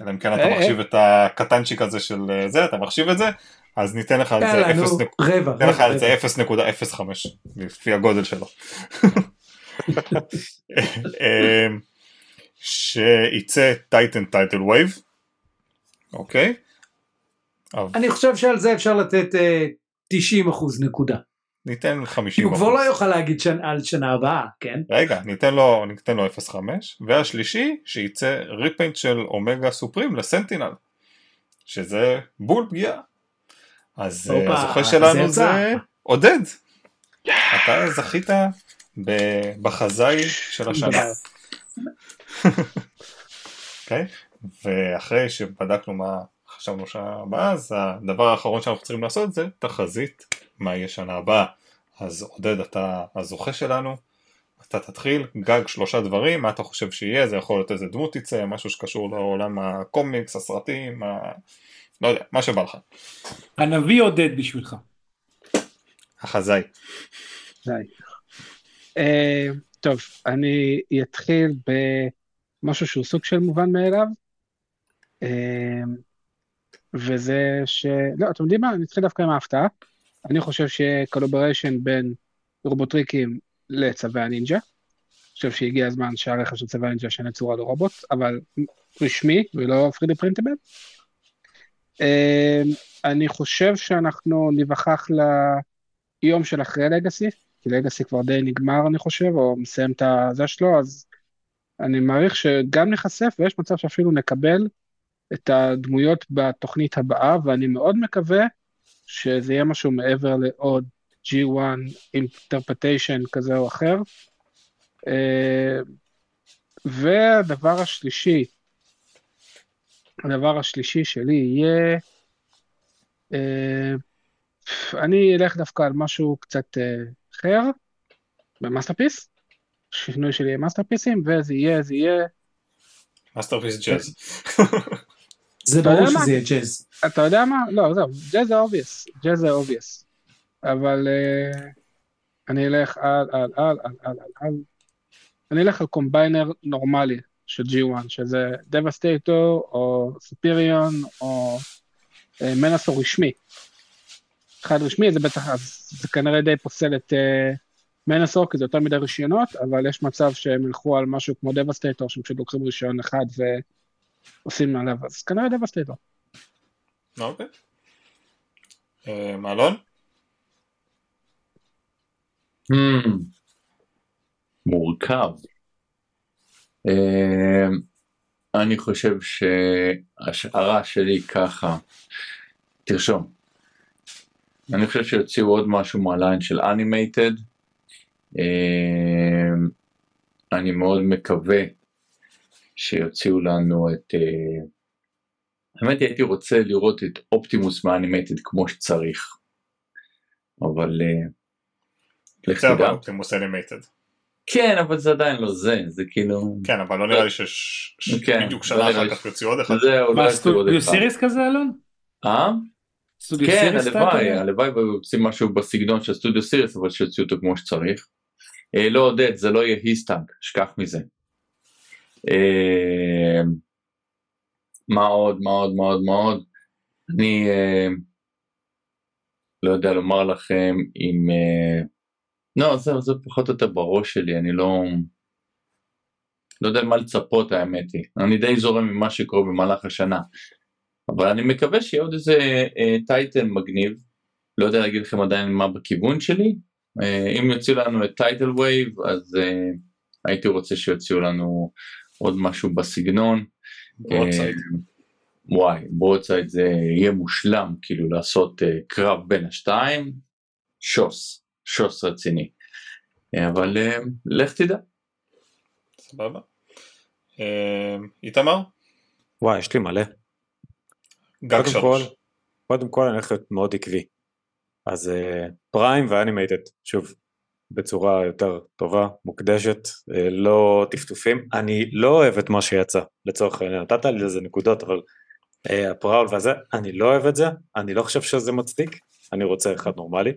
אלא אם כן אתה מחשיב את הקטנצ'יק הזה של זה, אתה מחשיב את זה, אז ניתן לך על זה יאללה, נו, 0 נק- רבע, ניתן לך רבע, על זה רבע. 0.05 לפי הגודל שלו. אה, שייצא Titan Tidal Wave, אוקיי? אני חושב שעל זה אפשר לתת אה, 90 אחוז נקודה. ניתן כי 50 הוא כבר לא יוכל להגיד על שנה הבאה, כן? רגע, ניתן לו, ניתן לו 0.5, והשלישי, שייצא ריפיינט של אומגה סופרים לסנטינל, שזה בול פגיעה. אז אה, הזוכה שלנו. זה עודד. אתה זכית בחזאי של השנה. אוקיי? ואחרי שבדקנו מה חשבנו שנה הבאה, אז הדבר האחרון שאנחנו צריכים לעשות זה תחזית מה יהיה שנה הבאה. אז עודד אתה הזוכה שלנו, אתה תתחיל, גג שלושה דברים, מה אתה חושב שיהיה, זה יכול להיות איזה דמות תצא, משהו שקשור לעולם הקומיקס, הסרטים, ה... לא יודע, מה שבא לך. הנביא עודד בשבילך. החזאי. אה, טוב, אני אתחיל במשהו שהוא סוג של מובן מאליו, אה, וזה ש... לא, אתם יודעים מה? אני אתחיל דווקא עם ההפתעה. אני חושב שיהיה collaboration בין רובוטריקים לצבי הנינג'ה. אני חושב שהגיע הזמן שהרכב של צבי הנינג'ה ישנה צורה לרובוט, אבל רשמי ולא 3D printable. אה, אני חושב שאנחנו ניווכח ליום של אחרי לגאסי, כי לגאסי כבר די נגמר אני חושב, או מסיים את הזה שלו, אז אני מעריך שגם ניחשף ויש מצב שאפילו נקבל את הדמויות בתוכנית הבאה, ואני מאוד מקווה שזה יהיה משהו מעבר לעוד G1 interpretation כזה או אחר. אה, והדבר השלישי, הדבר השלישי שלי יהיה, אה, אני אלך דווקא על משהו קצת אה, אחר, ב Masterpiece, שינוי שלי יהיה Masterpiece ים, וזה יהיה, זה יהיה, Masterpiece Jazz. זה ברור? שזה יהיה Jazz. אתה יודע מה? לא, זהו, Jazz זה obvious, Jazz זה obvious. אבל אה, אני אלך על, על, על, על, על, על, על. אני אלך על combiner נורמלי של G1, שזה Devastator, או Superion, או אה, מנסו רשמי. אחד רשמי, זה בטח, אז זה כנראה די פוסל את אה, מנסו, כי זה יותר מדי רישיונות, אבל יש מצב שהם ילכו על משהו כמו דבסטייטור, שהם פשוט לוקחים רישיון אחד ועושים מעליו, אז כנראה דבסטייטור. אוקיי. אה, מעלון? Hmm. מורכב. אה, אני חושב שהשערה שלי ככה, תרשום. אני חושב שיוציאו עוד משהו מה line של Animated. אני מאוד מקווה שיוציאו לנו את... אה, האמת היא הייתי רוצה לראות את אופטימוס מ Animated כמו שצריך. אבל... אה, לך תדע. אופטימוס Animated. כן, אבל זה עדיין לא זה, זה כאילו... כן, אבל לא נראה לי שיש כן, בדיוק לא שנה אחר. כך יוציאו עוד אחד. זהו, לא מה, סטודיו אחד. Series כזה אלון? אה? כן, הלוואי? הלוואי והיו עושים משהו בסגנון של Studio Series, אבל שיוציאו אותו כמו שצריך. אה, לא עודד, זה לא יהיה HISS Tank, שכח מזה. אה, מה עוד, מה עוד, מה עוד, מה עוד? אני אה, לא יודע לומר לכם אם... לא, זהו, זה פחות או יותר בראש שלי, אני לא... לא יודע מה לצפות האמת היא. אני די זורם ממה שקורה במהלך השנה. אבל אני מקווה שיהיה עוד איזה אה, Titan מגניב. לא יודע להגיד לכם עדיין מה בכיוון שלי. אה, אם יוציאו לנו את Tidal Wave אז אה, הייתי רוצה שיוציאו לנו עוד משהו בסגנון. Broadside. אה, וואי, Broadside זה יהיה מושלם כאילו לעשות אה, קרב בין השתיים. שוס, שוס רציני. אה, אבל אה, לך תדע. סבבה. אה, איתמר? וואי, יש לי מלא. גג קודם כל, שלוש. קודם כל אני הולך להיות מאוד עקבי. אז אה, Prime ו Animated, שוב, בצורה יותר טובה, מוקדשת, אה, לא טפטופים. אני לא אוהב את מה שיצא, לצורך העניין, נתת לי לזה נקודות, אבל אה, ה Prowl והזה, אני לא אוהב את זה, אני לא חושב שזה מצדיק, אני רוצה אחד נורמלי.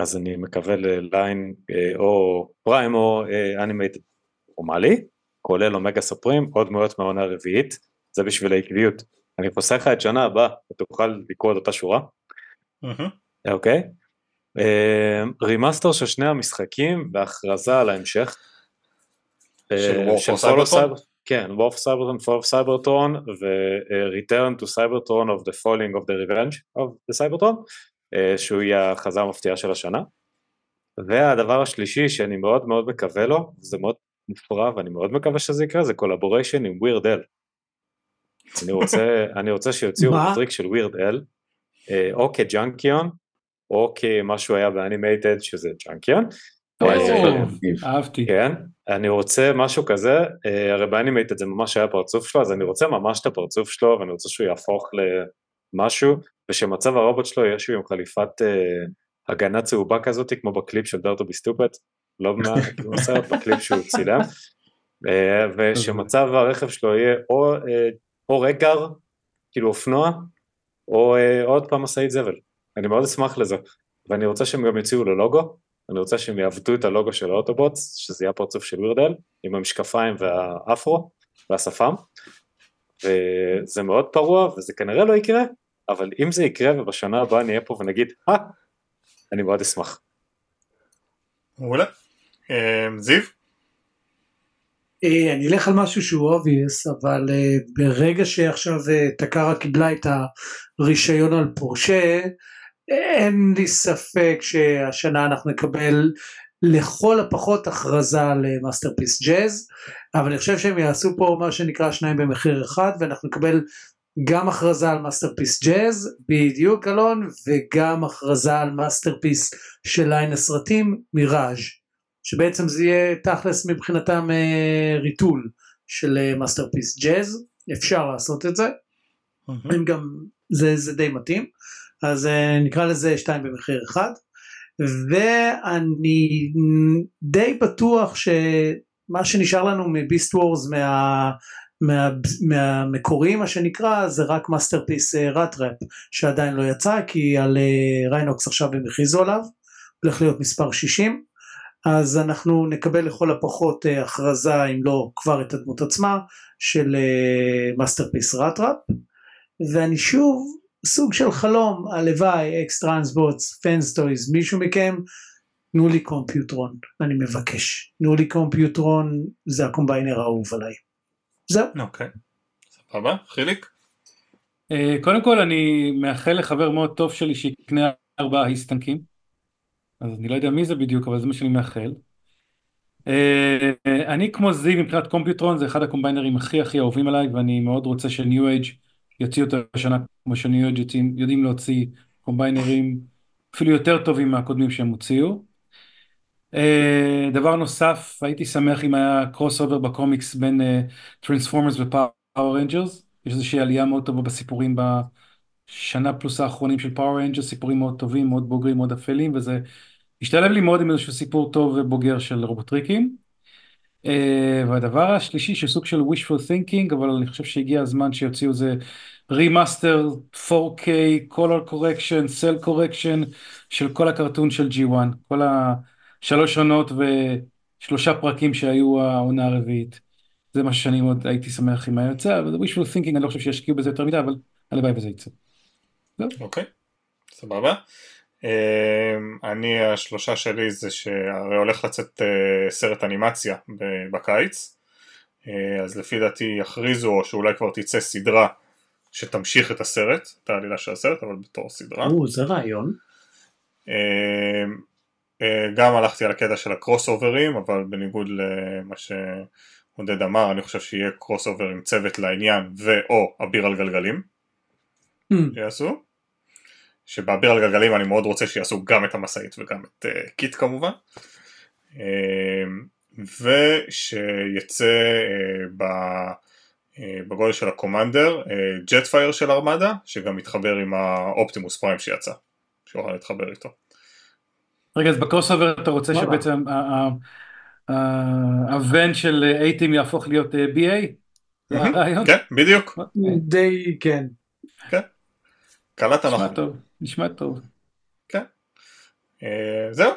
אז אני מקווה ל line אה, או Prime או Animated נורמלי, כולל Omega Supreme, עוד דמויות מהעונה הרביעית, זה בשביל העקביות. אני חוסך לך את שנה הבאה, ותוכל לקרוא את אותה שורה. אוקיי? אה, remaster של שני המשחקים והכרזה על ההמשך. של אה, Cyber- כן, Cybertron, Fall of Cybertron ו-Return to Cybertron of the Falling of the Revenge of the Cybertron, אה, שהוא יהיה ההכרזה המפתיעה של השנה. והדבר השלישי שאני מאוד מאוד מקווה לו, זה מאוד מופרע ואני מאוד מקווה שזה יקרה, זה collaboration עם Weird Al. אני רוצה, אני רוצה שיוציאו מה? טריק של Weird Al, או כ Junkion, או כמשהו היה ב Animated שזה Junkion. אה. אהבתי. כן, אני רוצה משהו כזה, אה, הרי ב Animated זה ממש היה פרצוף שלו, אז אני רוצה ממש את הפרצוף שלו, ואני רוצה שהוא יהפוך למשהו, ושמצב הרובוט שלו יהיה שהוא עם חליפת אה, הגנה צהובה כזאת, כמו בקליפ של Dare to Be Stupid, לא בסרט, בקליפ שהוא צילם, אה, ושמצב הרכב שלו יהיה או, אה, או Wreck-Gar, כאילו אופנוע, או אה, עוד פעם משאית זבל. אני מאוד אשמח לזה, ואני רוצה שהם גם יוציאו לו לוגו, אני רוצה שהם יעבדו את הלוגו של האוטובוטס, שזה יהיה הפרצוף של וירדל, עם המשקפיים והאפרו והשפם, וזה מאוד פרוע וזה כנראה לא יקרה, אבל אם זה יקרה ובשנה הבאה נהיה פה ונגיד, אה, אני מאוד אשמח. מעולה. אה, זיו? אה, אני אלך על משהו שהוא obvious אבל אה, ברגע שעכשיו Takara קיבלה את הרישיון על פורשה אין לי ספק שהשנה אנחנו נקבל לכל הפחות הכרזה ל Masterpiece Jazz אבל אני חושב שהם יעשו פה מה שנקרא שניים במחיר אחד ואנחנו נקבל גם הכרזה על Masterpiece Jazz, בדיוק אלון, וגם הכרזה על Masterpiece של line הסרטים, מיראז', שבעצם זה יהיה תכלס מבחינתם אה, retool של אה, Masterpiece Jazz, אפשר לעשות את זה, הם גם, זה, זה די מתאים, אז אה, נקרא לזה שתיים במחיר אחד, ואני די בטוח שמה שנשאר לנו מ Beast Wars מה... מה, מהמקורי מה שנקרא זה רק Masterpiece Rattrap שעדיין לא יצא כי על Rhinox עכשיו הם הכריזו עליו הולך להיות מספר 60 אז אנחנו נקבל לכל הפחות uh, הכרזה אם לא כבר את הדמות עצמה של Masterpiece Rattrap ואני שוב סוג של חלום הלוואי X-Transbots Fans Toys מישהו מכם תנו לי Computron אני מבקש תנו לי Computron זה ה combiner האהוב עליי זהו. אוקיי, סבבה, חיליק? אה, קודם כל אני מאחל לחבר מאוד טוב שלי שיקנה ארבעה HISS טנקים. אז אני לא יודע מי זה בדיוק, אבל זה מה שאני מאחל. אה, אני כמו זיו מבחינת Computron, זה אחד ה combiner ים הכי הכי אהובים עליי, ואני מאוד רוצה ש NewAge יוציאו אותו השנה כמו ש NewAge יודעים להוציא combiner ים אפילו יותר טובים מהקודמים שהם הוציאו. Uh, דבר נוסף, הייתי שמח אם היה crossover בקומיקס בין Transformers ו Power Rangers, יש איזושהי עלייה מאוד טובה בסיפורים בשנה פלוס האחרונים של Power Rangers, סיפורים מאוד טובים, מאוד בוגרים, מאוד אפלים, וזה השתלב לי מאוד עם איזשהו סיפור טוב ובוגר של רובוטריקים. Uh, והדבר השלישי שסוג של wishful thinking, אבל אני חושב שהגיע הזמן שיוציאו איזה remaster 4K, color correction, cel correction של כל ה cartoon של G1, כל ה... שלוש עונות ושלושה פרקים שהיו העונה הרביעית. זה מה שאני מאוד הייתי שמח אם היה יוצא, אבל wishful thinking אני לא חושב שישקיעו בזה יותר מדי, אבל הלוואי וזה יצא. אוקיי, סבבה. אני השלושה שלי זה שהרי הולך לצאת אה, סרט אנימציה בקיץ, אה, אז לפי דעתי יכריזו או שאולי כבר תצא סדרה שתמשיך את הסרט, את העלילה של הסרט, אבל בתור סדרה. או, זה רעיון. אה, גם הלכתי על הקטע של ה crossover ים, אבל בניגוד למה שעודד אמר, אני חושב שיהיה crossover עם צוות לעניין ו/או אביר על גלגלים. Mm. שיעשו. שבאביר על גלגלים אני מאוד רוצה שיעשו גם את המשאית וגם את uh, KITT כמובן. Uh, ושיצא uh, ב... בגודל של ה Commander, Jetfire של ארמדה, שגם מתחבר עם ה Optimus Prime שיצא, שיוכל להתחבר איתו. רגע, אז ב crossover אתה רוצה שבעצם הוון של A-Team יהפוך להיות BA? כן, בדיוק. די, כן. כן. קלט נשמע טוב. כן. זהו.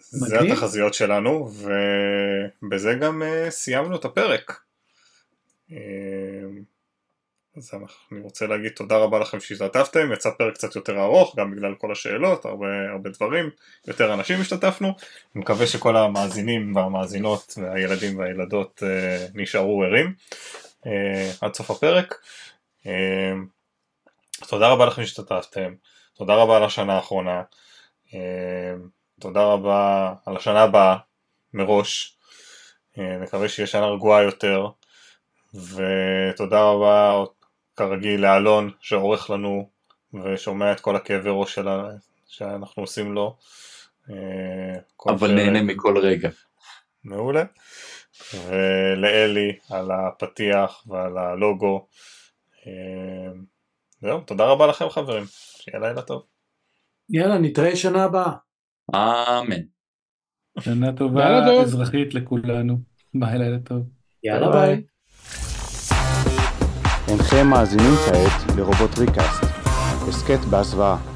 זה התחזיות שלנו, ובזה גם סיימנו את הפרק. אז אני רוצה להגיד תודה רבה לכם שהשתתפתם, יצא פרק קצת יותר ארוך, גם בגלל כל השאלות, הרבה, הרבה דברים, יותר אנשים השתתפנו, אני מקווה שכל המאזינים והמאזינות והילדים והילדות אה, נשארו ערים אה, עד סוף הפרק. אה, תודה רבה לכם שהשתתפתם, תודה רבה על השנה האחרונה, אה, תודה רבה על השנה הבאה מראש, אה, נקווה שיהיה שנה רגועה יותר. ותודה רבה כרגיל לאלון שעורך לנו ושומע את כל הכאבי ראש שלה, שאנחנו עושים לו. אה, אבל ש... נהנה מכל רגע. מעולה. ולאלי על הפתיח ועל הלוגו. זהו, תודה רבה לכם חברים, שיהיה לילה טוב. יאללה, נתראה שנה הבאה. אמן. שנה טובה אזרחית לכולנו. ביי, לילה טוב. יאללה ביי. אינכם מאזינים כעת לרובוט ריקאסט, הסכת בהסוואה.